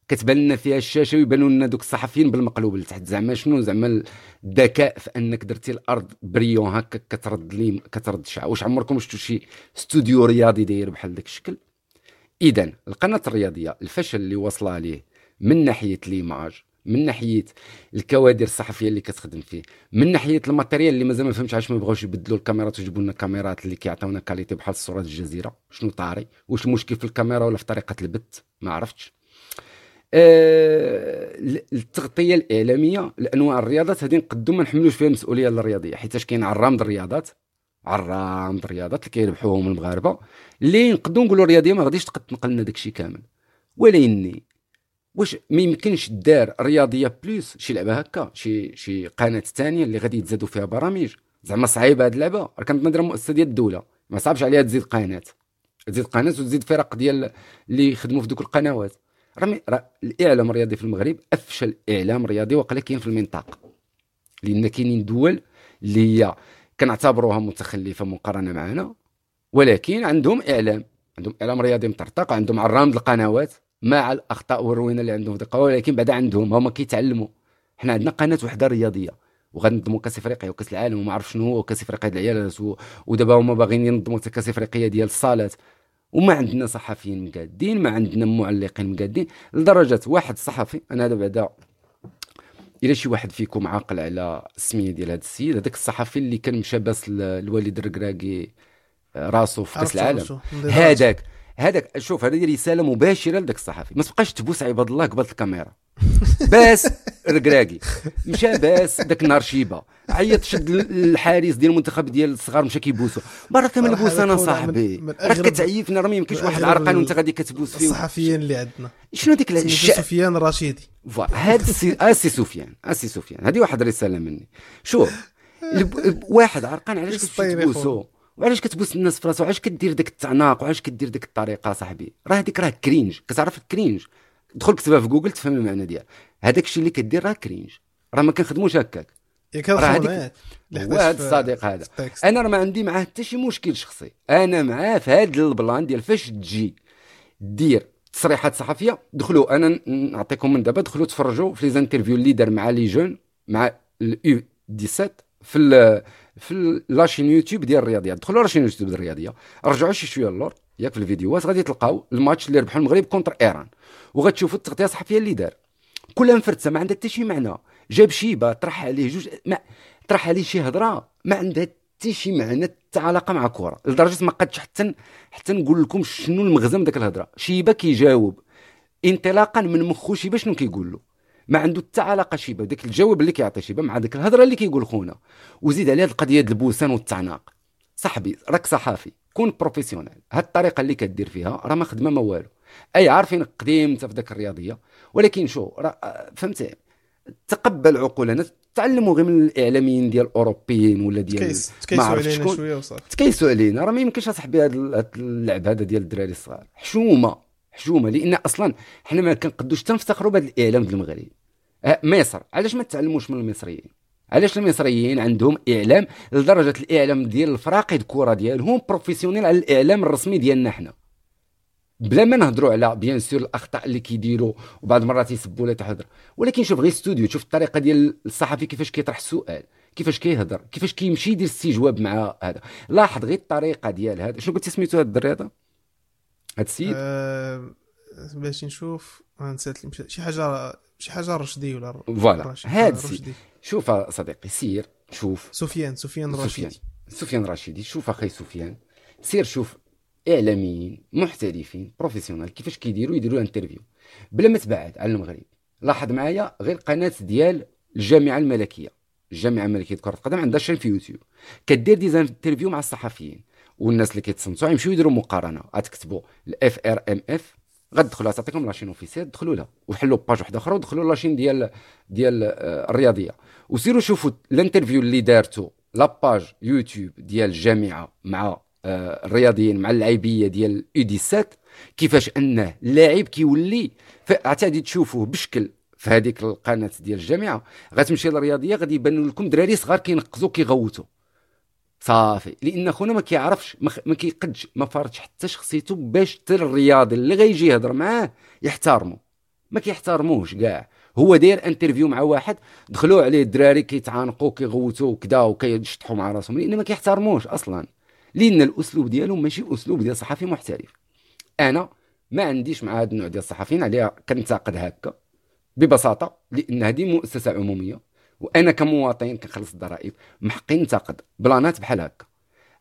كتبان لنا فيها الشاشة ويبانوا لنا دوك الصحفيين بالمقلوب لتحت. زعما شنو؟ زعما الذكاء في أنك درتي الأرض brillant هكا كترد لي كترد شعاع واش عمركم شفتوا شي استوديو رياضي داير بحال داك الشكل؟ اذا القناة الرياضية الفشل اللي واصله ليه من ناحية l'image من ناحية الكوادر الصحفية اللي كتخدم فيه من ناحية ال matériel اللي مازال ما فهمتش علاش ما بغاوش يبدلوا الكاميرات ويجيبوا لنا كاميرات اللي كيعطيونا qualité بحال صورات الجزيرة. شنو طاري؟ واش المشكل في الكاميرا ولا في طريقة البث؟ ما عرفتش. التغطية الإعلامية لانواع الرياضات هذه نقدو ما نحملوش فيها المسؤولية الرياضية حيت كاين عرام الرياضات عرام الرياضات اللي كيربحوهم المغاربه اللي نقدو نقولوا الرياضية ما غاديش تنقل لنا داكشي كامل. ولكني واش ما يمكنش دار رياضية بلوس شي لعبة هكا شي شي قناة ثانية اللي غادي يتزادوا فيها برامج. زعما صعيبة هذه اللعبة. راه كانت نظره مؤسسه ديال الدولة. ما صعبش عليها تزيد قناة. تزيد قناة وتزيد فرق ديال اللي يخدموا في دوك القنوات. راه راه الإعلام الرياضي في المغرب أفشل إعلام رياضي وقال كاين في المنطقة لأن كاينين دول اللي هي كنعتبروها متخلفة مقارنة معنا ولكن عندهم إعلام. عندهم إعلام رياضي مطرطق عندهم عرام القنوات مع الأخطاء والروينة اللي عندهم في ولكن بعد عندهم هما كيتعلموا. حنا عندنا قناة وحدة رياضية وغنظموا كاس إفريقيا وكاس العالم وما عرف شنو هو كاس إفريقيا العيالات ودابا هما باغيين ينظموا كاس إفريقيا ديال الصالات. وما عندنا صحفيين مقادين ما عندنا معلقين مقادين لدرجة واحد صحفي أنا هذا بعدا الا شي واحد فيكم عاقل على السمية ديال هذا السيد هذاك الصحفي اللي كان مشى باس الوالد الركراكي آه، راسو في كأس العالم. هذاك هذاك شوف هذه رسالة مباشرة لذاك الصحفي. ما تبقاش تبوس عباد الله قبل الكاميرا. <laughs> باس ركراكي مشى باس ذاك النهار شيبة. عيط شد الحارس ديال المنتخب ديال الصغار مشى كيبوسو. براكا من البوس أنا صاحبي. راك كتعيفنا راه ما يمكنش واحد عرقان وانت غادي كتبوس فيه. الصحفيين اللي عندنا. شنو ديك الشيء سفيان الرشيدي هذا السي اسي سفيان اسي سفيان هذه واحد الرساله مني. شوف واحد عرقان علاش كتبوسو وعلاش كتبوس الناس في راسو علاش كدير داك التعناق؟ وعلاش كدير داك الطريقة صاحبي؟ راه هذيك راه cringe كتعرف ال cringe دخل كتبها في جوجل تفهم المعنى ديالها. هذاك الشيء اللي كدير راه cringe. راه ما كنخدموش هكاك. راه هذيك هذا الصديق هذا. أنا راه ما عندي معاه حتى شي مشكل شخصي. أنا معاه في هذا ال plan ديال فاش تجي دير تصريحات صحفية دخلوا أنا نعطيكم من دابا دخلوا تفرجوا في les interviews اللي دار مع les jeunes مع ال U 17 في في la chaîne YouTube ديال الرياضيات دخلوا la chaîne YouTube ديال الرياضية. رجعوا شي شوية اللور ياك في الفيديوهات غادي تلقاو الماتش اللي ربحوا المغرب contre إيران. وغتشوفوا التغطية الصحفية اللي دار. كلها مفرتسه ما عندها حتى شي معنى. جاب شيبة طرح عليه جوج ما طرح عليه شي هضرة ما عندها حتى شي معنى حتى علاقة مع الكره لدرجة ما قدش حتى حتى نقول لكم شنو المغزى من ديك الهضرة. شيبة كيجاوب. انطلاقا من مخو شيبة شنو كيقول له؟ ما عنده حتى علاقة شيبة. داك الجواب اللي كيعطي شيبة مع ديك الهضرة اللي كيقول خونا. وزيد عليها القضية ديال البوسان والتعناق. صاحبي راك صحافي. كون professionnel هاد الطريقة اللي كدير فيها راه ما خدمة ما والو. أي عارفين قديم انت في ذاك الرياضية. ولكن شو راه فهمتي؟ تقبل عقولنا تعلموا غير من الإعلاميين ديال الأوروبيين ولا ديال ما عرفتش شكون. تكيسوا علينا. راه ما يمكنش أصاحبي هذا اللعب هذا ديال الدراري الصغار. حشومة. حشومه لأن أصلا حنا ما كنقدوش تنفتخروا بهذا الإعلام ديال المغرب. أه، مصر. علاش ما تعلموش من المصريين؟ علاش المصريين عندهم إعلام لدرجة الإعلام ديال الفراقي الكره ديالهم professionnel على الإعلام الرسمي ديالنا حنا؟ بلا ما نهضروا على bien sûr الأخطاء اللي كيديروا وبعض المرات يسبوا ولا تحضر ولكن شوف غير ستوديو شوف الطريقة ديال الصحفي كيفاش كيطرح السؤال كيفاش كيهضر كيفاش كيمشي يدير استجواب مع هذا. لاحظ غير الطريقة ديال هذا. شنو قلتي سميتو هذا الدري هذا؟ هذا السيد آه، باش نشوف آه، نسيت شي حاجة شي حاجة رشدي ولا voilà. هاد آه، السيد رشدي. شوف صديقي سير شوف. سفيان سفيان سفيان. رشيدي سفيان رشيدي شوف أخي سفيان. سير شوف إعلاميين محترفين professionnels كيفاش كيديروا يديروا interview بلا ما تبعد على المغرب. لاحظ معايا غير قناة ديال الجامعة الملكية. الجامعة الملكية كرة القدم عندها chaîne في يوتيوب كدير des interviews مع الصحفيين. والناس اللي كيتصنتوا يمشيو يديروا مقارنة. غتكتبوا ال FRMF غتدخلوا تعطيكم la chaîne officielle دخلوا لها. وحلوا page واحدة أخرى ودخلوا la chaîne ديال ديال آه، الرياضية. وسيروا شوفوا ال interview اللي دارتو la page YouTube ديال الجامعة مع آه، الرياضيين مع اللعيبيه ديال U 17 كيفاش أنه اللاعب كيولي عتادي تشوفوه بشكل في هذيك القناة ديال الجامعة. غتمشي للرياضية غادي يبانوا لكم دراري صغار كينقزوا كيغوتوا صافي. لأن خونا ما كيعرفش ما, كيقدش ما فارضش حتى شخصيته باش حتى الرياضي اللي غيجي يهضر معاه يحترمه. ما كيحترموش كاع. هو داير interview مع واحد دخلوا عليه الدراري كيتعانقوا كيغوتوا وكذا وكيشطحوا مع راسهم لأن ما كيحترموش أصلا. لأن الأسلوب ديالهم ماشي أسلوب ديال صحفي محترف. أنا ما عنديش مع هذا النوع ديال الصحفيين عليها كنتعاقد هكا ببساطة لأن هذه مؤسسة عمومية. وأنا كمواطن كنخلص الضرائب. محقين نتعاقد بلانات بحال هكا.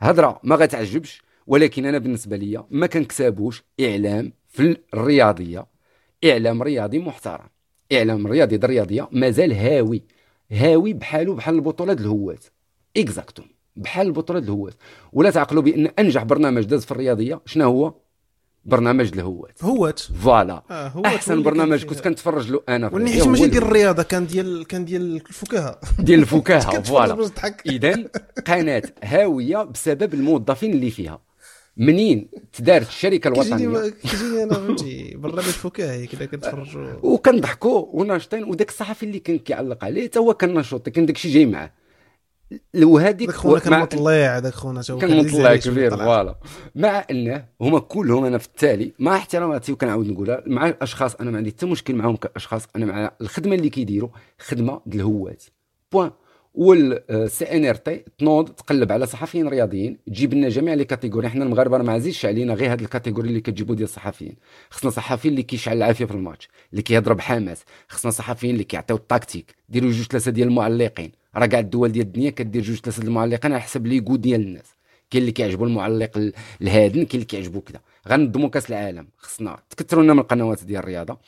هضرة ما غتعجبش ولكن أنا بالنسبة ليا ما كنكسبوش إعلام في الرياضية. إعلام رياضي محترم. إعلام رياضي الرياضية مازال هاوي. هاوي بحالو بحال البطولات الهوات Exactement بحال البطولات الهوات ولا تعقلوا بأن أنجح برنامج داز في الرياضية شنو هو؟ برنامج الهوات هوات voilà. آه هوات أحسن برنامج كنت كنتفرج له أنا واللي حيت ماشي ديال. الرياضة كان ديال كان ديال الفكاهة. ديال الفكاهة <laughs> voilà. اذا قناة هاوية بسبب الموظفين اللي فيها. منين تدارت الشركة الوطنية؟ كيجيني أنا فهمتي. برنامج فكاهي كذا كنتفرجوا. وكنضحكوا وناشطين وداك الصحفي اللي كان كيعلق عليه حتى هو كان نشوط كان داكشي جاي معاه. وهذيك خونا كان مطلع داك خونا كان مطلع كبير. voilà. مع إنه هما كلهم أنا في التالي مع احتراماتي وكنعاود نقولها مع الأشخاص أنا ما عندي حتى مشكل معاهم كأشخاص أنا مع الخدمة اللي كيديروا خدمة ديال الهوات point وال SNRT تنوض تقلب على صحفيين رياضيين تجيب لنا جميع les catégories. حنا المغاربة ما عزيزش علينا غير هاد ال catégories اللي كتجيبوا ديال الصحفيين. خصنا صحفيين اللي كيشعل العافية في الماتش اللي كيهضر بحماس. خصنا صحفيين اللي كيعطيو التكتيك ديروا جوج ثلاثة ديال المعلقين. راه كاع الدول ديال الدنيا كدير جوج ثلاثة المعلقين على حسب les goûts ديال الناس. كاين اللي كيعجبو المعلق ال- الهادن كاين اللي كيعجبو كذا غننظموا كاس العالم. خصنا تكثروا لنا من القنوات ديال الرياضة.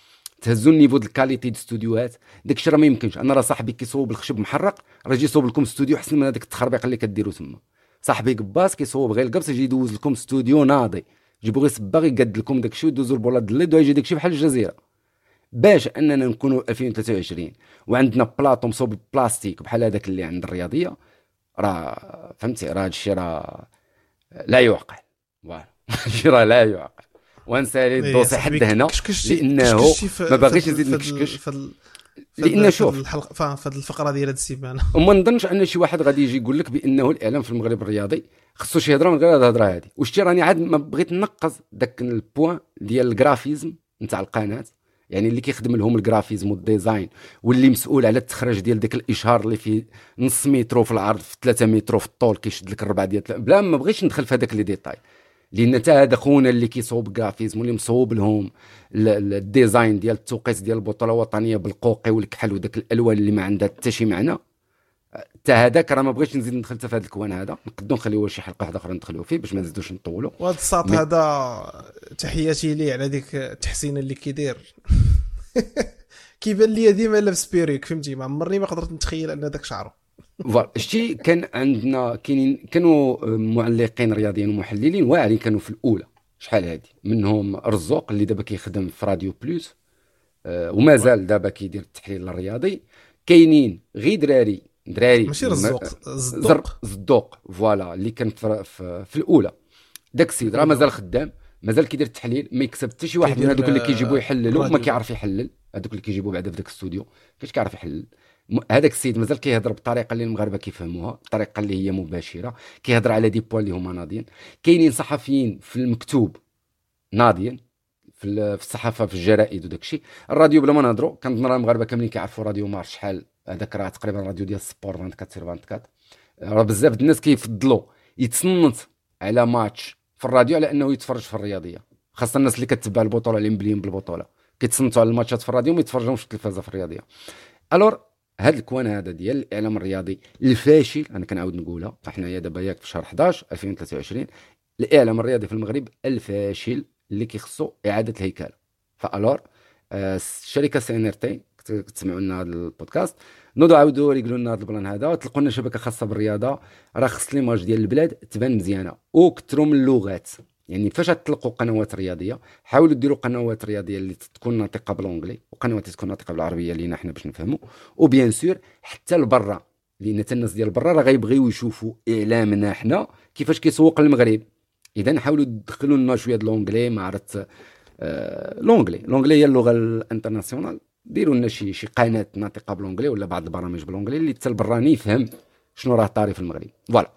تهزوا ال niveau ديال ال qualité ديال الاستوديوهات داك الشيء راه ما يمكنش. أنا راه صاحبي كيصوب الخشب محرق راه يجي يصوب لكم استوديو أحسن من هذاك التخربيق اللي كديروا تما. صاحبي قباس كيصوب غير القبس يجي يدوز لكم استوديو ناضي. يجيبوا غير صباغ يقد لكم داك الشيء ويدوزوا البولات ديال يجي داك الشيء بحال الجزيرة. باش اننا نكونوا 2023 وعندنا بلاطو مصوب بلاستيك بحال هذاك اللي عند الرياضية راه فهمتي؟ راه هادشي راه لا يعقل. voilà. <laughs> هادشي راه لا يعقل. ونسالي إيه، ال dossier صاحبي حد هنا لأنه ما باغيش في- نكشكش. لأن شوف. الحلقة في الفقرة ديال هذه السيمانه <laughs> وما نظنش أن شي واحد غادي يجي يقول لك بأنه الإعلام في المغرب الرياضي. خصو شي هضرة من غير هاد الهضرة هذه وشتي راني عاد ما بغيت نقص داك ال point ديال ال graphisme نتاع القناة. يعني اللي كيخدم لهم ال graphisme وال design واللي مسؤول على التخريج ديال داك الإشهار اللي فيه نص مترو في العرض في 3 مترو في الطول كيشد لك الربع ديال بلا ما بغيتش ندخل في هذاك les détails. لأن حتى هذا خونا اللي كيصوب graphisme واللي مصوب لهم ال- ال- ال design ديال التوقيت ديال البطولة الوطنية بالقوقي والكحل وداك الألوان اللي ما عندها حتى شي معنى. حتى هذاك راه ما بغيتش نزيد ندخل حتى في هذا ال coin هذا. نقدروا نخليوه شي حلقة واحدة أخرى ندخلوا فيه باش ما نزيدوش نطولوا وهذا الساط هذا تحياتي ليه على ديك التحسين اللي كيدير. <laughs> كيبان لي ديما لابس perruque فهمتي؟ ما عمرني ما قدرت نتخيل أن داك شعره. voilà شتي كان عندنا كاينين كانوا معلقين رياضيين ومحللين واعرين كانوا في الأولى. شحال هادي؟ منهم رزوق اللي دابا كيخدم في Radio Plus آه، ومازال دابا كيدير التحليل الرياضي. كاينين غير دراري دراري ماشي ما- رزوق زدوق زدوق voilà اللي كان في, في, الأولى. داك السيد راه مازال خدام مازال كيدير التحليل ما يكسب حتى شي واحد من هذوك اللي كيجيبوا يحللوا ما. كيعرف يحلل. هذوك اللي كيجيبوا بعدا في ذاك الاستوديو كاش كيعرف يحلل. هذاك السيد مازال كيهضر بالطريقة اللي المغاربة كيفهموها الطريقة اللي هي مباشرة. كيهضر على des points اللي هما ناضيين. كاينين صحفيين في المكتوب ناضيين في ال- في الصحافة في الجرائد وداك الشيء. الراديو بلا ما نهضروا كنظن راه المغاربة كاملين كيعرفوا Radio Mars شحال هذاك راه تقريبا راديو ديال sport 24 sur 24 راه بزاف الناس كيفضلوا يتصنت على ماتش في الراديو على أنه يتفرج في الرياضية خاصة الناس اللي كتبع البطولة اللي مبليين بالبطولة. كيتصنتوا على الماتشات في الراديو وما يتفرجوش في التلفازه في الرياضية. alors هذا ال coin هذا ديال الإعلام الرياضي الفاشل أنا كنعاود نقولها حنايا دابا ياك في شهر 11 2023 الإعلام الرياضي في المغرب الفاشل اللي كيخصو إعادة الهيكله ف alors آه، الشركة SNRT كتسمعوا لنا هذا البودكاست. نوضوا عاودوا يقولوا لنا هذا ال plan هذا. تلقوا لنا شبكة خاصة بالرياضة. راه خص l'image ديال البلاد تبان مزيانة. وكثروا من اللغات يعني فاش تطلقوا قنوات رياضية حاولوا ديروا قنوات رياضية اللي تكون ناطقة ب l'anglais وقنوات تكون ناطقة بالعربية لينا حنا باش نفهموا و bien sûr حتى لبرا لأن حتى الناس ديال برا راه غيبغيو يشوفوا إعلامنا حنا كيفاش كيسوق المغرب إذا حاولوا تدخلوا لنا شوية l'anglais ما عرفت آه l'anglais l'anglais هي اللغة ال internationale. ديروا لنا شي شي قناة ناطقة ب l'anglais ولا بعض البرامج ب l'anglais اللي حتى البراني يفهم شنو راه طاري في المغرب. voilà.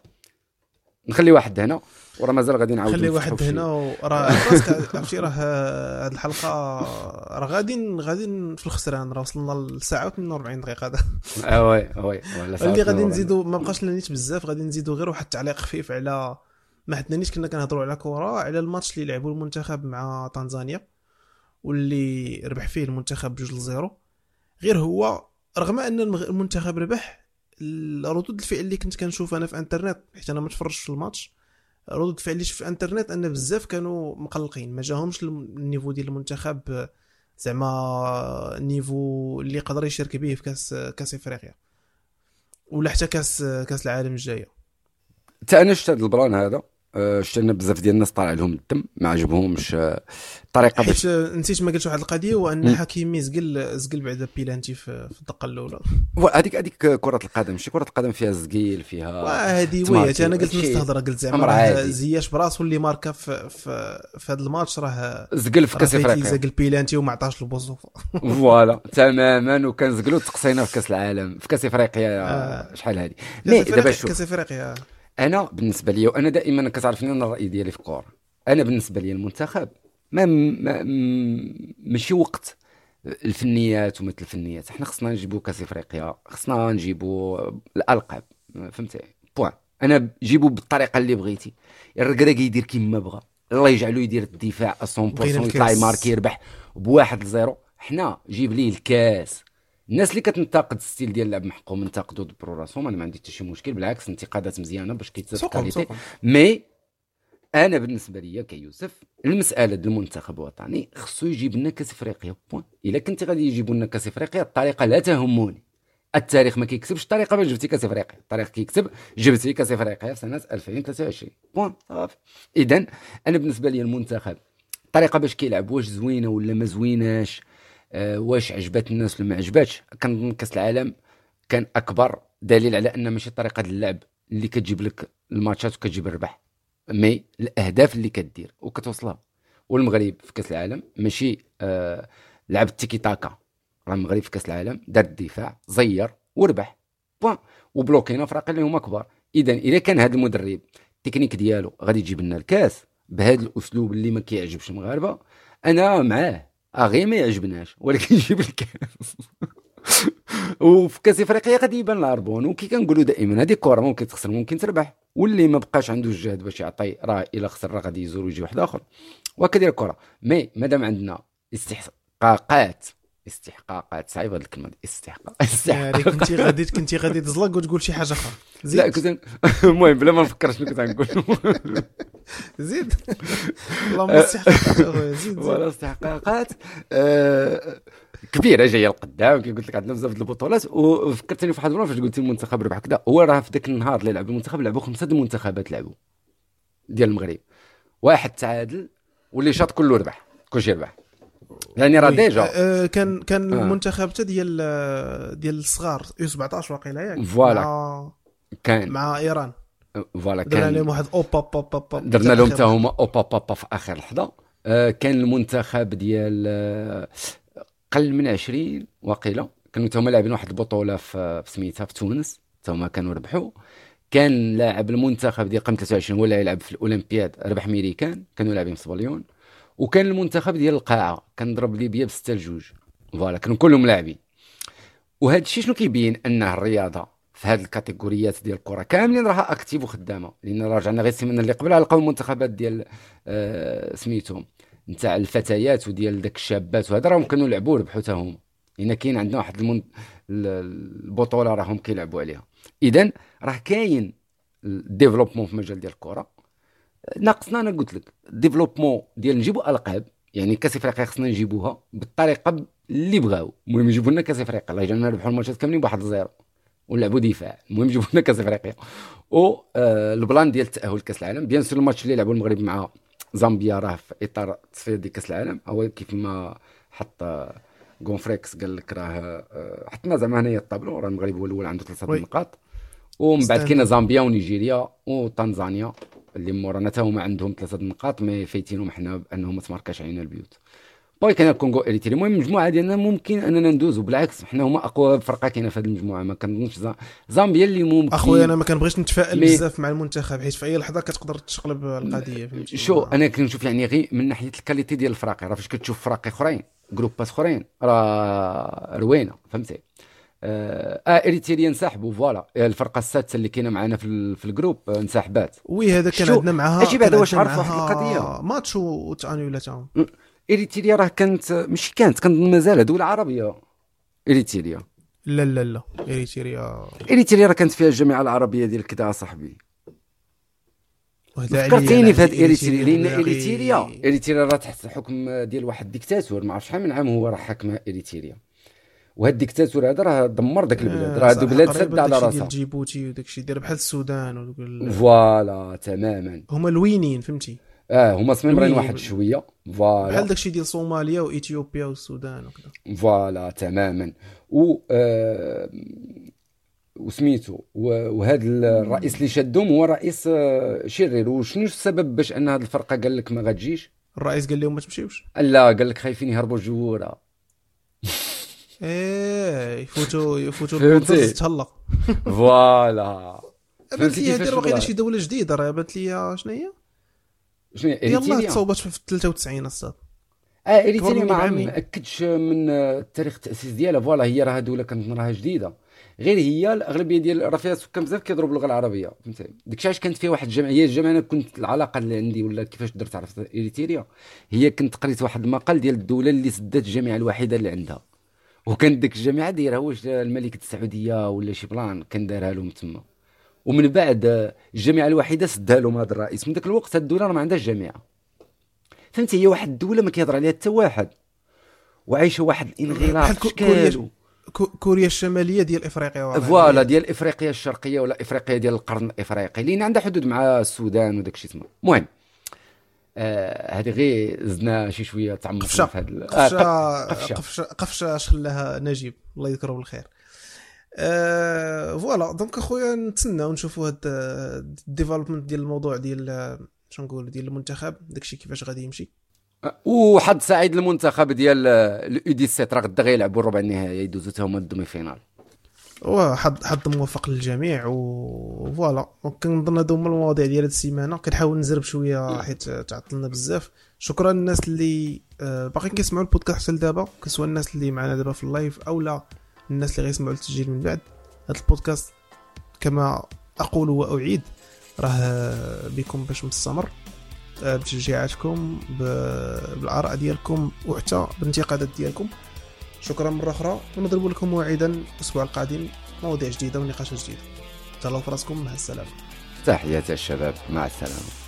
نخلي واحد هنا وراه مازال غادي نعاود خلي واحد هنا وراه <laughs> عرفتي راه هذه الحلقة راه غادي غادي في الخسران راه وصلنا لساعة و42 دقيقة هذا. آه oui oui اللي غادي نزيدو ما بقاش لنا نيت بزاف غادي نزيدو غير واحد التعليق خفيف على ما حدنا نيت كنا كنهضروا على كره على الماتش اللي لعبوا المنتخب مع تنزانيا. واللي ربح فيه المنتخب بجوج ل zéro. غير هو رغم أن المنتخب ربح ردود الفعل اللي كنت كنشوف أنا في إنترنت حيت أنا ما تفرجتش في الماتش ردود الفعل اللي في إنترنت أن بزاف كانوا مقلقين. ما جاهمش ال niveau ديال المنتخب زعما ال niveau اللي يقدر يشارك به في كاس كاس إفريقيا. ولا حتى كاس كاس العالم الجاية. حتى أنا شفت هذا ال plan هذا؟ شفنا بزاف ديال الناس طالع لهم الدم ما عجبهمش آه، الطريقة باش نسيت ما قلتش واحد القضية وان حكيمي زقل زقل بعد بيلانتي في, الدقيقة الأولى. هذيك هذيك كرة القدم ماشي كرة القدم فيها زقيل فيها هذه oui أنا قلت نص الهضره قلت زعما زياش براسو اللي ماركا في في, في هذا الماتش راه زقل في كاس إفريقيا. زقل بيلانتي وما عطاش البوزو voilà تماما وكان زقلو تقصينا في كاس العالم في كاس إفريقيا آه. شحال هذه. mais دابا شوف. كاس إفريقيا. أنا بالنسبة لي وأنا دائما كتعرفني أنا الرأي ديالي في الكوره أنا بالنسبة لي المنتخب ما, ما ماشي وقت الفنيات ومثل الفنيات. إحنا خصنا نجيبوا كاس إفريقيا خصنا نجيبوا الألقاب فهمتي؟ point. أنا جيبوا بالطريقة اللي بغيتي. الركراكي يدير كيما بغى الله يجعلو يدير الدفاع 100% يطلع يmarquي يربح بواحد ل zéro. حنا جيب ليه الكاس. الناس اللي كتنتقد ال style ديال اللعب من حقهم ننتقدوا بروسهم أنا ما عندي حتى شي مشكل بالعكس انتقادات مزيانة باش كيتزاد ال qualité. mais أنا بالنسبة لي كيوسف المسألة ديال المنتخب الوطني خصو يجيب لنا كاس إفريقيا. point إلا كنت غادي يجيبوا لنا كاس إفريقيا الطريقة لا تهمني التاريخ ما كيكسبش الطريقة باش جبتي كاس إفريقيا. التاريخ كيكسب جبتي كاس إفريقيا في سنة 2023 point صافي. اذا أنا بالنسبة لي المنتخب الطريقة باش كيلعب واش زوينة ولا ما زويناش؟ واش عجبت الناس ولا ما عجباتش. كنظن كاس العالم كان أكبر دليل على أن ماشي طريقة اللعب اللي كتجيب لك ال matchات وكتجيب الربح. mais الأهداف اللي كدير وكتوصلها. والمغرب في كاس العالم ماشي آه لعب ال tiki taka راه المغرب في كاس العالم دار الدفاع زير وربح. point و bloquينا فرق اللي هما كبار. اذا اذا كان هذا المدرب التكنيك ديالو غادي يجيب لنا الكاس بهذا الأسلوب اللي ما كيعجبش المغاربة أنا معاه. اغي ما يعجبناش ولكن <laughs> يجيب الكاس وفي كاس إفريقيا غادي يبان العربون وكي كنقولوا دائما هذه كره ممكن تخسر ممكن تربح. واللي ما بقاش عنده الجهد باش يعطي راه الا خسر راه غادي يزور ويجي واحد آخر. وهكا ديال الكره مي مادام عندنا استحقاقات استحقاقات صعيبه هذه الكلمة دي استحقاق <laughs> استحقاق كنتي غادي كنتي غادي تزلق وتقول شي حاجة أخرى. <laughs> لا كنت <laughs> المهم بلا ما نفكر شنو كنت غنقول. زيد. اللهم استحقاقات زيد ولا استحقاقات. آه، كبيرة جاية لقدام. كي قلت لك عندنا بزاف البطولات. وفكرتني في واحد المره فاش قلت المنتخب ربح كذا هو راه في ذاك النهار اللي لعب المنتخب لعبوا خمسة المنتخبات لعبوا ديال المغرب. واحد تعادل واللي شاط كله ربح كلشي ربح. يعني راه déjà. آه كان كان آه. المنتخب حتى ديال ديال الصغار U 17 واقيلا ياك voilà. مع كان مع إيران. فوالا كان درنا لهم واحد اوبا اوبا اوبا درنا لهم حتى هما اوبا اوبا في آخر لحظة. آه كان المنتخب ديال آه قل من 20 واقيلا. كانوا هما لاعبين واحد البطولة في سميتها في تونس. هما كانوا ربحوا. كان لاعب المنتخب ديال قم 23 هو اللي يلعب في الأولمبياد ربح ميريكان. كانوا لاعبين في صبليون وكان المنتخب ديال القاعة كان ضرب ليبيا بستة لجوج. فوالا كانوا كلهم لاعبين. وهذا الشيء شنو كيبين؟ أنه الرياضة في هذه ال catégorieات ديال الكرة كاملين راها active وخدامة. لأن رجعنا غير السيمانه اللي قبلها لقاو المنتخبات ديال آه سميتهم. نتاع الفتيات وديال داك الشابات وهذا راهم كانوا يلعبوا ربحوا حتى هما. لأن كاين عندنا واحد المن... البطولة راهم كيلعبوا عليها. اذا راه كاين ال développement في مجال ديال الكرة. ناقصنا أنا قلت لك développement ديال نجيبوا ألقاب يعني كاس إفريقيا خصنا نجيبوها بالطريقة اللي بغاو. المهم يجيبوا لنا كاس إفريقيا. الله يجعلنا نربحوا ال matchات كاملين بواحد zéro ونلعبوا دفاع. المهم يجيبوا لنا كاس إفريقيا. و آه ال plan ديال التاهل لكاس العالم. bien sûr ال match اللي لعبوا المغرب مع زامبيا راه في إطار تصفيه ديال كاس العالم. هو كيف ما حط كونفريكس قال لك راه آه، حطنا زعما هنايا الطابلو. راه المغرب هو الأول عنده ثلاثة نقاط. ومن بعد كاينة زامبيا ونيجيريا وتنزانيا. اللي مورانا حتى هما عندهم ثلاثة نقاط mais فايتينهم حنا بأنهم ما تmarquاش علينا ال buts. باقي كاين الكونغو إريتري. المهم المجموعه ديالنا ممكن أننا ندوزو. بالعكس حنا هما أقوى فرقة كاينة في هذه المجموعة. ما كنظنش زامبيا اللي ممكن أخويا أنا ما كنبغيش نتفائل بزاف مع المنتخب حيت في أي لحظة كتقدر تشقلب القضية شو أنا كنشوف يعني غير من ناحية ال qualité ديال الفراقي راه فاش كتشوف فراقي أخرين groupات أخرين راه روينة فهمتي؟ آه, آه إريتريا انسحبوا voilà. الفرقة السادسة اللي كاينة معنا في, في ال groupe انسحبت oui هذا كان عندنا معاها أجي بعد واش عرف واحد القضية. ماتش وتانيولا تاهم إريتريا راه كانت مش كانت كانت مازال دولة عربية. إريتريا. لا لا لا. إريتريا. إريتريا راه كانت فيها الجامعة العربية ديال كذا صاحبي. فكرتيني في هاد إريتريا لأن إريتريا إريتريا راه تحت الحكم ديال واحد الديكتاتور ما عرفتش شحال من عام هو راه حاكم إريتريا. وهاد الديكتاتور هذا راه دمر داك البلاد راه هادو بلاد سد على راسها. جيبوتي وداك الشيء داير بحال السودان فوالا تماما. هما الوينين فهمتي؟ آه هما سميمرين واحد شوية. فوالا. بحال داكشي ديال صوماليا واثيوبيا والسودان وكذا. فوالا تماما. و آه وسميتو وهذا الرئيس اللي شادهم هو رئيس آه، شرير. وشنو السبب باش أن هذه الفرقة قال لك ما غاتجيش الرئيس قال لهم ما تمشيوش؟ لا قال لك خايفين يهربوا الجوره <laughs> إيه يفوتوا يفوتوا البونتز تهلق voilà. <laughs> بانت لي هذه واقيلا شي دولة جديدة راه بانت لي شنو هي؟ شنو هي يلاه تصوبت في 93 أصاط آه إريتريا ما مأكدش من تاريخ التأسيس ديالها. voilà هي راه دولة كانت راها جديدة. غير هي الأغلبية ديال راه فيها سكان بزاف كيهضروا اللغة العربية فهمتي؟ ديك علاش كانت فيها واحد الجمعية. الجمعية أنا كنت العلاقة اللي عندي ولا كيفاش درت عرفت إريتريا هي كنت قريت واحد المقال ديال الدولة اللي سدات الجامعة الوحيدة اللي عندها. وكانت ديك الجامعة دايرها واش الملكه السعودية ولا شي plan كان دارها لهم تما. ومن بعد الجامعة الوحيدة سدها لهم هذا الرئيس. من ذاك الوقت الدولة راه ما عندهاش جامعة. فهمتي؟ هي واحد الدولة ما كيهضر عليها حتى واحد. وعايشة واحد الانغلاق. في كوريا كوريا الشمالية ديال إفريقيا voilà ديال إفريقيا الشرقية ولا إفريقيا ديال القرن الإفريقي. لأن عندها حدود مع السودان وداك الشيء تما المهم. هذه غير زدنا شي شوية تعمقنا في هذا قفشه آه قفشة قفشة, قفشة اش خلاها نجيب. الله يذكره بالخير. آه voilà. donc أخويا نتسناو نشوفوا هاد ال development ديال الموضوع ديال شنو نقول ديال المنتخب داكشي كيفاش غادي يمشي. وحظ سعيد المنتخب ديال ال U 17 راه غدا غيلعبوا الربع النهائي يدوزوا حتى هما ال demi-finale. وحظ حظ موفق للجميع و voilà كنظن هادو هما المواضيع ديال هاد السيمانة. كنحاول نزرب شوية حيت تعطلنا بزاف. شكرا للناس اللي آه، باقيين كيسمعوا البودكاست حتى لدابا. كسوا الناس اللي معنا دابا في اللايف أو لا الناس اللي غيسمعوا التسجيل من بعد. هاد البودكاست كما أقول وأعيد راه بكم باش مستمر. آه، بتشجيعاتكم بالآراء ديالكم وحتى بالانتقادات ديالكم. شكرا مرة أخرى ونضرب لكم موعدا الأسبوع القادم مواضيع جديدة ونقاشات جديده تهلاو في راسكم مع السلامة. تحياتي الشباب مع السلامة.